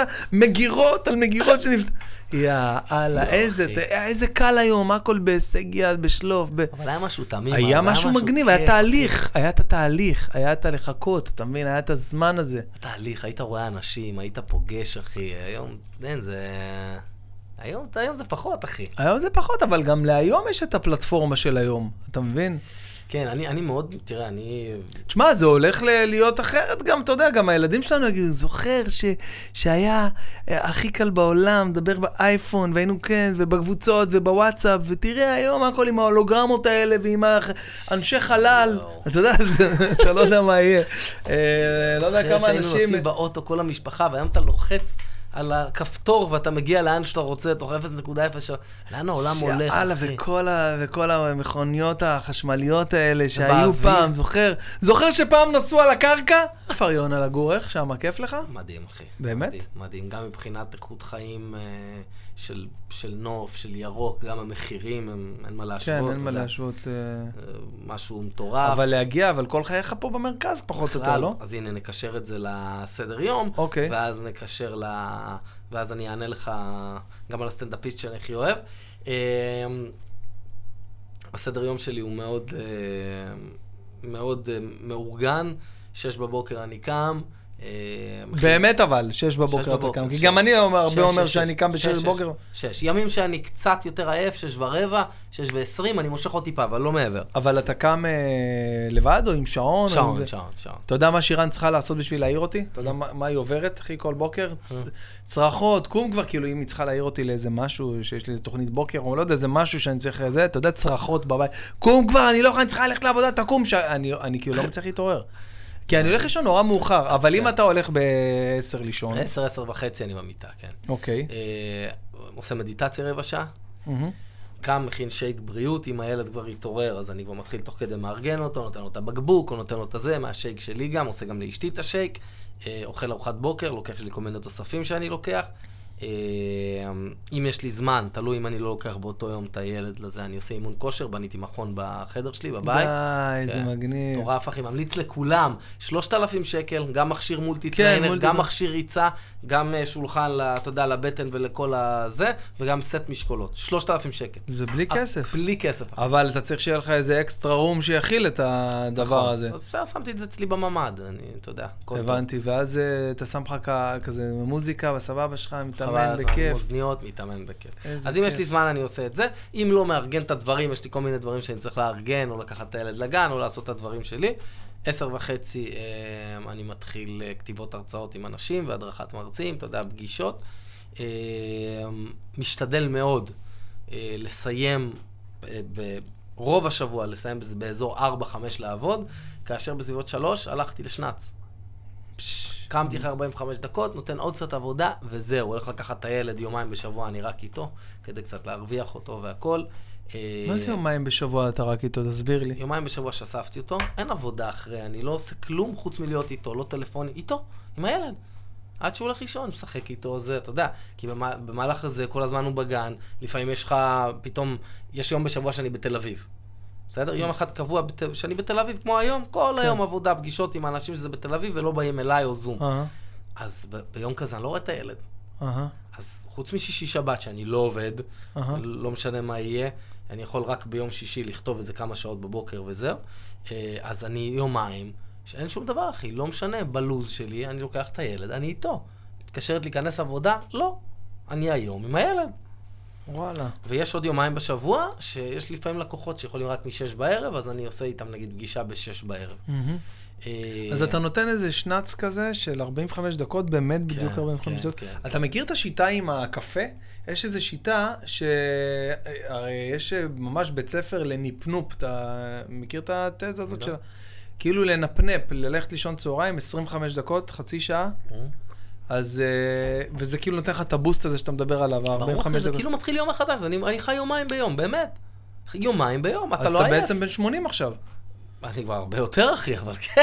המגירות על מגירות שנפת... יאללה, איזה, קל היום, הכל בהישג יד, בשלוף. ב... אבל היה משהו תמים. היה אז משהו מגניב, היה. תהליך, היה את התהליך, היה את הלחכות, אתה מבין? היה את הזמן הזה. תהליך, היית רואה אנשים, היית פוגש, אחי. היום, אין, זה... היום, היום זה פחות, אחי. היום זה פחות, אבל גם להיום יש את הפלטפורמה של היום, אתה מבין? כן, אני, אני מאוד, תראה, אני... תשמע, זה הולך ל- להיות אחרת גם, אתה יודע, גם הילדים שלנו יגידו, זוכר ש, שהיה אה, הכי קל בעולם, לדבר באייפון, והיינו כן, ובקבוצות, ובוואטסאפ, ותראה היום הכל עם ההולוגרמות האלה, ועם האנשי חלל, יואו. אתה יודע, אתה לא יודע מה יהיה. אה, לא יודע אחרי כמה שהיינו אנשים... נוסעים באוטו, כל המשפחה, והיום אתה לוחץ על הכפתור ואתה מגיע לאן שאתה רוצה, תוך 0.0, לאן העולם הולך, אחי. וכל, ה, וכל המכוניות החשמליות האלה שהיו. פעם, זוכר? זוכר שפעם נסעו על הקרקע? כפר יונה לגור, איך שם, כיף לך? מדהים, אחי. באמת? מדהים, מדהים. גם מבחינת איכות חיים אה, של, של נוף, של ירוק, גם המחירים, הם, אין מה להשוות. כן, אין מה. להשוות. אה, אה, משהו מטורף. אבל להגיע, אבל כל חייך פה במרכז, פחות או יותר, לא? אז הנה, נקשר את זה לסדר יום, אוקיי. ואז נקשר ל... ואז אני אענה לך גם על הסטנדאפיסט שאני הכי אוהב. אה, הסדר יום שלי הוא מאוד, אה, מאוד מאורגן, שש בבוקר אני קם. אה, באמת אבל, שש בבוקר אתה קם. כי. גם אני הרבה אומר שאני. קם בשש שש, בבוקר. שש. ימים שאני קצת יותר עייף, שש ורבע, שש ועשרים, אני מושך עוד טיפה, אבל לא מעבר. אבל אתה קם אה, לבד או עם שעון? שעון? שעון, שעון. אתה יודע מה שירן צריכה לעשות בשביל להעיר אותי? אתה. יודע מה היא עוברת, אחי, כל בוקר? צ- צרחות, קום כבר, כאילו, אם היא צריכה להעיר אותי לאיזה משהו, שיש לי תוכנית בוקר, או לא יודע, איזה משהו שאני צריך, זה, אתה יודע, צרחות בבית. קום כבר, אני לא יכול, אני צריכה ללכת לעבודה, תקום. אני כאילו לא מצליח להתעורר. כי אני הולך לישון נורא מאוחר, אבל אם אתה הולך ב-10 לישון, עשר, עשר וחצי אני במיטה, כן. אוקיי. אה, עושה מדיטציה רבע שעה. קם, מכין שייק בריאות, אם הילד כבר יתעורר, אז אני כבר מתחיל תוך כדי מארגן אותו, נותן לו את הבקבוק, או נותן לו את הזה, מהשייק שלי גם, עושה גם לאשתי את השייק, אה, אוכל ארוחת בוקר, לוקח לי כל מיני תוספים שאני לוקח. אה, אם יש לי זמן, תלוי אם אני לא לוקח באותו יום את הילד לזה, אני עושה אימון כושר, בניתי מכון בחדר שלי, בבית. די, איזה כן. מגניב. מטורף, אחי, ממליץ לכולם. 3,000 שקל, גם מכשיר multi כן, trainer, multi- גם מכשיר ריצה, גם אה, שולחן, אתה יודע, לבטן ולכל הזה, וגם סט משקולות. 3,000 שקל. זה בלי כסף. בלי כסף. אחי. אבל אתה צריך שיהיה לך איזה אקסטרה רום שיכיל את הדבר נכון. הזה. אז בסדר, שמתי את זה אצלי בממ"ד, אני, אתה יודע, טוב. הבנתי, ואז אה, אתה שם לך כזה מוזיקה בסבבה שלך, מתאמן על הזמן, בכיף. אוזניות, מתאמן בכיף. אז אם יש. לי זמן אני עושה את זה. אם לא מארגן את הדברים, יש לי כל מיני דברים שאני צריך לארגן, או לקחת את הילד לגן, או לעשות את הדברים שלי. עשר וחצי אה, אני מתחיל אה, כתיבות הרצאות עם אנשים והדרכת מרצים, אתה יודע, פגישות. אה, משתדל מאוד אה, לסיים אה, ברוב השבוע, לסיים באזור 4-5 לעבוד, כאשר בסביבות 3 הלכתי לשנץ. קמתי אחרי 45 דקות, נותן עוד קצת עבודה, וזהו, הולך לקחת את הילד יומיים בשבוע, אני רק איתו, כדי קצת להרוויח אותו והכל. אה, מה זה יומיים בשבוע אתה רק איתו? תסביר לי. יומיים בשבוע שאספתי אותו, אין עבודה אחרי, אני לא עושה כלום חוץ מלהיות איתו, לא טלפוני, איתו, עם הילד. עד שהוא הולך לישון, משחק איתו, זה, אתה יודע. כי במה- במהלך הזה, כל הזמן הוא בגן, לפעמים יש לך, פתאום, יש יום בשבוע שאני בתל אביב. בסדר? יום אחד קבוע בת- שאני בתל אביב, כמו היום, כל כן. היום עבודה, פגישות עם האנשים שזה בתל אביב, ולא באים אליי או זום. אהה, אז ב- ביום כזה אני לא רואה את הילד. אהה, אז חוץ משישי שבת, שאני לא עובד, אהה. לא משנה מה יהיה, אני יכול רק ביום שישי לכתוב איזה כמה שעות בבוקר וזהו. אה, אז אני יומיים, שאין שום דבר, אחי, לא משנה, בלוז שלי, אני לוקח את הילד, אני איתו. מתקשרת להיכנס עבודה? לא. אני היום עם הילד. וואלה. ויש עוד יומיים בשבוע, שיש לפעמים לקוחות שיכולים רק משש בערב, אז אני עושה איתם נגיד פגישה בשש בערב. מהמם. אה, אז אתה נותן איזה שנץ כזה של 45 דקות, באמת בדיוק 45 כן, דקות. כן. אתה מכיר את השיטה עם הקפה? יש איזו שיטה שהרי יש ממש בית ספר לנפנופ, אתה מכיר את התזה הזאת. שלה? כאילו לנפנפ, ללכת לישון צהריים, 25 דקות, חצי שעה? אז, אה, וזה כאילו נותן לך את הבוסט הזה שאתה מדבר עליו, ברור, 45 אחי, זה דקות. כאילו מתחיל יום מחדש, אני חי יומיים ביום, באמת. יומיים ביום, אתה אז לא אתה עייף. בעצם בן 80 עכשיו. אני כבר הרבה יותר, אחי, אבל כן.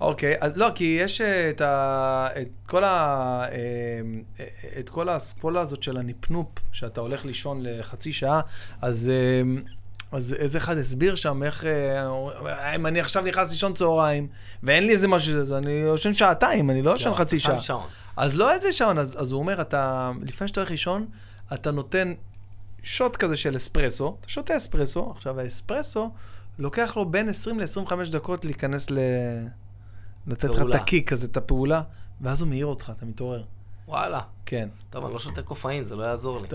אוקיי, אז לא, כי יש אה, את, ה, את כל ה... אה, את כל האסכולה הזאת של הנפנופ, שאתה הולך לישון לחצי שעה, אז, אז איזה אחד הסביר שם איך... אה, אם אני עכשיו נכנס לישון צהריים, ואין לי איזה משהו, אז אני יושן שעתיים, אני לא יושן לא, חצי אתה שם שעה. אז לא איזה שעון, אז, אז הוא אומר, אתה, לפני שאתה הולך לישון, אתה נותן שוט כזה של אספרסו, אתה שותה אספרסו, עכשיו האספרסו, לוקח לו בין 20 ל-25 דקות להיכנס ל... לתת לך את. הקיק הזה, את הפעולה, ואז הוא מעיר אותך, אתה מתעורר. וואלה. כן. טוב, אני לא שותה קופאין, זה לא יעזור לי.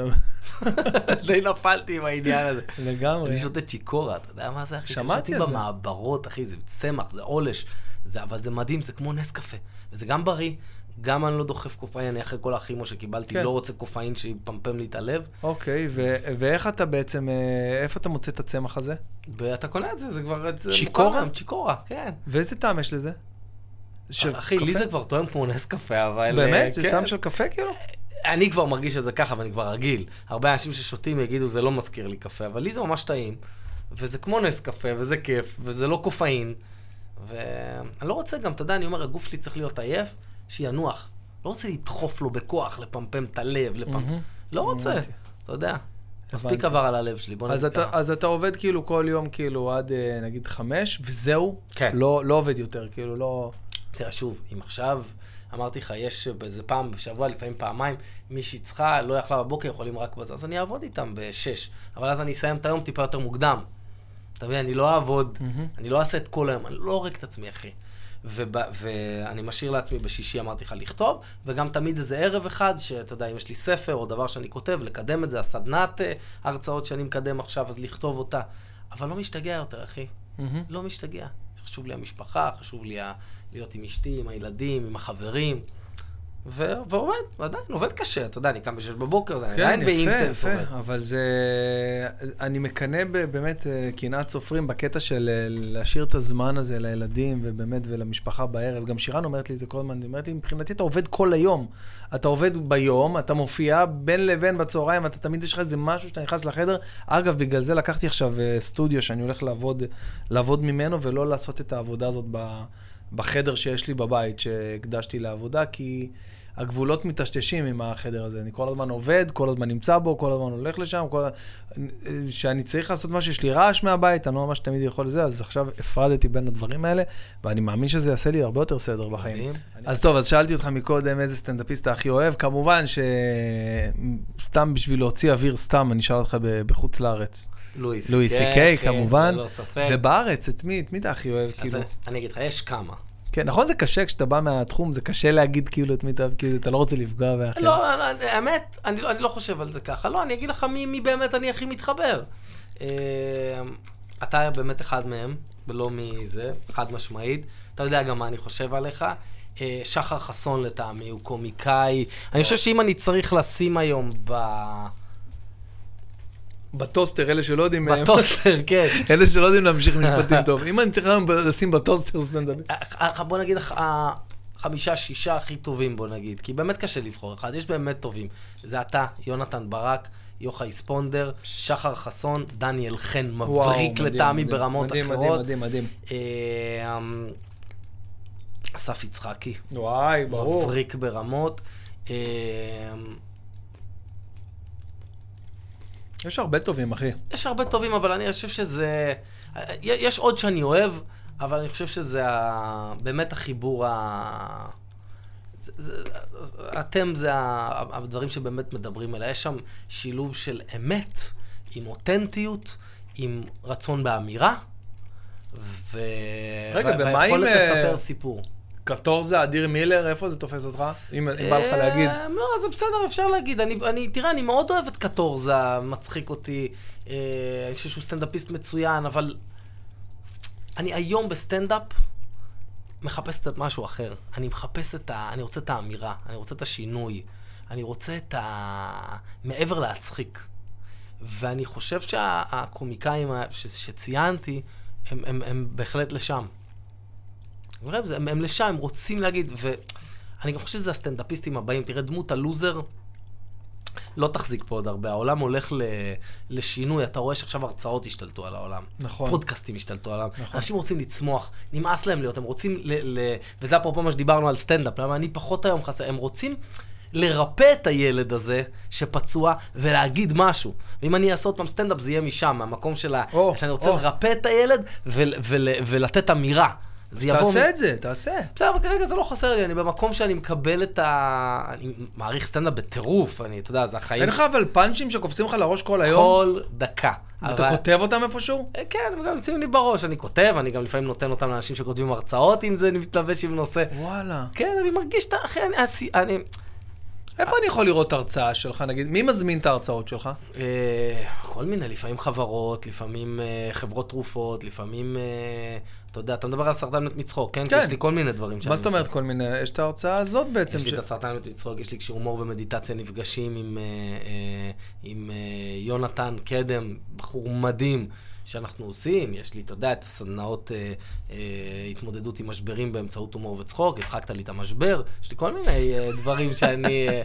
די נפלתי עם העניין הזה. לגמרי. אני שותה צ'יקורה, אתה יודע מה זה, אחי? שמעתי על זה. במעברות, אחי, זה צמח, זה עולש. זה, אבל זה מדהים, זה כמו נס קפה. וזה גם בריא, גם אני לא דוחף קופאין, אני אחרי כל הכימו שקיבלתי, כן. לא רוצה קופאין שיפמפם לי את הלב. אוקיי, ו- ואיך אתה בעצם, אה, איפה אתה מוצא את הצמח הזה? ואתה קונה את זה, זה כבר... צ'יקורה? צ'יקורה, כן. ואיזה טעם יש לזה? של אחי, לי קפה? זה כבר טועם כמו נס קפה, אבל... באמת? אה, זה כן. טעם של קפה כאילו? אני כבר מרגיש שזה ככה, ואני כבר רגיל. הרבה אנשים ששותים יגידו, זה לא מזכיר לי קפה, אבל לי זה ממש טעים. וזה כמו נס קפה, וזה כיף, וזה לא קופאין. ואני לא רוצה גם, אתה יודע, אני אומר, הגוף שלי צריך להיות עייף, שינוח. לא רוצה לדחוף לו בכוח, לפמפם את הלב, לפמפם... מהמם. לא רוצה, הבנתי. אתה יודע. מספיק. עבר על הלב שלי, בוא נגיד ככה. אז אתה עובד כאילו כל יום כאילו עד אה, נגיד חמש, וזהו? כן. לא, לא עובד יותר, כאילו לא... תראה, שוב, אם עכשיו, אמרתי לך, יש באיזה פעם בשבוע, לפעמים פעמיים, מישהי צריכה, לא יכלה בבוקר, יכולים רק בזה, אז אני אעבוד איתם בשש. אבל אז אני אסיים את היום טיפה יותר מוקדם. אתה מבין, אני לא אעבוד, מהמם. אני לא אעשה את כל היום, אני לא הורג את עצמי, אחי. וב, ואני משאיר לעצמי בשישי, אמרתי לך, לכתוב, וגם תמיד איזה ערב אחד, שאתה יודע, אם יש לי ספר או דבר שאני כותב, לקדם את זה, הסדנת אה, הרצאות שאני מקדם עכשיו, אז לכתוב אותה. אבל לא משתגע יותר, אחי. מהמם. לא משתגע. חשוב לי המשפחה, חשוב לי להיות עם אשתי, עם הילדים, עם החברים. ו- ועובד, ועדיין, עובד קשה, אתה יודע, אני קם בשש בבוקר, זה כן, עדיין יפה, באינטנס יפה, עובד. אבל זה... אני מקנא באמת אה, קנאת סופרים בקטע של אה, להשאיר את הזמן הזה לילדים ובאמת ולמשפחה בערב. גם שירן אומרת לי את זה כל הזמן, היא אומרת לי, מבחינתי אתה עובד כל היום. אתה עובד ביום, אתה מופיע בין לבין בצהריים, אתה תמיד יש לך איזה משהו שאתה נכנס לחדר. אגב, בגלל זה לקחתי עכשיו אה, סטודיו שאני הולך לעבוד, לעבוד ממנו ולא לעשות את העבודה הזאת ב, בחדר שיש לי בבית, שהקדשתי לעבודה, כי... הגבולות מטשטשים עם החדר הזה. אני כל הזמן עובד, כל הזמן נמצא בו, כל הזמן הולך לשם, כל... שאני צריך לעשות משהו, יש לי רעש מהבית, אני לא ממש תמיד יכול לזה, אז עכשיו הפרדתי בין הדברים האלה, ואני מאמין שזה יעשה לי הרבה יותר סדר בחיים. מדהים. אז טוב, אז שאלתי אותך מקודם איזה סטנדאפיסט אתה הכי אוהב. כמובן שסתם בשביל להוציא אוויר סתם, אני אשאל אותך בחוץ לארץ. לואי סי קיי, כמובן. ללא ספק. ובארץ, את מי, את מי אתה הכי אוהב? אז כאילו? אני- אני אגיד לך, יש כמה. כן, נכון זה קשה כשאתה בא מהתחום, זה קשה להגיד כאילו את מי אתה אוהב, כאילו אתה לא רוצה לפגוע באחרים. לא, לא, האמת, אני לא- אני לא חושב על זה ככה. לא, אני אגיד לך מי מי באמת אני הכי מתחבר. אה, אתה באמת אחד מהם, ולא מזה, חד משמעית. אתה יודע גם מה אני חושב עליך. אה, שחר חסון לטעמי הוא קומיקאי. אני חושב שאם אני צריך לשים היום ב... בטוסטר, אלה שלא יודעים, בטוסטר, כן. אלה שלא יודעים להמשיך משפטים טוב. אם אני צריך היום לשים בטוסטר סטנדאפ. אה, בוא נגיד, הח- החמישה, שישה הכי טובים, בוא נגיד. כי באמת קשה לבחור אחד, יש באמת טובים. זה אתה, יונתן ברק, יוחאי ספונדר, שחר חסון, דניאל חן, מבריק לטעמי ברמות מדהים, אחרות. מדהים, מדהים, מדהים. אה, אסף יצחקי. וואי, ברור. מבריק ברמות. יש הרבה טובים, אחי. יש הרבה טובים, אבל אני חושב שזה... יש עוד שאני אוהב, אבל אני חושב שזה ה... באמת החיבור ה... זה, זה, אתם זה ה- הדברים שבאמת מדברים עליה. יש שם שילוב של אמת עם אותנטיות, עם רצון באמירה, ו... רגע, ומה עם, אה, לספר סיפור. קטור זה אדיר מילר, איפה זה תופס אותך? אם בא לך להגיד. אה, לא, זה בסדר, אפשר להגיד. אני, תראה, אני מאוד אוהב את קטורזה, מצחיק אותי. אה, אני חושב שהוא סטנדאפיסט מצוין, אבל אני היום בסטנדאפ מחפש את משהו אחר. אני מחפש את ה... אני רוצה את האמירה, אני רוצה את השינוי, אני רוצה את ה... מעבר להצחיק. ואני חושב שהקומיקאים ש- שציינתי, הם, הם, הם בהחלט לשם. הם, הם, לשם, הם רוצים להגיד, ואני גם חושב שזה הסטנדאפיסטים הבאים. תראה, דמות הלוזר לא תחזיק פה עוד הרבה. העולם הולך ל, לשינוי. אתה רואה שעכשיו הרצאות השתלטו על העולם. נכון. פודקאסטים השתלטו על העולם. נכון. אנשים רוצים לצמוח, נמאס להם להיות, הם רוצים ל... ל וזה אפרופו מה שדיברנו על סטנדאפ, למה אני פחות היום חסר, הם רוצים... לרפא את הילד הזה שפצוע ולהגיד משהו. ואם אני אעשה עוד פעם סטנדאפ זה יהיה משם, מהמקום של ה... או, שאני רוצה או. לרפא את הילד ול, ול, ולתת אמירה. זה יבוא... תעשה את זה, תעשה. בסדר, אבל כרגע זה לא חסר לי, אני במקום שאני מקבל את ה... אני מעריך סטנדאפ בטירוף, אני, אתה יודע, זה החיים. אין לך אבל פאנצ'ים שקופצים לך לראש כל היום? כל דקה. אתה כותב אותם איפשהו? אה, כן, וגם יוצאים לי בראש, אני כותב, אני גם לפעמים נותן אותם לאנשים שכותבים הרצאות, אם זה מתלבש עם נושא. וואלה. כן, אני מרגיש את ה... אחי, אני... איפה אני יכול לראות הרצאה שלך, נגיד? מי מזמין את ההרצאות שלך? אה, כל מיני, לפעמים חברות, לפעמים אה, חברות תרופות, לפעמים, אתה יודע, אתה מדבר על סרטן מת מצחוק, כן? כן. כי יש לי כל מיני דברים שאני מה זאת אומרת כל מיני? יש את ההרצאה הזאת בעצם. יש לי ש- את הסרטן מת מצחוק, יש לי כשהומור ומדיטציה נפגשים עם, אה, אה, עם אה, יונתן קדם, בחור מדהים. שאנחנו עושים, יש לי, אתה יודע, את הסדנאות אה, אה, התמודדות עם משברים באמצעות הומור וצחוק, הצחקת לי את המשבר, יש לי כל מיני אה, דברים שאני, אה,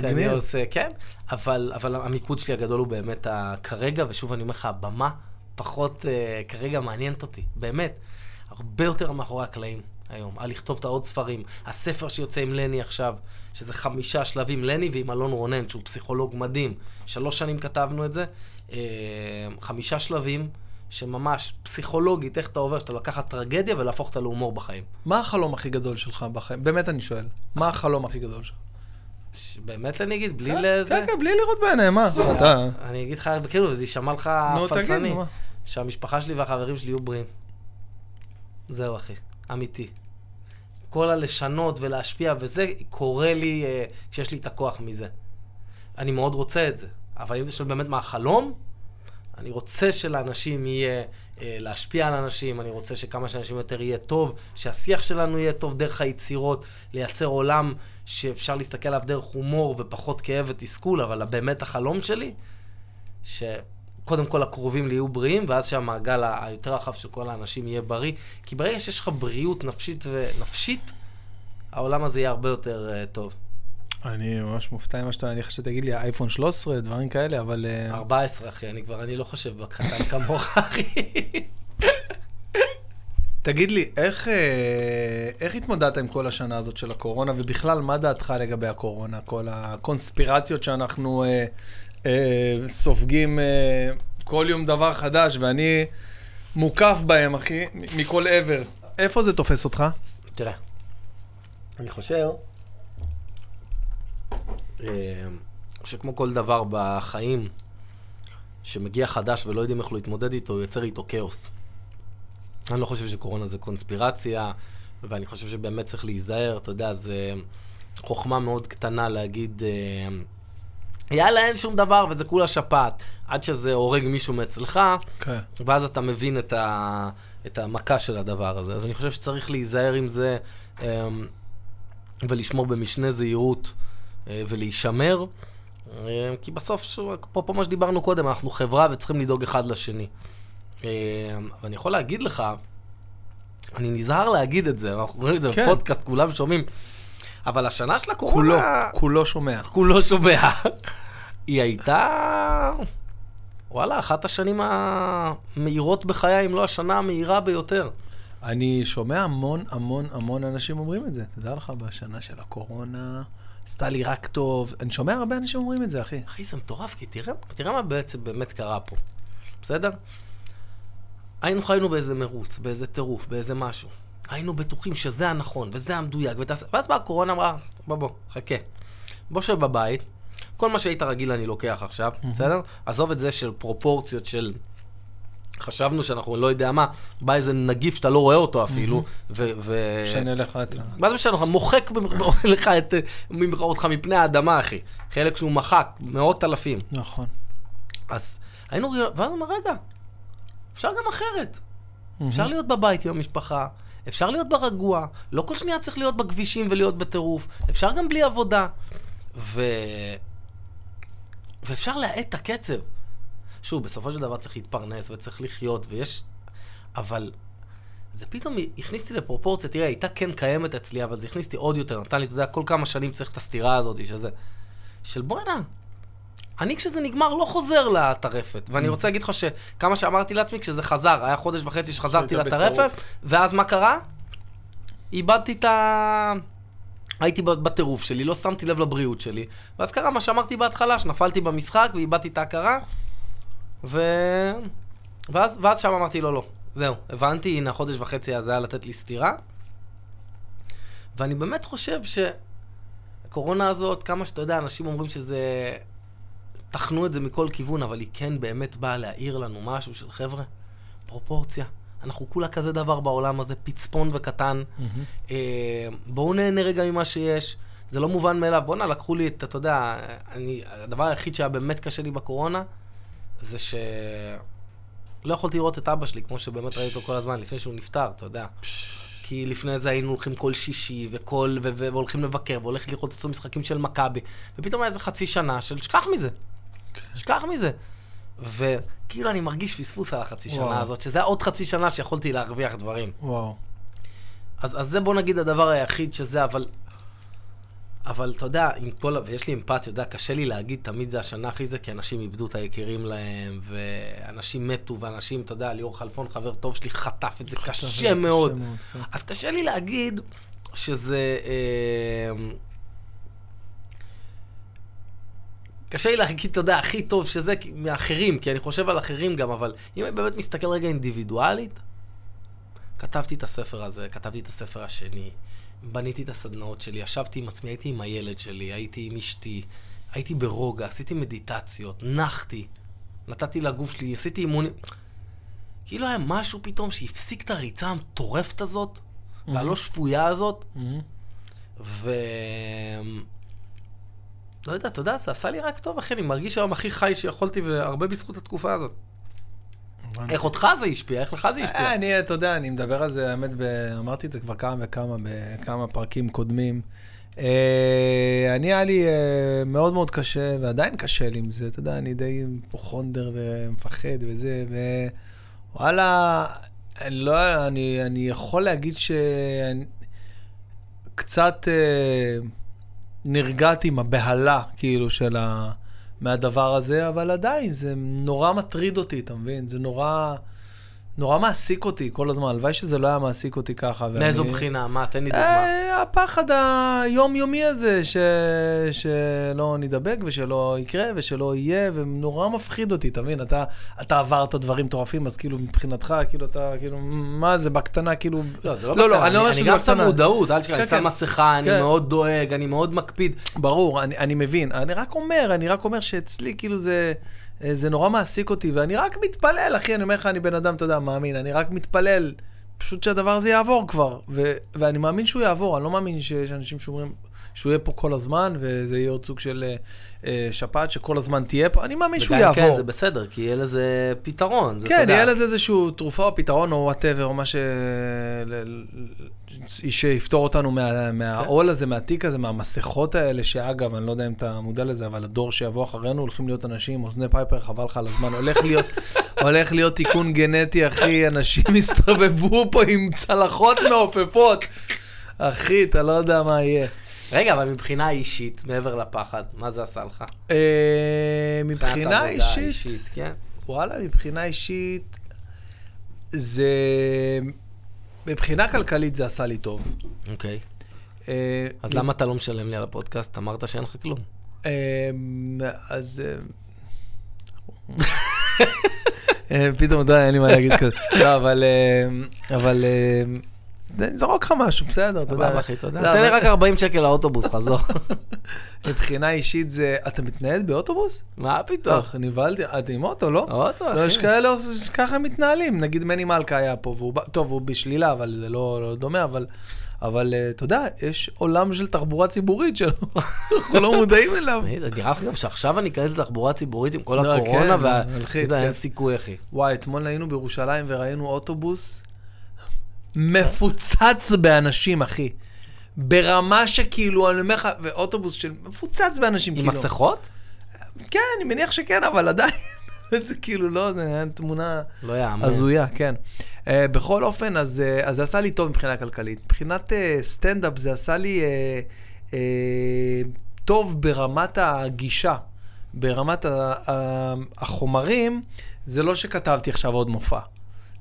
שאני. עושה, כן, אבל, אבל המיקוד שלי הגדול הוא באמת ה- כרגע, ושוב אני אומר לך, הבמה פחות אה, כרגע מעניינת אותי, באמת, הרבה יותר מאחורי הקלעים היום, על לכתוב את העוד ספרים, הספר שיוצא עם לני עכשיו, שזה חמישה שלבים, לני ועם אלון רונן, שהוא פסיכולוג מדהים, שלוש שנים כתבנו את זה, אה, חמישה שלבים. שממש פסיכולוגית, איך אתה עובר, שאתה לקחת טרגדיה ולהפוך אותה להומור בחיים. מה החלום הכי גדול שלך בחיים? באמת אני שואל. מה החלום הכי גדול שלך? באמת אני אגיד, בלי כן, לזה... כן, כן, בלי לראות בעיניים, מה? אתה... אני אגיד לך בכאילו, וזה יישמע לך פלצני. שהמשפחה שלי והחברים שלי יהיו בריאים. זהו, אחי. אמיתי. כל הלשנות ולהשפיע וזה, קורה לי אה, כשיש לי את הכוח מזה. אני מאוד רוצה את זה. אבל אם זה שואל באמת מה החלום, אני רוצה שלאנשים יהיה אה, להשפיע על אנשים, אני רוצה שכמה שאנשים יותר יהיה טוב, שהשיח שלנו יהיה טוב דרך היצירות, לייצר עולם שאפשר להסתכל עליו דרך הומור ופחות כאב ותסכול, אבל באמת החלום שלי, שקודם כל הקרובים לי יהיו בריאים, ואז שהמעגל היותר רחב של כל האנשים יהיה בריא. כי ברגע שיש לך בריאות נפשית ונפשית, העולם הזה יהיה הרבה יותר uh, טוב. אני ממש מופתע ממה שאתה, אני חושב שתגיד לי אייפון 13, דברים כאלה, אבל... אה, 14, אחי, אני כבר, אני לא חושב בקטן כמוך, אחי. תגיד לי, איך, אה, איך התמודדת עם כל השנה הזאת של הקורונה, ובכלל, מה דעתך לגבי הקורונה? כל הקונספירציות שאנחנו סופגים אה, כל יום דבר חדש, ואני מוקף בהם, אחי, מכל עבר. איפה זה תופס אותך? תראה, אני חושב אה, שכמו כל דבר בחיים, שמגיע חדש ולא יודעים איך להתמודד איתו, יוצר איתו כאוס. אני לא חושב שקורונה זה קונספירציה, ואני חושב שבאמת צריך להיזהר, אתה יודע, זה חוכמה מאוד קטנה להגיד, אה, יאללה, אין שום דבר וזה כולה שפעת, עד שזה הורג מישהו מאצלך, כן. ואז אתה מבין את, ה, את המכה של הדבר הזה. אז אני חושב שצריך להיזהר עם זה אמ, ולשמור במשנה זהירות אה, ולהישמר, אה, כי בסוף, אפרופו מה שדיברנו קודם, אנחנו חברה וצריכים לדאוג אחד לשני. אה, ואני יכול להגיד לך, אני נזהר להגיד את זה, אנחנו רואים את זה כן. בפודקאסט, כולם שומעים, אבל השנה של כולו, הקורונה... כולו שומע. כולו שומע. היא הייתה, וואלה, אחת השנים המהירות בחיי, אם לא השנה המהירה ביותר. אני שומע המון המון המון אנשים אומרים את זה. תדע לך, בשנה של הקורונה, עשתה לי רק טוב. אני שומע הרבה אנשים אומרים את זה, אחי. אחי, זה מטורף, כי תראה, תראה מה בעצם באמת קרה פה, בסדר? היינו חיינו באיזה מרוץ, באיזה טירוף, באיזה משהו. היינו בטוחים שזה הנכון, וזה המדויק, ותעשה... ואז באה הקורונה, אמרה, בוא, בוא, חכה. בוא שב בבית, כל מה שהיית רגיל אני לוקח עכשיו, בסדר? עזוב את זה של פרופורציות של... חשבנו שאנחנו לא יודע מה, בא איזה נגיף שאתה לא רואה אותו אפילו, ו... ו- משנה לך את ה... מה זה משנה לך? מוחק לך את... אותך מפני האדמה, אחי. חלק שהוא מחק, מאות אלפים. נכון. אז היינו, ואז הוא אומר, רגע, אפשר גם אחרת. אפשר להיות בבית עם המשפחה, אפשר להיות ברגוע, לא כל שנייה צריך להיות בכבישים ולהיות בטירוף, אפשר גם בלי עבודה. ו... ואפשר להאט את הקצב. שוב, בסופו של דבר צריך להתפרנס וצריך לחיות, ויש... אבל זה פתאום הכניס אותי לפרופורציה, תראה, הייתה כן קיימת אצלי, אבל זה הכניס אותי עוד יותר, נתן לי, אתה יודע, כל כמה שנים צריך את הסתירה הזאת, שזה... של בואנה, אני כשזה נגמר לא חוזר לטרפת. ואני רוצה להגיד לך שכמה שאמרתי לעצמי, כשזה חזר, היה חודש וחצי שחזרתי לטרפת. ואז מה קרה? איבדתי את ה... הייתי בטירוף שלי, לא שמתי לב לבריאות שלי. ואז קרה מה שאמרתי בהתחלה, שנפלתי במשחק ואיבדתי את ההכרה, ו... ואז, ואז שם אמרתי לו, לא, זהו, הבנתי, הנה החודש וחצי הזה היה לתת לי סטירה. ואני באמת חושב שהקורונה הזאת, כמה שאתה יודע, אנשים אומרים שזה... תחנו את זה מכל כיוון, אבל היא כן באמת באה להעיר לנו משהו של חבר'ה, פרופורציה. אנחנו כולה כזה דבר בעולם הזה, פצפון וקטן. אה, בואו נהנה רגע ממה שיש. זה לא מובן מאליו. בואנה, לקחו לי את, אתה יודע, אני, הדבר היחיד שהיה באמת קשה לי בקורונה, זה ש... לא יכולתי לראות את אבא שלי, כמו שבאמת ראיתי אותו כל הזמן, לפני שהוא נפטר, אתה יודע. כי לפני זה היינו הולכים כל שישי, וכל, ו- ו- והולכים לבקר, והולך לראות עשו משחקים של מכבי, ופתאום היה איזה חצי שנה של שכח מזה. שכח מזה. וכאילו אני מרגיש פספוס על החצי וואו. שנה הזאת, שזה היה עוד חצי שנה שיכולתי להרוויח דברים. וואו. אז, אז זה בוא נגיד הדבר היחיד שזה, אבל... אבל אתה יודע, עם כל, ויש לי אמפתיה, אתה יודע, קשה לי להגיד תמיד זה השנה הכי זה, כי אנשים איבדו את היקירים להם, ואנשים מתו, ואנשים, אתה יודע, ליאור חלפון, חבר טוב שלי, חטף את זה קשה מאוד. כן. אז קשה לי להגיד שזה... אה, קשה לי להגיד, אתה יודע, הכי טוב שזה מאחרים, כי אני חושב על אחרים גם, אבל אם אני באמת מסתכל רגע אינדיבידואלית, כתבתי את הספר הזה, כתבתי את הספר השני, בניתי את הסדנאות שלי, ישבתי עם עצמי, הייתי עם הילד שלי, הייתי עם אשתי, הייתי ברוגע, עשיתי מדיטציות, נחתי, נתתי לגוף שלי, עשיתי אימונים. כאילו היה משהו פתאום שהפסיק את הריצה המטורפת הזאת, והלא שפויה הזאת, מהמם. ו... לא יודע, אתה יודע, זה עשה לי רק טוב, אחי, אני מרגיש היום הכי חי שיכולתי, והרבה בזכות התקופה הזאת. איך אותך זה השפיע? איך לך זה השפיע? אה, אני, אתה יודע, אני מדבר על זה, האמת, אמרתי את זה כבר כמה וכמה, בכמה פרקים קודמים. אה, אני, היה לי אה, מאוד מאוד קשה, ועדיין קשה לי עם זה, אתה יודע, אני די פוכונדר ומפחד וזה, ווואלה, אני לא, אני, יכול להגיד שקצת אה, נרגעתי עם הבהלה, כאילו, של ה... מהדבר הזה, אבל עדיין, זה נורא מטריד אותי, אתה מבין? זה נורא... נורא מעסיק אותי כל הזמן, הלוואי שזה לא היה מעסיק אותי ככה. ואני- מאיזו בחינה? מה? תן לי דוגמה. אה, הפחד היומיומי הזה, ש... שלא נדבק ושלא יקרה ושלא יהיה, ונורא מפחיד אותי, אתה מבין? אתה, אתה עברת דברים מטורפים, אז כאילו מבחינתך, כאילו אתה, כאילו, מה זה, בקטנה, כאילו... לא, זה לא לא, בקטנה, אני לא אומר אני שזה גם שם בקטנה. מודעות, אל תשכח, אני כן, שם כן. מסכה, אני כן. מאוד דואג, אני מאוד מקפיד. ברור, אני, אני מבין. אני רק אומר, אני רק אומר שאצלי, כאילו, זה, זה נורא מעסיק אותי, ואני רק מתפלל, אחי, אני אומר לך, אני בן אדם, אתה יודע, מאמין, אני רק מתפלל, פשוט שהדבר הזה יעבור כבר. ו, ואני מאמין שהוא יעבור, אני לא מאמין שיש אנשים שאומרים שהוא יהיה פה כל הזמן, וזה יהיה עוד סוג של אה, אה, שפעת שכל הזמן תהיה פה, אני מאמין שהוא וגם יעבור. כן, זה בסדר, כי יהיה לזה פתרון. זה, כן, יודע. יהיה לזה איזשהו תרופה או פתרון או whatever, או מה ש... ל- שיפתור אותנו מה- מהעול הזה, מהתיק הזה, מהמסכות האלה, שאגב, אני לא יודע אם אתה מודע לזה, אבל הדור שיבוא אחרינו, הולכים להיות אנשים אוזני פייפר, חבל לך על הזמן, הולך להיות, הולך להיות תיקון גנטי, אחי, אנשים יסתובבו פה עם צלחות מעופפות. אחי, אתה לא יודע מה יהיה. רגע, אבל מבחינה אישית, מעבר לפחד, מה זה עשה לך? אה, מבחינה אישית, כן. וואלה, מבחינה אישית, זה... מבחינה כלכלית זה עשה לי טוב. אוקיי. אה, אז למה אתה לא משלם לי על הפודקאסט? אמרת שאין לך כלום. אה, אז... פתאום, אתה יודע, אין לי מה להגיד כזה. לא, אבל... אבל... אה, נזרוק לך משהו, בסדר, אתה יודע. סבבה, אחי, תודה. לא, תן לי רק 40 שקל לאוטובוס, חזור. מבחינה אישית זה... אתה מתנהל באוטובוס? מה פתאום? טוב, נבהלתי. אתה עם אוטו, לא? אוטו, לא, יש אחי. כאלה שככה מתנהלים. נגיד מני מלכה היה פה, והוא... טוב, הוא בשלילה, אבל זה לא לא דומה, אבל... אבל אה, אתה יודע, יש עולם של תחבורה ציבורית שאנחנו לא מודעים אליו. זה נראה לך גם שעכשיו אני אכנס לתחבורה ציבורית עם כל לא, הקורונה, כן, וה... מלחיץ, אתה יודע, אין כן. סיכוי, אחי. וואי, אתמול היינו בירושלים וראינו אוטובוס מפוצץ באנשים, אחי. ברמה שכאילו, אני אומר לך, ואוטובוס של מפוצץ באנשים, עם כאילו. מסכות? כן, אני מניח שכן, אבל עדיין, זה כאילו לא, זה היה תמונה לא יאמן. הזויה, כן. Uh, בכל אופן, אז, uh, אז זה עשה לי טוב מבחינה כלכלית. מבחינת uh, סטנדאפ זה עשה לי uh, uh, טוב ברמת הגישה. ברמת ה- ה- החומרים, זה לא שכתבתי עכשיו עוד מופע.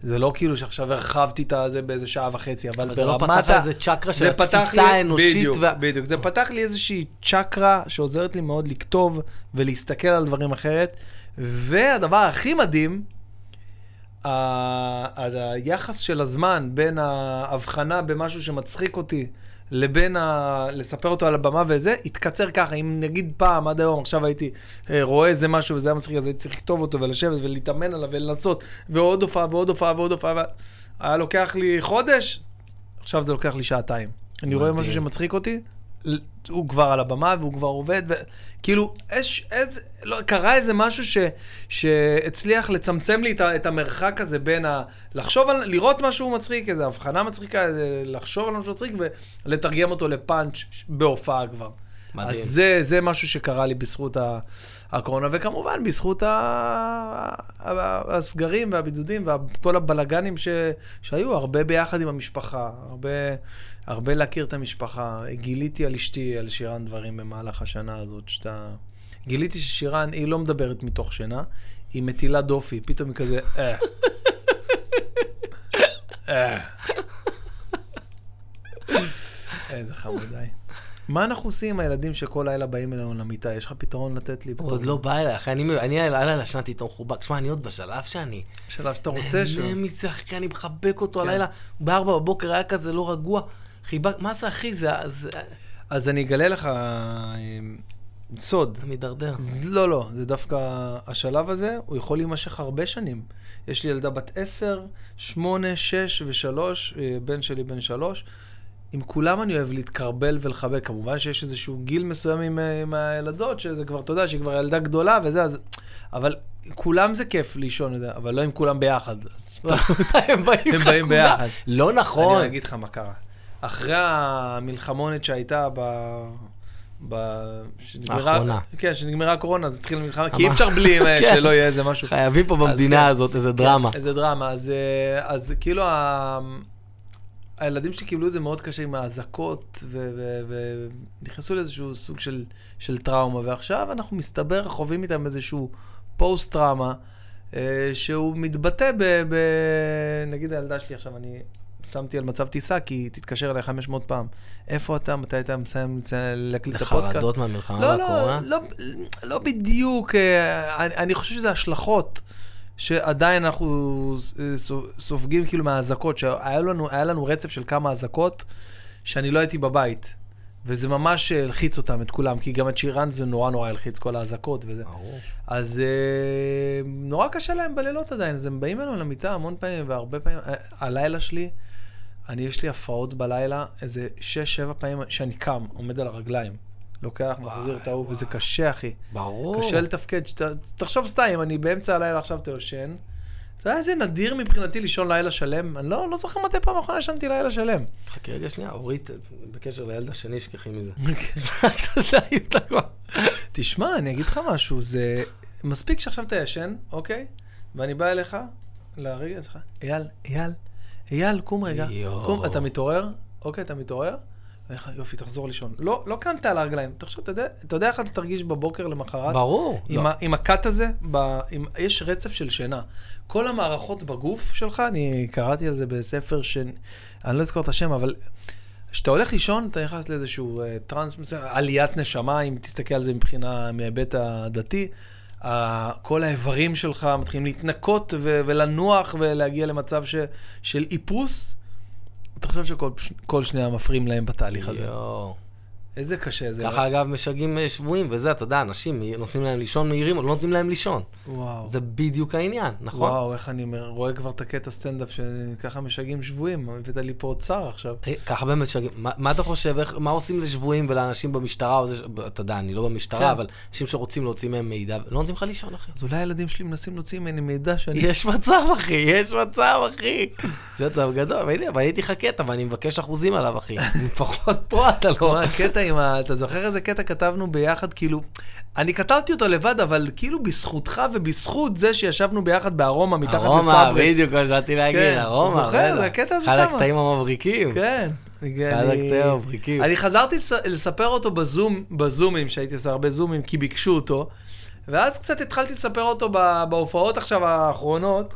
זה לא כאילו שעכשיו הרחבתי את זה באיזה שעה וחצי, אבל אבל זה לא ברמת פתח ה- איזה צ'קרה של התפיסה האנושית. בדיוק, וה- בדיוק. זה פתח לי איזושהי צ'קרה שעוזרת לי מאוד לכתוב ולהסתכל על דברים אחרת. והדבר הכי מדהים, ה- היחס של הזמן בין ההבחנה במשהו שמצחיק אותי לבין ה... לספר אותו על הבמה וזה, התקצר ככה. אם נגיד פעם, עד היום, עכשיו הייתי אה, רואה איזה משהו וזה היה מצחיק, אז הייתי צריך לכתוב אותו ולשבת ולהתאמן עליו ולנסות, ועוד הופעה ועוד הופעה ועוד הופעה. ו- היה לוקח לי חודש, עכשיו זה לוקח לי שעתיים. אני רואה. משהו שמצחיק אותי, הוא כבר על הבמה והוא כבר עובד, וכאילו, יש, איזה, לא, קרה איזה משהו ש, שהצליח לצמצם לי את, את המרחק הזה בין ה... לחשוב על, לראות משהו מצחיק, איזו הבחנה מצחיקה, איזה, לחשוב על משהו מצחיק ולתרגם אותו לפאנץ' בהופעה כבר. מדהים. אז זה, זה משהו שקרה לי בזכות ה- הקורונה, וכמובן בזכות ה- הסגרים והבידודים וכל הבלגנים ש, שהיו, הרבה ביחד עם המשפחה, הרבה, הרבה להכיר את המשפחה. גיליתי על אשתי, על שירן דברים במהלך השנה הזאת, שאתה... גיליתי ששירן, היא לא מדברת מתוך שינה, היא מטילה דופי, פתאום היא כזה, אה. אה. איזה חמודי. מה אנחנו עושים עם הילדים שכל לילה באים אלינו למיטה? יש לך פתרון לתת לי? הוא עוד לא בא אליי, אחי, אני, הלילה ישנתי איתו מחובק. שמע, אני עוד בשלב שאני... שלב שאתה רוצה שהוא... נהנה מזה, אחי, אני מחבק אותו כן. הלילה. בארבע בבוקר היה כזה לא רגוע. חיבק, מה זה, אחי? זה... זה... אז אני אגלה לך אה, סוד. זה מידרדר. לא, לא, זה דווקא השלב הזה, הוא יכול להימשך הרבה שנים. יש לי ילדה בת 10, 8, 6 ו-3, בן שלי בן 3. עם כולם אני אוהב להתקרבל ולחבק. כמובן שיש איזשהו גיל מסוים עם, אה, עם הילדות, שזה כבר, אתה יודע, שהיא כבר ילדה גדולה וזה, אז... אבל כולם זה כיף לישון, אתה אבל לא עם כולם ביחד. הם באים. ביחד. לא נכון. אני אגיד לך מה קרה. אחרי המלחמונת שהייתה ב... ב... שנגמרה- האחרונה. כן, שנגמרה הקורונה, אז התחילה מלחמה, כי אי אפשר בלי אה, כן. שלא יהיה איזה משהו. חייבים פה אז במדינה כן. הזאת איזה דרמה. איזה דרמה. אז, אה, אז כאילו ה... הילדים שלי קיבלו את זה מאוד קשה עם האזעקות, ונכנסו לאיזשהו סוג של, של טראומה, ועכשיו אנחנו מסתבר, חווים איתם איזשהו פוסט-טראומה, אה, שהוא מתבטא ב, ב... נגיד הילדה שלי עכשיו, אני שמתי על מצב טיסה, כי תתקשר אליי 500 פעם. איפה אתה? מתי אתה מסיים להקליט את זה הפודקאסט? חרדות מהמלחמה לא, והקורונה? לא, לא, לא בדיוק, אה, אני, אני חושב שזה השלכות שעדיין אנחנו אה, סו- סופגים כאילו מהאזעקות, שהיה לנו, לנו רצף של כמה אזעקות שאני לא הייתי בבית. וזה ממש הלחיץ אותם, את כולם, כי גם את שירן זה נורא נורא הלחיץ, כל האזעקות וזה. ברור. אז אה, נורא קשה להם בלילות עדיין, אז הם באים אלינו למיטה המון פעמים, והרבה פעמים, ה- הלילה שלי, אני, יש לי הפרעות בלילה, איזה שש-שבע פעמים שאני קם, עומד על הרגליים. לוקח, מחזיר את ההוא, וזה קשה, אחי. ברור. קשה לתפקד. שת, תחשוב סתם, אם אני באמצע הלילה עכשיו אתה יושן, אתה יודע איזה נדיר מבחינתי לישון לילה שלם? אני לא, לא זוכר מתי פעם אחרונה ישנתי לילה שלם. חכה רגע שנייה, אורית, בקשר לילד השני, שכחי מזה. תשמע, אני אגיד לך משהו, זה... מספיק שעכשיו אתה ישן, אוקיי? ואני בא אליך, לרגע אייל, אייל, אייל, קום רגע. קום, אתה מתעורר? אוקיי, אתה מתעורר? יופי, תחזור לישון. לא, לא קמת על הרגליים. תחשוב, אתה יודע, אתה יודע איך אתה תרגיש בבוקר למחרת? ברור. עם, לא. ה, עם הקאט הזה, ב, עם, יש רצף של שינה. כל המערכות בגוף שלך, אני קראתי על זה בספר ש... אני לא אזכור את השם, אבל כשאתה הולך לישון, אתה נכנס לאיזשהו uh, טרנס, מסוים, עליית נשמה, אם תסתכל על זה מבחינה, מההיבט הדתי. כל האיברים שלך מתחילים להתנקות ולנוח ולהגיע למצב של איפוס. אתה חושב שכל כל שנייה מפריעים להם בתהליך הזה. יואו. איזה קשה זה. ככה אגב משגעים אה, שבויים, וזה, אתה יודע, אנשים נותנים להם לישון מהירים, לא נותנים להם לישון. וואו. זה בדיוק העניין, נכון? וואו, איך אני רואה כבר את הקטע סטנדאפ שככה משגעים שבויים. הבאת לי פה אוצר עכשיו. אה, ככה באמת משגעים. מה, מה אתה חושב, איך, מה עושים לשבויים ולאנשים במשטרה, או זה, אתה יודע, אני לא במשטרה, כן. אבל אנשים שרוצים להוציא מהם מידע, לא נותנים לך לישון, אחי. אז אולי הילדים שלי מנסים להוציא ממני מידע שאני... יש מצב, אחי, יש מצב, אחי. יש מצב גדול, אבל אבל הייתי לך קטע, ואני מבקש אחוזים עליו, אחי. לפחות פה אתה לא... הקטע עם ה... אתה זוכר איזה קטע כתבנו ביחד? כאילו, אני כתבתי אותו לבד, אבל כאילו בזכותך ובזכות זה שישבנו ביחד בארומה מתחת לסברס. ארומה, בדיוק, מה שבאתי להגיד, כן, ארומה. זוכר? זה הקטע הזה אחד שמה. הקטעים המבריקים. כן. אחד הקטעים המבריקים. אני חזרתי לס- לספר אותו בזום, בזומים, שהייתי עושה הרבה זומים, כי ביקשו אותו, ואז קצת התחלתי לספר אותו בהופעות עכשיו האחרונות,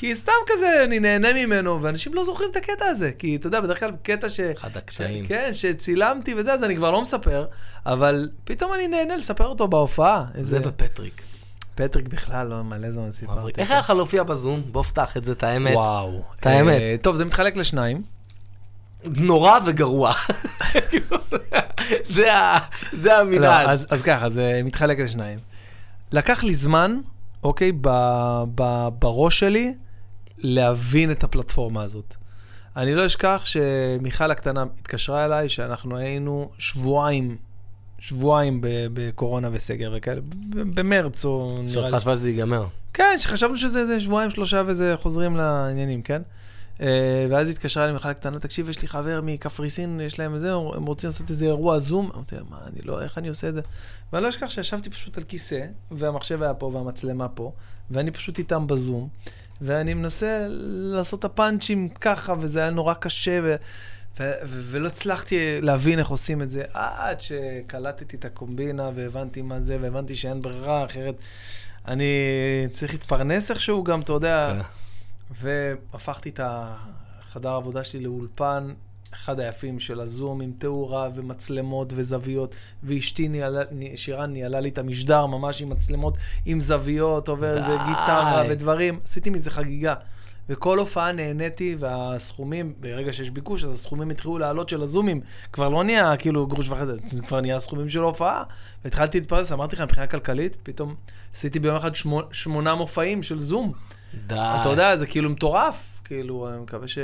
כי סתם כזה, אני נהנה ממנו, ואנשים לא זוכרים את הקטע הזה, כי אתה יודע, בדרך כלל קטע ש... אחד הקטעים. ש... כן, שצילמתי וזה, אז אני כבר לא מספר, אבל פתאום אני נהנה לספר אותו בהופעה. זה איזה... ופטריק. פטריק בכלל, לא, מלא זמן סיפרתי. איך היה לך להופיע בזום? בוא פתח את זה, את האמת. וואו. את האמת. אה, טוב, זה מתחלק לשניים. נורא וגרוע. זה זה לא, המנהל. אז, אז ככה, זה מתחלק לשניים. לקח לי זמן, אוקיי, ב, ב, בראש שלי, להבין את הפלטפורמה הזאת. אני לא אשכח שמיכל הקטנה התקשרה אליי, שאנחנו היינו שבועיים, שבועיים בקורונה וסגר וכאלה, במרץ או נראה לי. חשבה שזה ייגמר. כן, שחשבנו שזה איזה שבועיים, שלושה וזה חוזרים לעניינים, כן? אה, ואז התקשרה לי מיכל הקטנה, תקשיב, יש לי חבר מקפריסין, יש להם זה, הם רוצים לעשות איזה אירוע זום. אמרתי, מה, אני לא, איך אני עושה את זה? ואני לא אשכח שישבתי פשוט על כיסא, והמחשב היה פה והמצלמה פה, ואני פשוט איתם בזום, ואני מנסה לעשות את הפאנצ'ים ככה, וזה היה נורא קשה, ו... ו- ו- ולא הצלחתי להבין איך עושים את זה, עד שקלטתי את הקומבינה והבנתי מה זה, והבנתי שאין ברירה, אחרת אני צריך להתפרנס איכשהו גם, אתה יודע. כן. והפכתי את החדר העבודה שלי לאולפן, אחד היפים של הזום, עם תאורה ומצלמות וזוויות, ואשתי ניהלה, ני- שירן ניהלה לי את המשדר ממש עם מצלמות, עם זוויות, עובר. וגיטרה ודברים. עשיתי מזה חגיגה. וכל הופעה נהניתי, והסכומים, ברגע שיש ביקוש, אז הסכומים התחילו לעלות של הזומים. כבר לא נהיה כאילו גרוש וחצי, זה כבר נהיה סכומים של הופעה. והתחלתי להתפרס, אמרתי לך, מבחינה כלכלית, פתאום עשיתי ביום אחד שמו, שמונה מופעים של זום. די. אתה יודע, זה כאילו מטורף. כאילו, אני מקווה ש...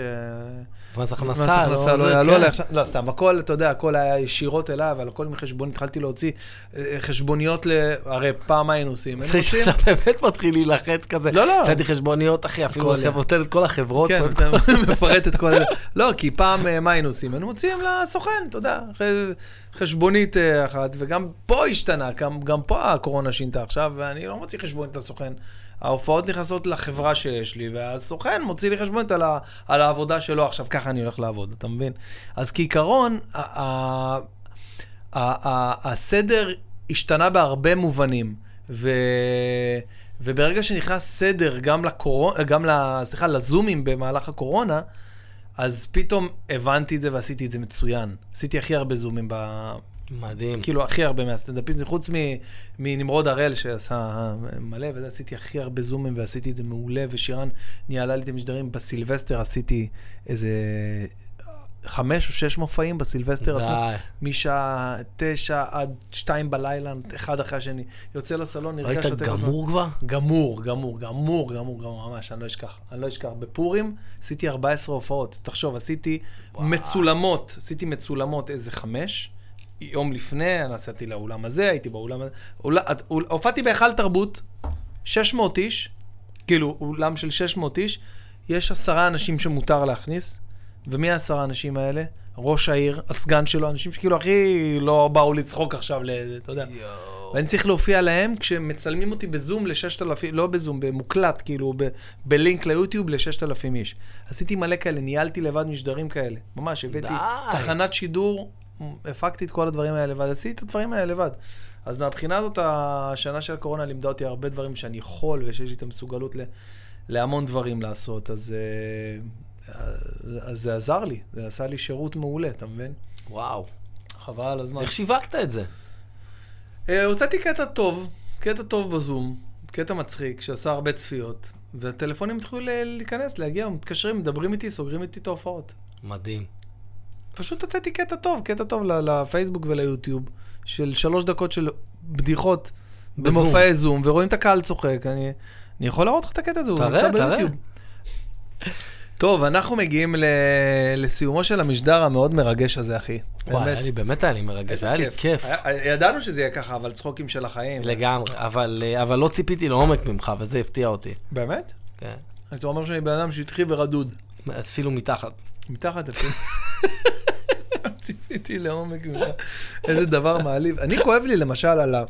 מס הכנסה, הכנסה לא זה, יעלו כן. עליי עכשיו. לא, סתם, הכל, אתה יודע, הכל היה ישירות אליי, אבל הכל מחשבון, התחלתי להוציא אה, חשבוניות ל... הרי פעם מה היינו עושים? צריך עושים... שעכשיו באמת מתחיל להילחץ כזה. לא, לא. הוצאתי חשבוניות, אחי, אפילו. לחברות, את כל החברות. כן, אתה. מפרט את כל זה. לא, כי פעם, אה, מה היינו עושים? היינו מוציאים לסוכן, אתה יודע, חשבונית אה, אחת, וגם פה השתנה, גם פה הקורונה שינתה עכשיו, ואני לא מוציא חשבונית לסוכן. ההופעות נכנסות לחברה שיש לי, והסוכן מוציא לי חשבונית על, על העבודה שלו. עכשיו, ככה אני הולך לעבוד, אתה מבין? אז כעיקרון, הסדר השתנה בהרבה מובנים, ו... וברגע שנכנס סדר גם לקורונה, גם ל... סליחה, לזומים במהלך הקורונה, אז פתאום הבנתי את זה ועשיתי את זה מצוין. עשיתי הכי הרבה זומים, ב... מדהים. כאילו הכי הרבה מהסטנדאפיסטים, חוץ. מנמרוד הראל שעשה מלא, וזה עשיתי הכי הרבה זומים ועשיתי את זה מעולה, ושירן ניהלה לי את המשדרים. בסילבסטר עשיתי איזה חמש או שש מופעים בסילבסטר. עצמו. משעה תשע עד שתיים בלילה, אחד אחרי השני. יוצא לסלון, נרגש היית שותה כוס גמור כבר? גמור, גמור, גמור, גמור, גמור, ממש, אני לא אשכח. אני לא אשכח. בפורים עשיתי 14 הופעות. תחשוב, עשיתי וואו. מצולמות, עשיתי מצולמות איזה חמש. יום לפני, נסעתי לאולם הזה, הייתי באולם הזה. אול- אול- הופעתי בהיכל תרבות, 600 איש, כאילו, אולם של 600 איש, יש עשרה אנשים שמותר להכניס, ומי העשרה האנשים האלה? ראש העיר, הסגן שלו, אנשים שכאילו הכי לא באו לצחוק עכשיו, ל- אתה יודע. יואו. ואני צריך להופיע להם כשמצלמים אותי בזום ל-6,000, לא בזום, במוקלט, כאילו, ב- בלינק ליוטיוב ל-6,000 איש. עשיתי מלא כאלה, ניהלתי לבד משדרים כאלה. ממש, הבאתי די. תחנת שידור, הפקתי את כל הדברים האלה לבד, עשיתי את הדברים האלה לבד. אז מהבחינה הזאת, השנה של הקורונה לימדה אותי הרבה דברים שאני יכול ושיש לי את המסוגלות ל- להמון דברים לעשות, אז, אה, אז זה עזר לי, זה עשה לי שירות מעולה, אתה מבין? וואו. חבל הזמן. איך שיווקת את זה? אה, הוצאתי קטע טוב, קטע טוב בזום, קטע מצחיק, שעשה הרבה צפיות, והטלפונים התחילו להיכנס, להגיע, מתקשרים, מדברים איתי, סוגרים איתי את ההופעות. מדהים. פשוט הוצאתי קטע טוב, קטע טוב לפייסבוק וליוטיוב, של שלוש דקות של בדיחות בזום. במופעי זום, ורואים את הקהל צוחק. אני, אני יכול להראות לך את הקטע הזה, הוא נמצא. ביוטיוב. טוב, אנחנו מגיעים ל... לסיומו של המשדר המאוד מרגש הזה, אחי. וואי, באמת. היה לי, באמת היה לי מרגש, היה לי כיף. היה- ידענו שזה יהיה ככה, אבל צחוקים של החיים. לגמרי, אבל, אה, אבל לא ציפיתי לעומק ממך, וזה הפתיע אותי. באמת? כן. אתה אומר שאני בן אדם שטחי ורדוד. אפילו מתחת. מתחת אפילו. ציפיתי לעומק ממך. איזה דבר מעליב. אני כואב לי למשל על, ה...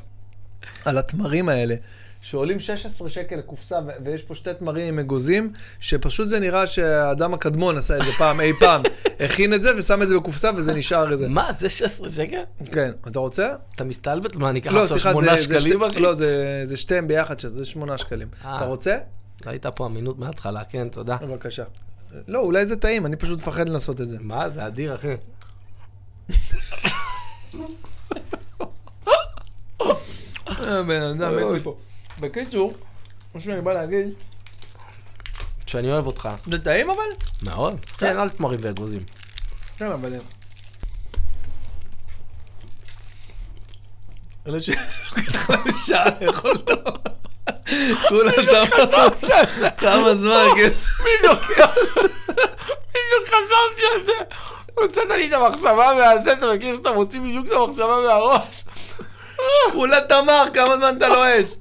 על התמרים האלה, שעולים 16 שקל לקופסה, ויש פה שתי תמרים עם אגוזים, שפשוט זה נראה שהאדם הקדמון עשה את זה פעם, אי פעם. הכין את זה ושם את זה בקופסה וזה נשאר איזה. מה, זה 16 שקל? כן, אתה רוצה? אתה מסתלבט? מה, אני אקח לא, עכשיו סליחה, 8 זה, זה, שקלים? לא, זה, זה שתיהם ביחד, שזה 8 שקלים. אה. אתה רוצה? ראית פה אמינות מההתחלה, כן, תודה. בבקשה. לא, אולי זה טעים, אני פשוט מפחד לנסות את זה. מה, זה אדיר, אחי. אה, בן אדם מת לי פה. בקיצור, מה שאני בא להגיד, שאני אוהב אותך. זה טעים אבל? מאוד. כן, אל תמרים ואגוזים. כן, אבל... אלה ש... שעה לאכול טוב. כולה אתה... כמה זמן, כן. בדיוק חשבתי על זה. הוצאת לי את המחשבה מהזה, אתה מכיר שאתה מוציא בדיוק את המחשבה מהראש? כולה תמר, כמה זמן אתה לועס?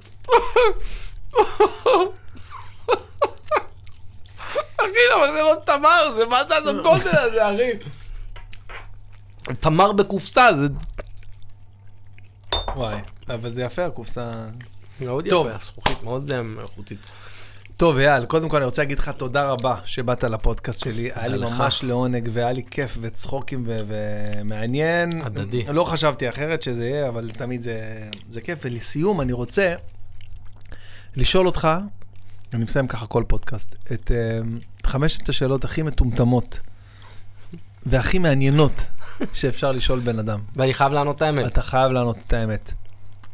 אחי, אבל זה לא תמר, זה מה זה הגודל הזה, אחי? תמר בקופסה, זה וואי, אבל זה יפה הקופסה. מאוד טוב. יפה, זכוכית מאוד אה, איכותית. טוב, אייל, קודם כל אני רוצה להגיד לך תודה רבה שבאת לפודקאסט שלי. היה לי. ממש לעונג והיה לי כיף וצחוקים ומעניין. הדדי. לא חשבתי אחרת שזה יהיה, אבל תמיד זה, זה כיף. ולסיום, אני רוצה לשאול אותך, אני מסיים ככה כל פודקאסט, את uh, חמשת השאלות הכי מטומטמות והכי מעניינות שאפשר לשאול בן אדם. ואני חייב לענות את האמת. אתה חייב לענות את האמת,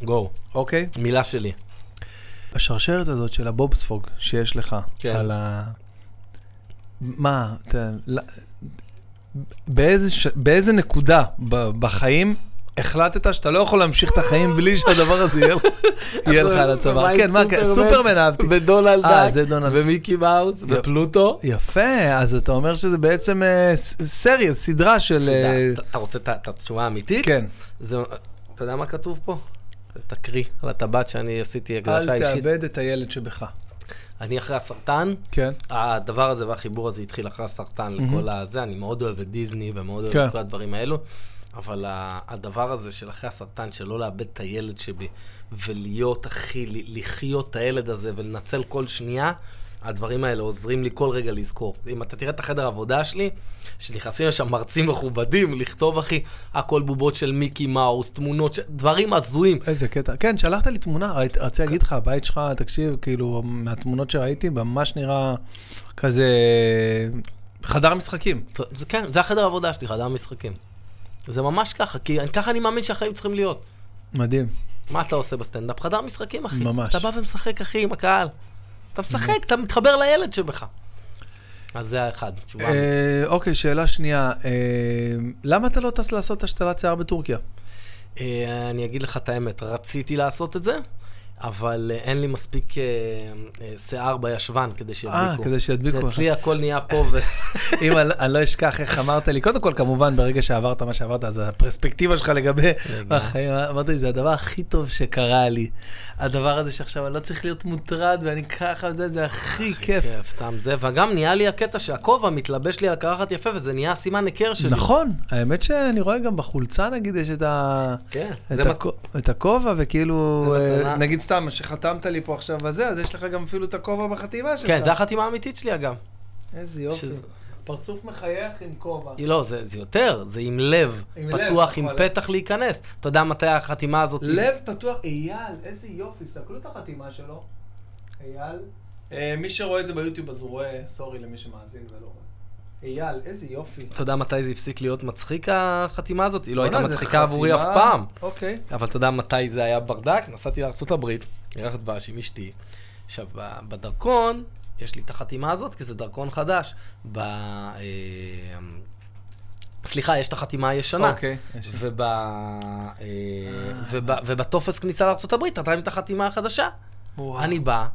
גו. אוקיי? מילה שלי. השרשרת הזאת של הבובספוג שיש לך, כן. על ה... מה, אתה... באיזה, ש... באיזה נקודה ב... בחיים החלטת שאתה לא יכול להמשיך את החיים בלי שהדבר הזה יהיה, לך על הצוואר? כן, מה, כן, סופרמן? אהבתי. ודונלד אה, דאק, זה דונלד. ומיקי מאוס, ופלוטו. יפה, אז אתה אומר שזה בעצם אה, סריה, סדרה של... אה, אתה- רוצה את התשובה האמיתית? כן. זה, אתה יודע מה כתוב פה? תקריא על הטבעת שאני עשיתי הגלשה אל אישית. תאבד את הילד שבך. אני אחרי הסרטן, כן. הדבר הזה והחיבור הזה התחיל אחרי הסרטן לכל הזה, אני מאוד אוהב את דיסני ומאוד אוהב כן. את כל הדברים האלו, אבל הדבר הזה של אחרי הסרטן, של לא לאבד את הילד שבי, ולהיות, אחי, ל- לחיות את הילד הזה ולנצל כל שנייה, הדברים האלה עוזרים לי כל רגע לזכור. אם אתה תראה את החדר העבודה שלי, שנכנסים לשם מרצים מכובדים, לכתוב, אחי, הכל בובות של מיקי מאוס, תמונות, ש- דברים הזויים. איזה קטע. כן, שלחת לי תמונה, רציתי להגיד לך, הבית שלך, תקשיב, כאילו, מהתמונות שראיתי, ממש נראה כזה חדר משחקים. זה כן, זה החדר העבודה שלי, חדר המשחקים. זה ממש ככה, כי ככה אני מאמין שהחיים צריכים להיות. מדהים. מה אתה עושה בסטנדאפ? חדר משחקים, אחי. ממש. אתה בא ומשחק, אחי, עם הקהל. אתה משחק, אתה מתחבר לילד שבך. אז זה האחד, תשובה. אמיתית. אה, אוקיי, שאלה שנייה. אה, למה אתה לא טס לעשות השתלת שיער בטורקיה? אה, אני אגיד לך את האמת, רציתי לעשות את זה, אבל אה, אין לי מספיק אה, אה, שיער בישבן כדי שידביקו. אה, כדי שידביקו. זה אצלי הכל נהיה פה ו... אם אני לא אשכח איך אמרת לי, קודם כל, כמובן, ברגע שעברת מה שעברת, אז הפרספקטיבה שלך לגבי החיים, אמרת לי, זה הדבר הכי טוב שקרה לי. הדבר הזה שעכשיו אני לא צריך להיות מוטרד, ואני ככה וזה, זה הכי כיף. כיף, סתם זה, וגם נהיה לי הקטע שהכובע מתלבש לי על קרחת יפה, וזה נהיה סימן היכר שלי. נכון, האמת שאני רואה גם בחולצה, נגיד, יש את. כן, זה הכובע, וכאילו, זה. נגיד סתם, שחתמת לי פה עכשיו בזה, אז יש לך גם אפילו את הכובע בחתימה שלך. כן, זו החתימה האמיתית שלי אגב. איזה יופי. שזה- פרצוף מחייך עם כובע. לא, זה, זה יותר, זה עם לב, עם לב, פתוח, עם נכון. פתח להיכנס. אתה יודע מתי החתימה הזאת... לב פתוח, אייל, איזה יופי, תסתכלו את החתימה שלו. אייל. אה, מי שרואה את זה ביוטיוב אז הוא רואה, סורי למי שמאזין ולא רואה. אייל, איזה יופי. אתה יודע מתי זה הפסיק להיות מצחיק, החתימה הזאת? היא לא הייתה זה מצחיקה עבורי אף פעם. אוקיי. אבל אתה יודע מתי זה היה ברדק? נסעתי לארה"ב, ירח דבש עם אשתי. עכשיו, בדרכון, יש לי את החתימה הזאת, כי זה דרכון חדש. ב... אה, סליחה, יש את החתימה הישנה. אוקיי. אה, וב... ובטופס כניסה לארה"ב, אתה עם את החתימה החדשה. אני בא,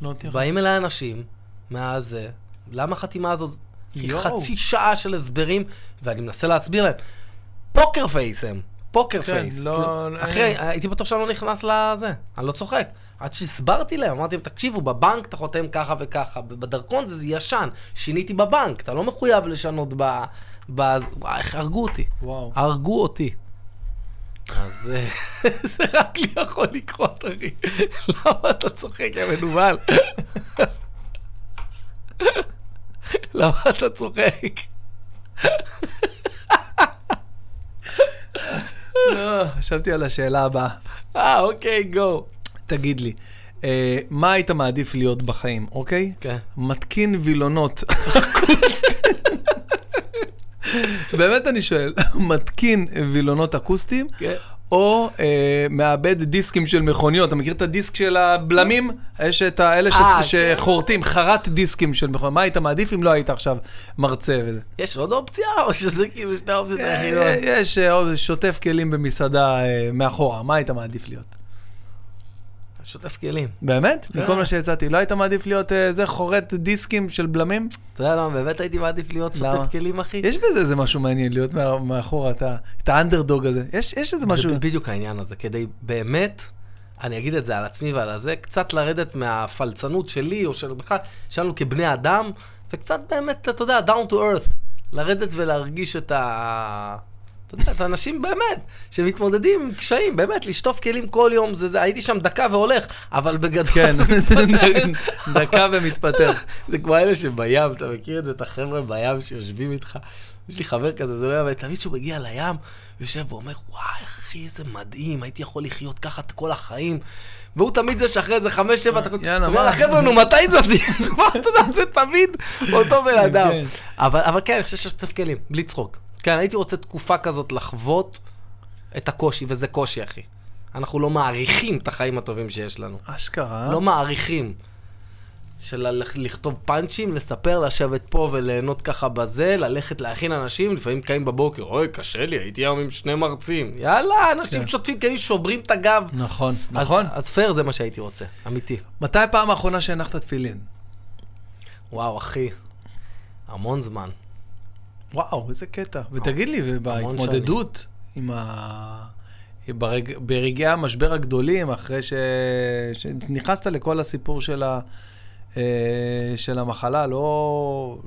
לא. באים אליי אנשים מהזה, למה החתימה הזאת? יואו. חצי שעה של הסברים, ואני מנסה להסביר להם. פוקר פייס הם, פוקר כן, פייס. לא- כאילו, לא- אחי, הייתי בטוח שאני לא נכנס לזה, אני לא צוחק. עד שהסברתי להם, אמרתי להם, תקשיבו, בבנק אתה חותם ככה וככה, בדרכון זה, זה ישן, שיניתי בבנק, אתה לא מחויב לשנות ב... ב... איך הרגו אותי, וואו. הרגו אותי. אז אה, זה רק לי יכול לקרות, אחי. למה אתה צוחק, יא מנוול? למה אתה צוחק? לא, חשבתי על השאלה הבאה. אה, אוקיי, גו. תגיד לי, אה, מה היית מעדיף להיות בחיים, אוקיי? כן. מתקין וילונות אקוסטיים. באמת אני שואל, מתקין וילונות אקוסטיים, כן. או אה, מעבד דיסקים של מכוניות? אתה מכיר את הדיסק של הבלמים? יש את האלה ש- אה, כן. שחורטים, חרט דיסקים של מכוניות. מה היית מעדיף אם לא היית עכשיו מרצה וזה? יש עוד אופציה, או שזה כאילו שתי האופציות אה, היחידות? יש אה, שוטף כלים במסעדה אה, מאחורה, מה היית מעדיף להיות? שוטף כלים. באמת? כן. מכל מה שיצאתי, לא היית מעדיף להיות אה, זה חורט דיסקים של בלמים? אתה יודע למה, באמת הייתי מעדיף להיות? שוטף כלים, אחי? יש בזה איזה משהו מעניין, להיות מאחורה, אתה- את האנדרדוג הזה. יש איזה משהו... זה בדיוק העניין הזה, כדי באמת, אני אגיד את זה על עצמי ועל הזה, קצת לרדת מהפלצנות שלי, או של בכלל, שלנו כבני אדם, וקצת באמת, אתה יודע, down to earth, לרדת ולהרגיש את ה... אתה יודע, את האנשים באמת, שמתמודדים עם קשיים, באמת, לשטוף כלים כל יום, זה זה, הייתי שם דקה והולך, אבל בגדול, כן. דקה ומתפטר. זה כמו אלה שבים, אתה מכיר את זה, את החבר'ה בים שיושבים איתך. יש לי חבר כזה, זה לא יאמן, תמיד כשהוא מגיע לים, יושב ואומר, וואי, אחי, איזה מדהים, הייתי יכול לחיות ככה את כל החיים. והוא תמיד זה שאחרי איזה חמש, שבע אתה אומר? לחבר'ה, נו, מתי זזים? מה, אתה יודע, זה תמיד אותו בן אדם. כן. אבל אבל כן, אני חושב ששטף כלים, בלי צחוק. כן, הייתי רוצה תקופה כזאת לחוות את הקושי, וזה קושי, אחי. אנחנו לא מעריכים את החיים הטובים שיש לנו. אשכרה. לא מעריכים. של לכתוב פאנצ'ים, לספר, לשבת פה וליהנות ככה בזה, ללכת להכין אנשים, לפעמים קמים בבוקר, אוי, קשה לי, הייתי היום עם שני מרצים. יאללה, אנשים כן. שוטפים כאילו שוברים את הגב. נכון, אז- נכון. אז פייר זה מה שהייתי רוצה, אמיתי. מתי הפעם האחרונה שהנחת תפילין? וואו, אחי, המון זמן. וואו, איזה קטע. ותגיד לי, ובהתמודדות עם ה... ברג... ברגעי המשבר הגדולים, אחרי ש... שנכנסת לכל הסיפור של, ה... אה, של המחלה, לא...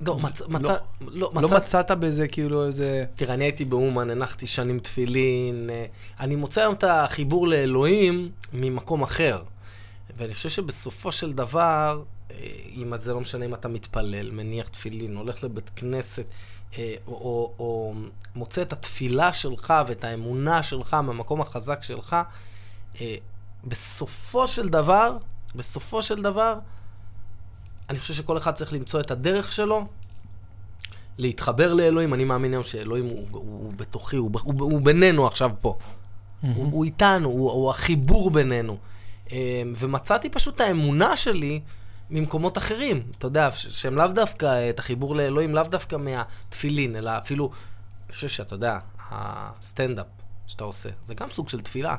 לא, מצ... לא- מצ... לא, לא מצא... מצאת בזה כאילו איזה... תראה, אני הייתי באומן, הנחתי שנים תפילין. אה, אני מוצא היום את החיבור לאלוהים ממקום אחר. ואני חושב שבסופו של דבר, אם זה לא משנה אם אתה מתפלל, מניח תפילין, הולך לבית כנסת, אה, או, או, או מוצא את התפילה שלך ואת האמונה שלך מהמקום החזק שלך, אה, בסופו של דבר, בסופו של דבר, אני חושב שכל אחד צריך למצוא את הדרך שלו להתחבר לאלוהים, אני מאמין היום שאלוהים הוא, הוא, הוא בתוכי, הוא, הוא, הוא בינינו עכשיו פה. הוא, הוא איתנו, הוא, הוא החיבור בינינו. אה, ומצאתי פשוט את האמונה שלי ממקומות אחרים. אתה יודע, שהם לאו דווקא, את החיבור לאלוהים, לאו דווקא מהתפילין, אלא אפילו, אני חושב שאתה יודע, הסטנדאפ שאתה עושה, זה גם סוג של תפילה.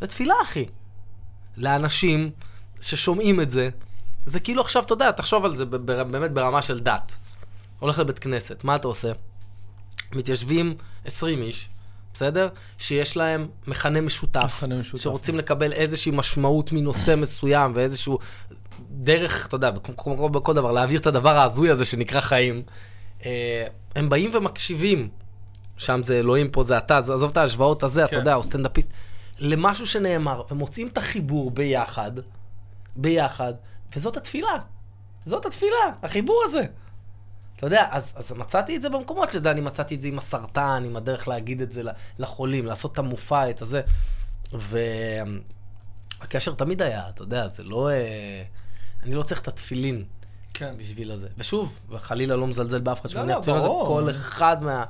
זה תפילה, אחי. לאנשים ששומעים את זה, זה כאילו עכשיו, אתה יודע, תחשוב על זה באמת ברמה של דת. הולך לבית כנסת, מה אתה עושה? מתיישבים 20 איש, בסדר? שיש להם מכנה משותף. מכנה משותף. שרוצים לקבל איזושהי משמעות מנושא מסוים ואיזשהו דרך, אתה יודע, כמו- בכל דבר, להעביר את הדבר ההזוי הזה שנקרא חיים. אה, הם באים ומקשיבים, שם זה אלוהים, פה זה אתה, זה- עזוב את ההשוואות הזה, אתה כן. יודע, הוא סטנדאפיסט, למשהו שנאמר, ומוצאים את החיבור ביחד, ביחד, וזאת התפילה. זאת התפילה, החיבור הזה. אתה יודע, אז, אז מצאתי את זה במקומות, שאתה יודע, אני מצאתי את זה עם הסרטן, עם הדרך להגיד את זה לחולים, לעשות את המופע, את הזה. והקשר תמיד היה, אתה יודע, זה לא... אה, אני לא צריך את התפילין כן. בשביל הזה. ושוב, וחלילה לא מזלזל באף אחד לא, שמניח לא, תפילין, זה ברור. כל אחד מה,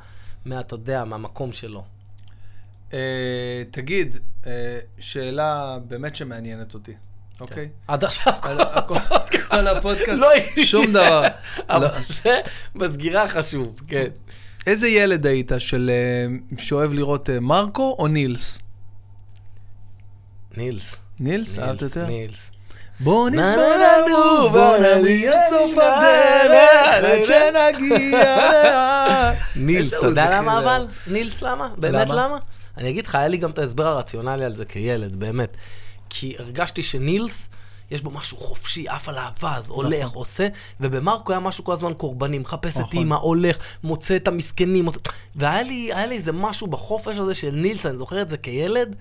מה, אתה יודע, מהמקום שלו. אה, תגיד, אה, שאלה באמת שמעניינת אותי, אוקיי? עד עכשיו על הכל- כל הפודקאסט, לא שום. דבר. אבל. זה בסגירה חשוב, כן. איזה ילד היית של אה, שאוהב לראות מרקו או נילס? נילס. נילס? אהבת יותר? נילס. בוא נה, לנו, נו, בוא נביא את סוף את הדרך, עד. שנגיע. נילס, איזה אתה יודע למה. אבל? נילס למה? באמת למה? אני אגיד לך, היה לי גם את ההסבר הרציונלי על זה כילד, באמת. כי הרגשתי שנילס, יש בו משהו חופשי, עף על האווז, הולך, עושה, ובמרקו היה משהו כל הזמן קורבני, מחפש את נכון. אימא, הולך, מוצא את המסכנים, מוצא... והיה לי, לי איזה משהו בחופש הזה של נילס, אני זוכר את זה כילד,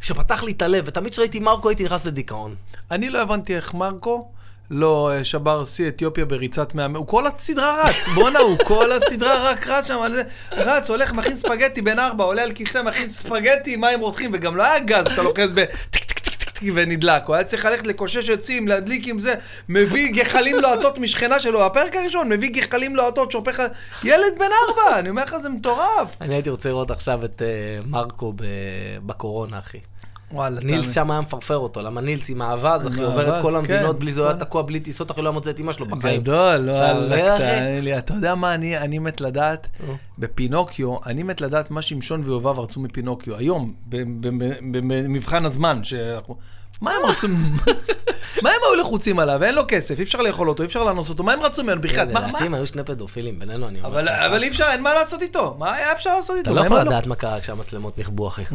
שפתח לי את הלב, ותמיד כשראיתי מרקו הייתי נכנס לדיכאון. אני לא הבנתי איך מרקו לא אה, שבר שיא אתיופיה בריצת 100 הוא כל הסדרה רץ, בואנה, הוא כל הסדרה רק רץ שם על זה, רץ, הולך, מכין ספגטי בן ארבע, עולה על כיסא, מכין ספגטי, מים רותחים, וגם לא היה גז, אתה לוחץ ב... ונדלק, הוא היה צריך ללכת לקושש עצים, להדליק עם זה, מביא גחלים לוהטות משכנה שלו, הפרק הראשון, מביא גחלים לוהטות, שופך, ילד בן ארבע, אני אומר לך, זה מטורף. אני הייתי רוצה לראות עכשיו את uh, מרקו. בקורונה, אחי. וואלה, נילס שם היה מפרפר אותו, למה נילס עם האווז, אחי, עובר את כל המדינות כן. בלי זה, הוא היה תקוע בלי טיסות, אחי, לא היה מוצא את אמא שלו בחיים. גדול, לא אתה וואלה. אתה יודע מה אני, אני מת לדעת? נו. בפינוקיו, אני מת לדעת מה שמשון ויובב רצו מפינוקיו. היום, במבחן הזמן, שאנחנו... מה הם רצו? מה הם היו לחוצים עליו? אין לו כסף, אי אפשר לאכול אותו, אי אפשר לאנוס אותו, מה הם רצו ממנו בכלל? מה-? לדעתי הם היו שני פדופילים, בינינו אני אומר. אבל אי אפשר, אין מה לעשות איתו. מה היה אפשר לעשות איתו? אתה לא יכול לדעת מה קרה כשהמצלמות נכבו, אחי. Mm,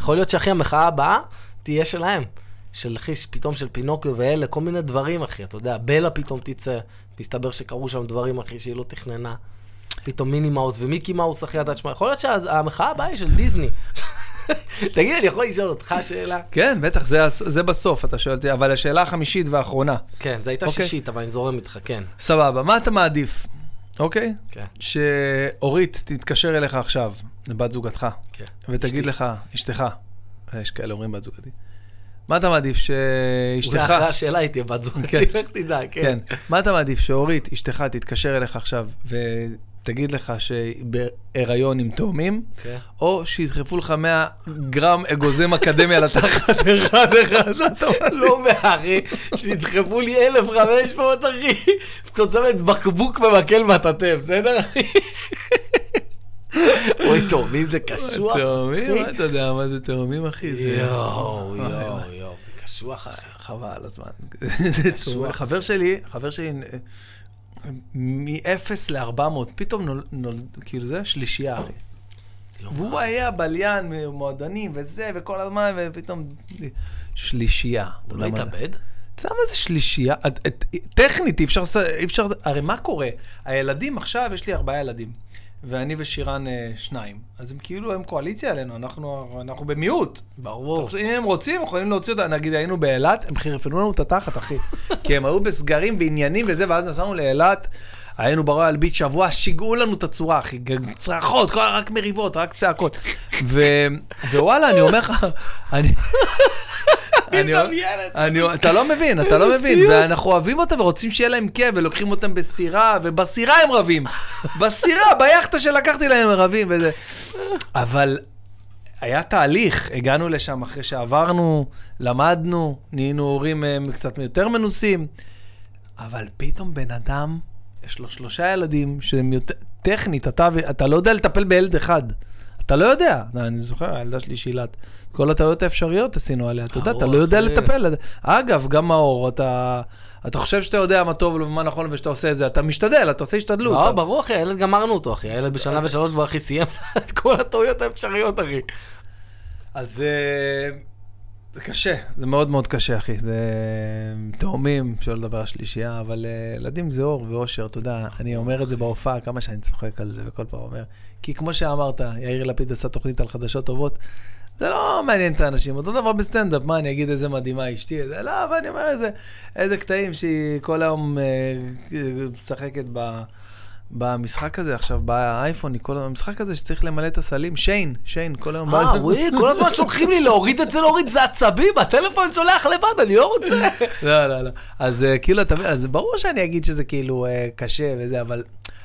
יכול להיות שאחי, המחאה הבאה תהיה שלהם. של אחי, פתאום של פינוקיו ואלה, כל מיני דברים, אחי, אתה יודע, בלה פתאום תצא, מסתבר שקרו שם דברים, אחי, שהיא לא תכננה. פתאום מיני מאוס ומיקי מאוס, אחי, אתה תשמע, יכול להיות שהמחאה הבאה היא של דיסני. תגיד, אני יכול לשאול אותך שאלה? כן, בטח, זה זה בסוף, אתה שואל אותי. אבל השאלה החמישית והאחרונה. כן, זו הייתה אוקיי. שישית, אבל אני זורם איתך, כן. סבבה, מה אתה מעדיף? אוקיי? כן, שאורית תתקשר אליך עכשיו, לבת זוגתך, כן. ותגיד אשתי. לך, אשתך, יש כאלה אומרים בת זוגתי, מה אתה מעדיף אולי שאשתך, אחרי השאלה הייתי בת זוגתי, כן. לך תדע, כן, כן. מה אתה מעדיף שאורית, אשתך, תתקשר אליך עכשיו ותגיד לך שהיא בהיריון עם תאומים, כן. או שידחפו לך 100 גרם אגוזם אקדמיה לתחת אחד אחד, אתה אומר, לא מארי, שידחפו לי 1,500, אחי. תוצאת בקבוק במקל מטאטא, בסדר, אחי? אוי, תאומים זה קשוח, תאומים. מה אתה יודע מה זה תאומים, אחי? יואו, יואו. יואו, זה קשוח, אחי. חבל הזמן. חבר שלי, חבר שלי, מ-0 ל-400, פתאום נולד, נולד, כאילו זה שלישייה, אחי. לא והוא היה בליין, מועדונים וזה, וכל הזמן, ופתאום שלישייה. הוא לא למה- התאבד? אתה יודע מה זה שלישייה? טכנית, אי אפשר, אי אפשר, הרי מה קורה? הילדים עכשיו, יש לי ארבעה ילדים, ואני ושירן אה, שניים. אז הם כאילו, הם קואליציה עלינו, אנחנו, אנחנו במיעוט. ברור. אם הם רוצים, הם יכולים להוציא אותה, נגיד היינו באילת, הם חירפנו לנו את התחת, אחי. כי הם היו בסגרים ועניינים וזה, ואז נסענו לאילת, היינו ברויאל ביט שבוע, שיגעו לנו את הצורה, אחי. צרחות, כל- רק מריבות, רק צעקות. ו... ווואלה, אני אומר לך, אני... אני- אני- אתה לא מבין, אתה לא מבין, ואנחנו אוהבים אותם ורוצים שיהיה להם כיף, ולוקחים אותם בסירה, ובסירה הם רבים. בסירה, ביאכטה שלקחתי להם הם רבים וזה. אבל היה תהליך, הגענו לשם אחרי שעברנו, למדנו, נהיינו הורים אה, קצת יותר מנוסים, אבל פתאום בן אדם, יש לו שלושה ילדים שהם יותר, טכנית, אתה לא יודע לטפל בילד אחד. אתה לא יודע. אני זוכר, הילדה שלי שילת. כל הטעויות האפשריות עשינו עליה, אתה יודע, אתה לא יודע אה. לטפל. אגב, גם מאור, אתה... אתה חושב שאתה יודע מה טוב ומה נכון ושאתה עושה את זה, אתה משתדל, אתה עושה השתדלות. לא, ברור, אחי, הילד גמרנו אותו, אחי. הילד בשנה ושלוש כבר, אחי, סיים את כל הטעויות האפשריות, אחי. אז אה, זה קשה, זה מאוד מאוד קשה, אחי. זה תאומים, שלא לדבר על שלישייה, אבל אה, ילדים זה אור ואושר, אתה יודע, אני אומר את זה בהופעה, כמה שאני צוחק על זה וכל פעם אומר. כי כמו שאמרת, יאיר לפיד עשה תוכנית על חדשות טובות, זה לא מעניין את האנשים, אותו דבר בסטנדאפ, מה, אני אגיד איזה מדהימה אשתי, איזה, לא, אבל אני אומר איזה, איזה קטעים שהיא כל היום אה, אה, משחקת ב... במשחק הזה עכשיו, באייפון, כל המשחק הזה שצריך למלא את הסלים, שיין, שיין, כל היום אה, וואי, כל הזמן שולחים לי להוריד את זה, להוריד, זה עצבים, הטלפון שולח לבד, אני לא רוצה. לא, לא, לא. אז אה, כאילו, אתה מבין, אז ברור שאני אגיד שזה כאילו אה, קשה וזה, אבל,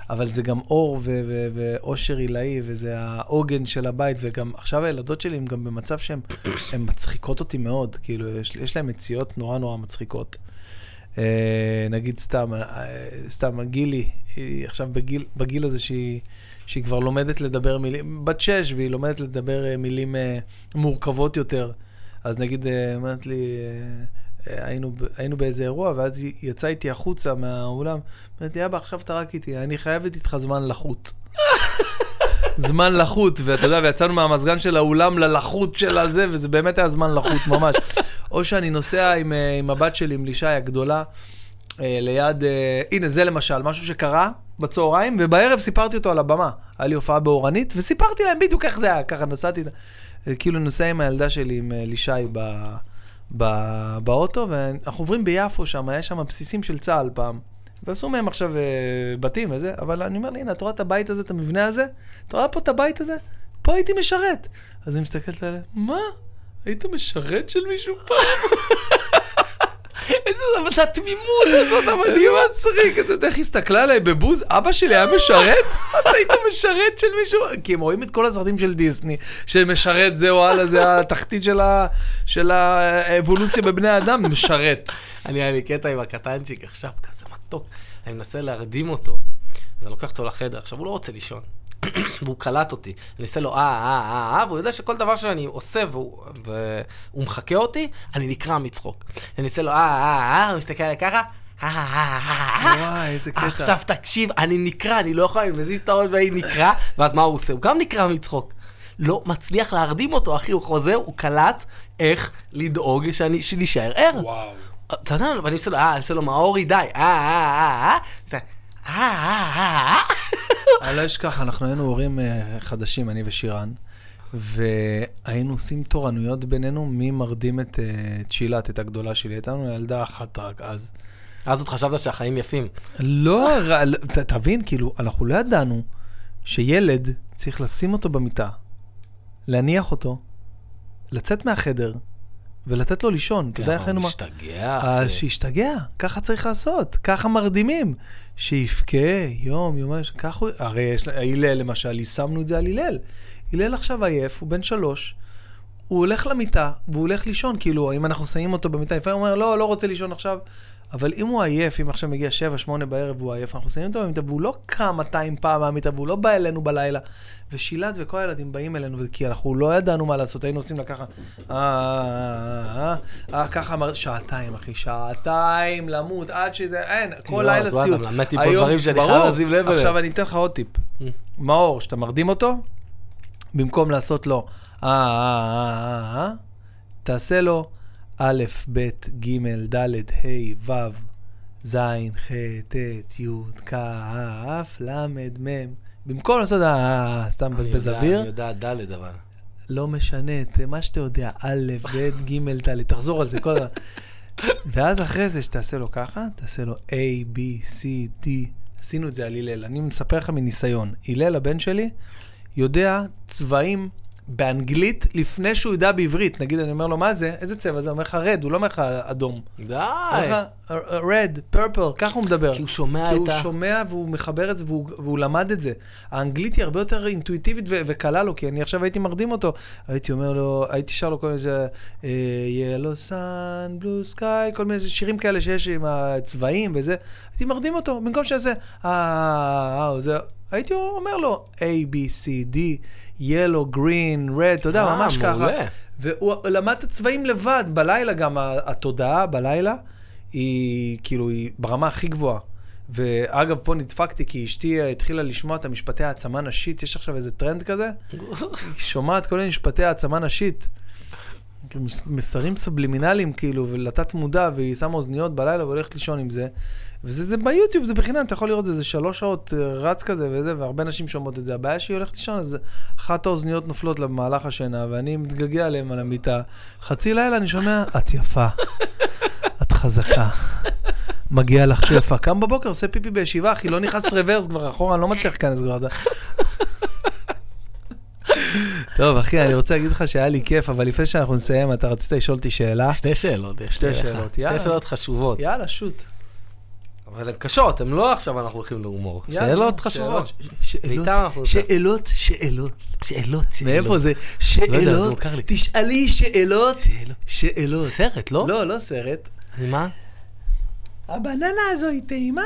אבל זה גם אור ואושר עילאי, וזה העוגן של הבית, וגם עכשיו הילדות שלי הן גם במצב שהן הן מצחיקות אותי מאוד, כאילו, יש, יש להן מציאות נורא נורא מצחיקות. אה, נגיד סתם, אה, סתם, גילי, היא עכשיו בגיל, בגיל הזה שהיא, שהיא כבר לומדת לדבר מילים, בת שש, והיא לומדת לדבר אה, מילים מורכבות יותר. אז נגיד, אומרת לי, היינו, היינו באיזה אירוע, ואז היא יצאה איתי החוצה מהאולם, אומרת לי, אבא, עכשיו אתה רק איתי, אני חייבת איתך זמן לחוט. זמן לחוט, ואתה יודע, ויצאנו מהמזגן של האולם ללחות של הזה, וזה באמת היה זמן לחוט ממש. או שאני נוסע עם, אה, עם הבת שלי, עם לישי הגדולה, אה, ליד, אה, הנה זה למשל, משהו שקרה בצהריים, ובערב סיפרתי אותו על הבמה. היה לי הופעה באורנית, וסיפרתי להם בדיוק איך זה היה, ככה נסעתי, כאילו נוסע עם הילדה שלי, עם לישי ב, ב, באוטו, ואנחנו עוברים ביפו שם, היה שם בסיסים של צה"ל פעם. ועשו מהם עכשיו אה, בתים וזה, אבל אני אומר הנה, את רואה את הבית הזה, את המבנה הזה? את רואה פה את הבית הזה? פה הייתי משרת. אז היא מסתכלת עליה, מה? היית משרת של מישהו פעם? איזה, זה התמימות הזאת מדהים מצחיק, אתה יודע איך הסתכלה עליי בבוז? אבא שלי היה משרת? אתה היית משרת של מישהו? כי הם רואים את כל הסרטים של דיסני, שמשרת זה וואלה, זה התחתית של האבולוציה בבני האדם, משרת. אני, היה לי קטע עם הקטנצ'יק עכשיו, כזה מתוק. אני מנסה להרדים אותו, אז אני לוקח אותו לחדר. עכשיו, הוא לא רוצה לישון. והוא קלט אותי. אני עושה לו אה, אה, אה, אה, והוא יודע שכל דבר שאני עושה והוא, והוא מחקה אותי, אני נקרע מצחוק. אני עושה לו אה, אה, אה, אה, הוא מסתכל עליי ככה. אה, אה, אה, וואי, איזה קטע. עכשיו תקשיב, אני נקרע, אני לא יכול, אני מזיז את הראש והיא נקרע, ואז מה הוא עושה? הוא גם נקרע מצחוק. לא מצליח להרדים אותו, אחי, הוא חוזר, הוא קלט איך לדאוג שאני, שנישאר ער. וואו. אתה יודע, ואני עושה לו, אה, אני עושה לו, מאורי, די, אה, אה, אה, אה. אני לא אשכח, אנחנו היינו הורים אה, חדשים, אני ושירן, והיינו עושים תורנויות בינינו, מי מרדים את אה, צ'ילת, את הגדולה שלי. הייתה לנו ילדה אחת רק אז. אז עוד חשבת שהחיים יפים. לא, תבין, כאילו, אנחנו לא ידענו שילד צריך לשים אותו במיטה, להניח אותו, לצאת מהחדר ולתת לו לישון. אתה יודע איך היינו... משתגע, אחי. שישתגע, ככה צריך לעשות, ככה מרדימים. שיבכה יום, יומיים, ככה הוא... הרי יש... הלל למשל, יישמנו את זה על הלל. הלל עכשיו עייף, הוא בן שלוש, הוא הולך למיטה, והוא הולך לישון, כאילו, אם אנחנו שמים אותו במיטה, לפעמים הוא אומר, לא, לא רוצה לישון עכשיו. אבל אם הוא עייף, אם עכשיו מגיע שבע, שמונה בערב והוא עייף, אנחנו שמים אותו במיטה, והוא לא קם 200 פעם מהמיטה, והוא לא בא אלינו בלילה. ושילת וכל הילדים באים אלינו, כי אנחנו לא ידענו מה לעשות, היינו עושים לה ככה, אה, ככה אמר, שעתיים, אחי, שעתיים למות, עד שזה, אין, כל יואו, לילה אתה יודע, סיוט. אתה מלמד אותי פה היום- דברים שאני ברור. חייב לשים לב אליהם. עכשיו אני אתן לך עוד טיפ. מאור, כשאתה מרדים אותו, במקום לעשות לו אה, אה, אה, אה, אה, תעשה לו א', ב', ג', ד', ה', ו', ז', ח', ט', י', כ', ל', מ'. במקום לעשות אה, אה, אה, סתם מבזבז אוויר, אני יודע ד' אבל. לא משנה, מה שאתה יודע, א', ב', ג', ד', תחזור על זה, כל ה... ואז אחרי זה שתעשה לו ככה, תעשה לו A, B, C, D. עשינו את זה על הלל. אני מספר לך מניסיון. הלל, הבן שלי, יודע צבעים באנגלית לפני שהוא יודע בעברית. נגיד, אני אומר לו, מה זה? איזה צבע זה? הוא אומר לך רד, הוא לא אומר לך אדום. די. הוא אומר לך red, purple, ככה הוא מדבר. כי הוא שומע כי את הוא ה... שומע והוא מחבר את זה והוא, והוא למד את זה. האנגלית היא הרבה יותר אינטואיטיבית ו- וקלה לו, כי אני עכשיו הייתי מרדים אותו. הייתי אומר לו, הייתי שר לו כל מיני זה, אה, yellow sun, blue sky, כל מיני שירים כאלה שיש עם הצבעים וזה. הייתי מרדים אותו, במקום שזה, אה, אה, אה, זה, הייתי אומר לו A, B, C, D, yellow, green, red, אתה יודע, אה, ממש ככה. מעולה. והוא למד את הצבעים לבד, בלילה גם התודעה בלילה היא כאילו, היא ברמה הכי גבוהה. ואגב, פה נדפקתי כי אשתי התחילה לשמוע את המשפטי העצמה נשית, יש עכשיו איזה טרנד כזה, היא שומעת כל מיני משפטי העצמה נשית. מס- מסרים סבלימינליים כאילו, ולתת מודע, והיא שמה אוזניות בלילה והולכת לישון עם זה. וזה זה ביוטיוב, זה בחינם, אתה יכול לראות את זה, זה שלוש שעות אה, רץ כזה וזה, והרבה נשים שומעות את זה. הבעיה שהיא הולכת לישון, אז אחת האוזניות נופלות לה במהלך השינה, ואני מתגעגע עליהן על המיטה. חצי לילה אני שומע, את יפה, את חזקה, מגיע לך שפע. קם בבוקר, עושה פיפי בישיבה, אחי, לא נכנס רוורס כבר אחורה, אני לא מצליח להיכנס כבר. טוב, אחי, אני רוצה להגיד לך שהיה לי כיף, אבל לפני שאנחנו נסיים, אתה רצית לשאול אותי שאלה? שתי שאלות, יש שתי. שאלות, יאללה. שתי שאלות חשובות. יאללה, שוט. אבל הן קשות, הן לא עכשיו אנחנו הולכים להומור. שאלות חשובות. שאלות. שאלות, שאלות. שאלות, מאיפה זה? לא שאלות, לי. תשאלי שאלות, שאלות. סרט, לא? לא, לא סרט. מה? הבננה הזו היא טעימה?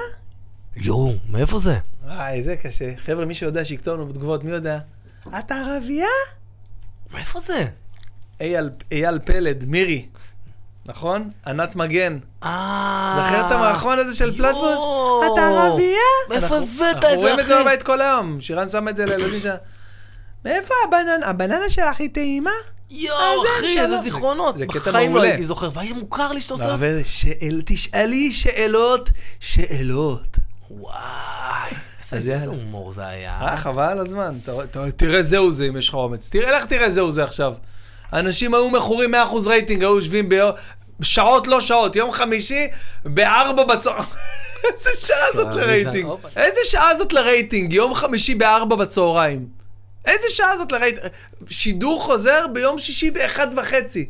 יואו, מאיפה זה? וואי, זה קשה. חבר'ה, מי שיודע שיכתוב לנו בתגובות, מי יודע? את ערבייה? מאיפה זה? אייל, אייל פלד, מירי. נכון? ענת מגן. אה... זוכר את המערכון הזה של פלטפוס? יואו. את ערבייה? מאיפה הבאת את אנחנו רואים זה, את זה אחי? בבית כל היום. שירן שם את זה לילדים שלה. מאיפה הבננה? הבננה שלך היא טעימה? יואו, זה אחי. איזה זיכרונות. זה קטע בחיים לא מעולה. הייתי זוכר, והיה מוכר לי שאתה עושה... תשאלי שאלות, שאלות. וואי, אז איזה איזה יאללה. הומור זה היה. אה, חבל על הזמן. תראה זהו זה אם יש לך אומץ. תראה, לך תראה זהו זה עכשיו. אנשים היו מכורים 100% רייטינג, היו יושבים ביום... שעות לא שעות, יום חמישי, בארבע בצהריים. איזה שעה זאת? לרייטינג? איזה שעה זאת לרייטינג? יום חמישי בארבע בצהריים. איזה שעה זאת לרייטינג? שידור חוזר ביום שישי באחד וחצי.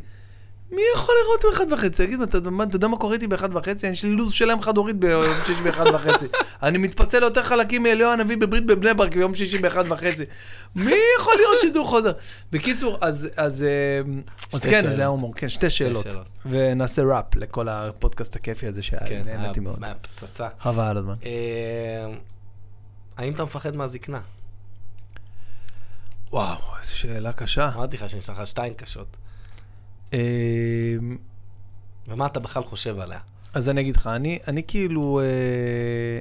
מי יכול לראות באחד וחצי? תגיד, אתה אתה יודע מה קורה איתי באחד וחצי? יש לי לו"ז שלם חד הורית ביום שישי באחד וחצי. אני מתפצל ליותר חלקים מאליהו הנביא בברית בבני ברק ביום שישי באחד וחצי. מי יכול לראות שידור חוזר? בקיצור, אז, אז, אה, אז כן. זה ההומור. כן, שתי שאלות. שאלות. ונעשה ראפ לכל הפודקאסט הכיפי הזה שהיה, כן, נהניתי מאוד. מהפצצה. חבל על הזמן. אה, האם אתה מפחד מהזקנה? וואו, איזו שאלה קשה. אמרתי לך שיש לך שתיים קשות. אה, ומה אתה בכלל חושב עליה? אז אני אגיד לך, אני, אני כאילו אה,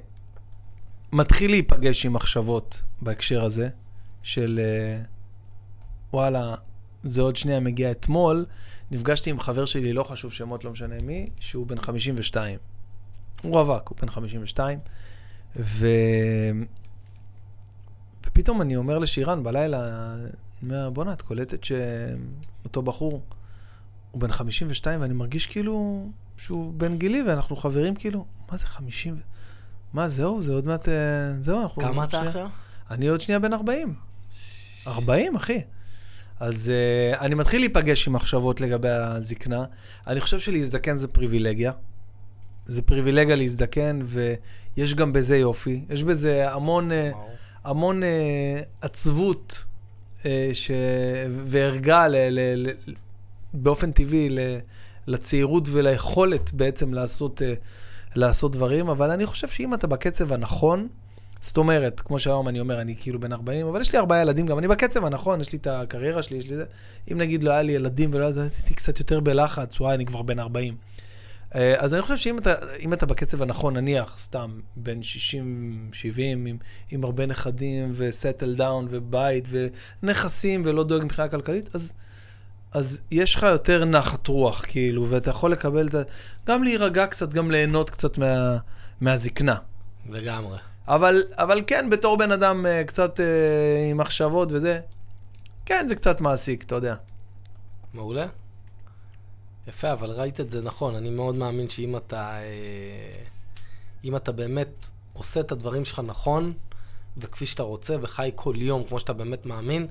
מתחיל להיפגש עם מחשבות בהקשר הזה, של אה, וואלה, זה עוד שנייה מגיע אתמול, נפגשתי עם חבר שלי, לא חשוב שמות, לא משנה מי, שהוא בן 52. הוא רווק, הוא בן 52, ו... ופתאום אני אומר לשירן בלילה, אני אומר, בואנה, את קולטת שאותו בחור הוא בן 52 ואני מרגיש כאילו שהוא בן גילי ואנחנו חברים כאילו, מה זה 50? ו- מה זהו? זה עוד מעט... אה, זהו, אנחנו... כמה אתה שנייה- עכשיו? אני עוד שנייה בן 40. 40, אחי. אז uh, אני מתחיל להיפגש עם מחשבות לגבי הזקנה. אני חושב שלהזדקן זה פריבילגיה. זה פריבילגיה להזדקן, ויש גם בזה יופי. יש בזה המון, uh, המון uh, עצבות uh, ש... וערגה ל... ל... ל... באופן טבעי. לצעירות וליכולת בעצם לעשות, uh, לעשות דברים, אבל אני חושב שאם אתה בקצב הנכון, זאת אומרת, כמו שהיום אני אומר, אני כאילו בן 40, אבל יש לי ארבעה ילדים גם, אני בקצב הנכון, יש לי את הקריירה שלי, יש לי זה. אם נגיד לא היה לי ילדים ולא הייתי קצת יותר בלחץ, וואי, אני כבר בן 40. אה, אז אני חושב שאם אתה, אתה בקצב הנכון, נניח, סתם, בין 60, 70, עם, עם הרבה נכדים, וסטל דאון, ובית, ונכסים, ולא דואג מבחינה כלכלית, אז, אז יש לך יותר נחת רוח, כאילו, ואתה יכול לקבל את ה... גם להירגע קצת, גם ליהנות קצת מה, מהזקנה. לגמרי. אבל, אבל כן, בתור בן אדם אה, קצת אה, עם מחשבות וזה, כן, זה קצת מעסיק, אתה יודע. מעולה. יפה, אבל ראית את זה נכון. אני מאוד מאמין שאם אתה... אה, אם אתה באמת עושה את הדברים שלך נכון, וכפי שאתה רוצה, וחי כל יום כמו שאתה באמת מאמין,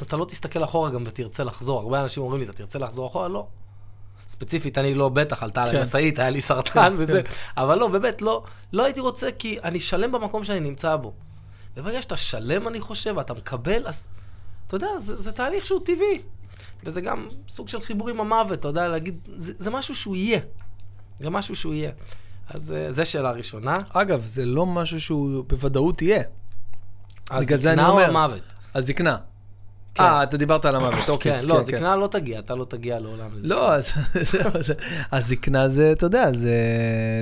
אז אתה לא תסתכל אחורה גם ותרצה לחזור. הרבה אנשים אומרים לי, אתה תרצה לחזור אחורה? לא. ספציפית, אני לא בטח, עלתה עליי כן. משאית, היה לי סרטן כן, וזה, כן. אבל לא, באמת, לא, לא הייתי רוצה, כי אני שלם במקום שאני נמצא בו. וברגע שאתה שלם, אני חושב, ואתה מקבל, אז אתה יודע, זה, זה תהליך שהוא טבעי. וזה גם סוג של חיבור עם המוות, אתה יודע, להגיד, זה, זה משהו שהוא יהיה. זה משהו שהוא יהיה. אז אה, זו שאלה ראשונה. אגב, זה לא משהו שהוא בוודאות יהיה. הזקנה או. המוות? הזקנה. כן. אה, אתה דיברת על המוות, אוקיי. כן, לא, זקנה לא תגיע, אתה לא תגיע לעולם הזה. לא, אז זהו, זה- הזקנה זה, אתה יודע, זה,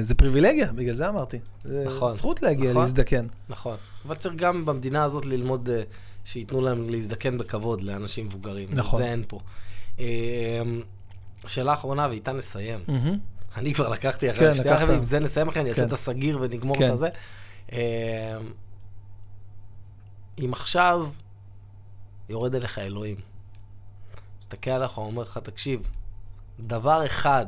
זה פריבילגיה, בגלל זה אמרתי. זה נכון, זכות להגיע נכון. להזדקן. נכון. אבל צריך גם במדינה הזאת ללמוד, אה, שייתנו להם להזדקן בכבוד לאנשים מבוגרים. נכון. זה אין פה. אה, שאלה אחרונה, ואיתה נסיים. אני כבר לקחתי כן, אחרי שתי. אחרים, עם זה נסיים אחרי, אני אעשה כן. את הסגיר ונגמור כן. את הזה. אה, אם עכשיו יורד אליך אלוהים, מסתכל עליך ואומר לך, תקשיב, דבר אחד,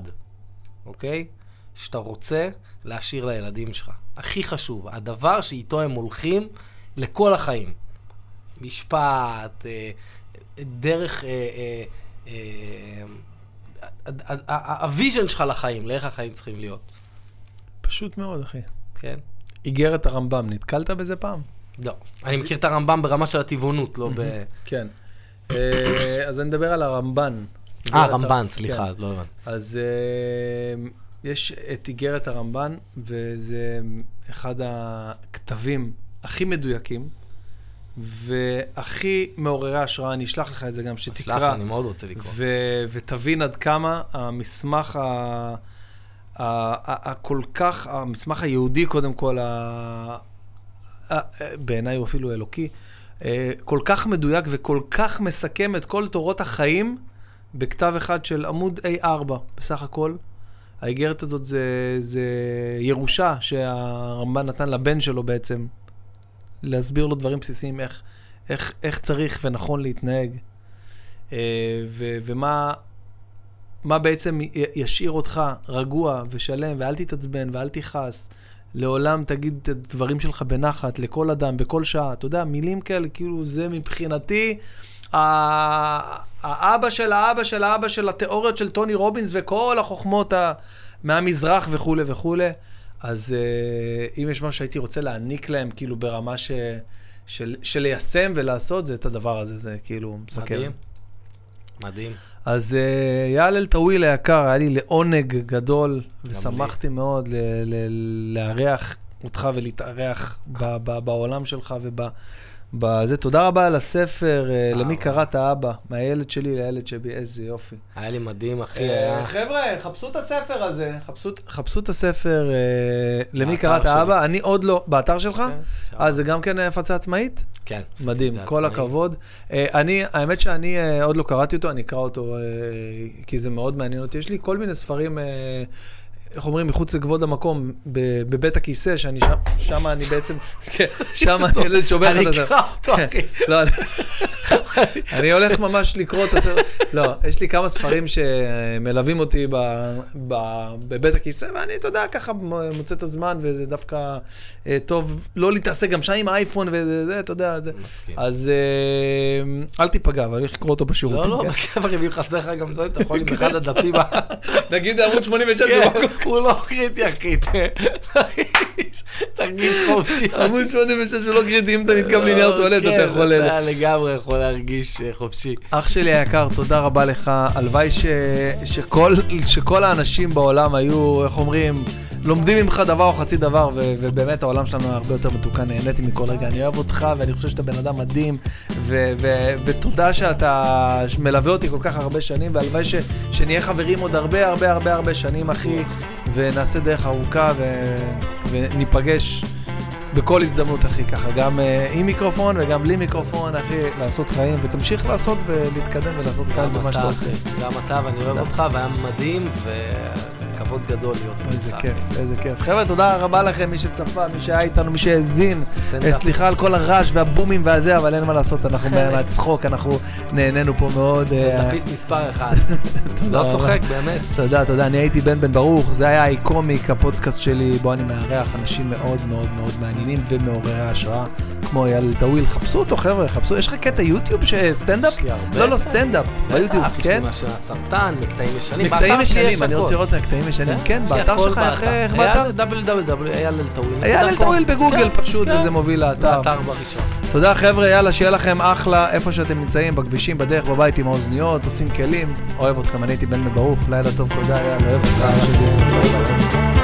אוקיי? שאתה רוצה להשאיר לילדים שלך. הכי חשוב, הדבר שאיתו הם הולכים לכל החיים. משפט, אה, דרך... אה, אה, ה vision שלך לחיים, לאיך החיים צריכים להיות, פשוט מאוד, אחי. כן? איגרת הרמב"ם, נתקלת בזה פעם? לא. אני מכיר את הרמב"ם ברמה של הטבעונות, לא ב... כן. אה, אז אני מדבר על הרמב"ן. אה, רמב"ן, סליחה, כן. אז לא הבנתי. אז אה, יש את איגרת הרמב"ן, וזה אחד הכתבים הכי מדויקים, והכי מעוררי השראה, אני אשלח לך את זה גם, שתקרא, אני מאוד רוצה לקרוא. ו- ותבין עד כמה המסמך ה... הכל כך, המסמך היהודי קודם כל, בעיניי הוא אפילו אלוקי, אה, כל כך מדויק וכל כך מסכם את כל תורות החיים בכתב אחד של עמוד A4 בסך הכל. האיגרת הזאת זה, זה ירושה שהרמב"ן נתן לבן שלו בעצם, להסביר לו דברים בסיסיים, איך, איך, איך צריך ונכון להתנהג, אה, ו, ומה מה בעצם ישאיר אותך רגוע ושלם, ואל תתעצבן ואל תכעס. לעולם תגיד את הדברים שלך בנחת, לכל אדם, בכל שעה. אתה יודע, מילים כאלה, כאילו, זה מבחינתי האבא של האבא של האבא של התיאוריות של טוני רובינס וכל החוכמות ה- מהמזרח וכולי וכולי. אז uh, אם יש משהו שהייתי רוצה להעניק להם, כאילו, ברמה ש... של, של ליישם ולעשות, זה את הדבר הזה, זה כאילו מסכם. מדהים. מדהים. אז uh, יאל אלטאוויל היקר, היה לי לעונג גדול, ושמחתי מאוד לארח אותך ולהתארח בעולם שלך וב... בזה. תודה רבה על הספר, אה, למי אה, קראת אבא? מהילד שלי לילד שבי, איזה יופי. היה לי מדהים, אחי, אה, היה... חבר'ה, חפשו את הספר הזה. חפשו- חפשו את הספר, אה, למי קראת. אבא? אני עוד לא, באתר שלך? כן. אה, זה גם כן הפצה עצמאית? כן. מדהים, כל עצמאי. הכבוד. אה, אני, האמת שאני אה, עוד לא קראתי אותו, אני אקרא אותו אה, כי זה מאוד מעניין אותי. יש לי כל מיני ספרים, אה, איך אומרים, מחוץ לכבוד המקום, בבית הכיסא, שאני שם, שם אני בעצם, כן, שם הילד שובר אני את זה. אקרא אותו, אחי. לא, אני- אני הולך ממש לקרוא את הספר. לא, יש לי כמה ספרים שמלווים אותי בבית הכיסא, ואני, אתה יודע, ככה מוצא את הזמן, וזה דווקא אה, טוב לא להתעסק גם שם עם האייפון וזה, אתה יודע. אז אה, אל תיפגע, אבל אני הולך לקרוא אותו לא, בשירותים. לא, כן? בכיף, אם חסר לך גם דברים, אתה יכול עם אחד הדפים. נגיד עמוד 86 כן, במקום. הוא לא קריטי, אחי. תרגיש- חופשי. עמוד 86 הוא לא קריטי, אם אתה נתקם לנייר טואלט, אתה יכול... אתה לגמרי יכול להרגיש אה, חופשי. אח שלי היקר, תודה רבה לך. הלוואי. שכל האנשים בעולם היו, איך אומרים, לומדים ממך דבר או חצי דבר, ו... ובאמת העולם שלנו הרבה יותר מתוקן, נהניתי מכל רגע. אני אוהב אותך, ואני חושב שאתה בן אדם מדהים, ו... ו... ותודה שאתה מלווה אותי כל כך הרבה שנים, והלוואי ש... שנהיה חברים עוד הרבה הרבה הרבה הרבה שנים, אחי, ונעשה דרך ארוכה, ו... וניפגש. בכל הזדמנות, אחי, ככה, גם uh, עם מיקרופון וגם בלי מיקרופון, אחי, לעשות חיים, ותמשיך לעשות ולהתקדם ולעשות חיים במה שאתה אתה, עושה. גם אתה, ואני אוהב. אותך, והיה מדהים, וכבוד גדול להיות פה איזה. כיף, איזה כיף. חבר'ה, תודה רבה לכם, מי שצפה, מי שהיה איתנו, מי שהאזין. אה, סליחה על כל הרעש והבומים והזה, אבל אין מה לעשות, אנחנו מהצחוק, אנחנו נהנינו פה מאוד. אה, סטנדאפיסט מספר אחד. לא. צוחק, באמת. תודה, תודה. אני הייתי בן בן ברוך, זה היה אי-קומיק, הפודקאסט שלי, בו אני מארח אנשים מאוד מאוד מאוד מעניינים ומעוררי השראה, כמו אייל טאוויל. חפשו אותו, חבר'ה, חפשו. יש לך קטע יוטיוב שסטנדאפ? לא, לא, סטנדאפ, ביוטיוב, כן? מקטעים ישנים. מקטעים ישנים, אני. רוצה לראות את הקטעים ישנים. כן, יש לי באתר שלך, איך באתר? www, אייל אלטויל. אייל אלטויל בגוגל כן, פשוט, כן. וזה מוביל לאתר. באתר בראשון. תודה חבר'ה, יאללה, שיהיה לכם אחלה, איפה שאתם נמצאים, בכבישים, בדרך, בבית עם האוזניות, עושים כלים. אוהב אתכם, אני הייתי בן בן ברוך, לילה טוב, תודה, יאללה, אוהב אותך.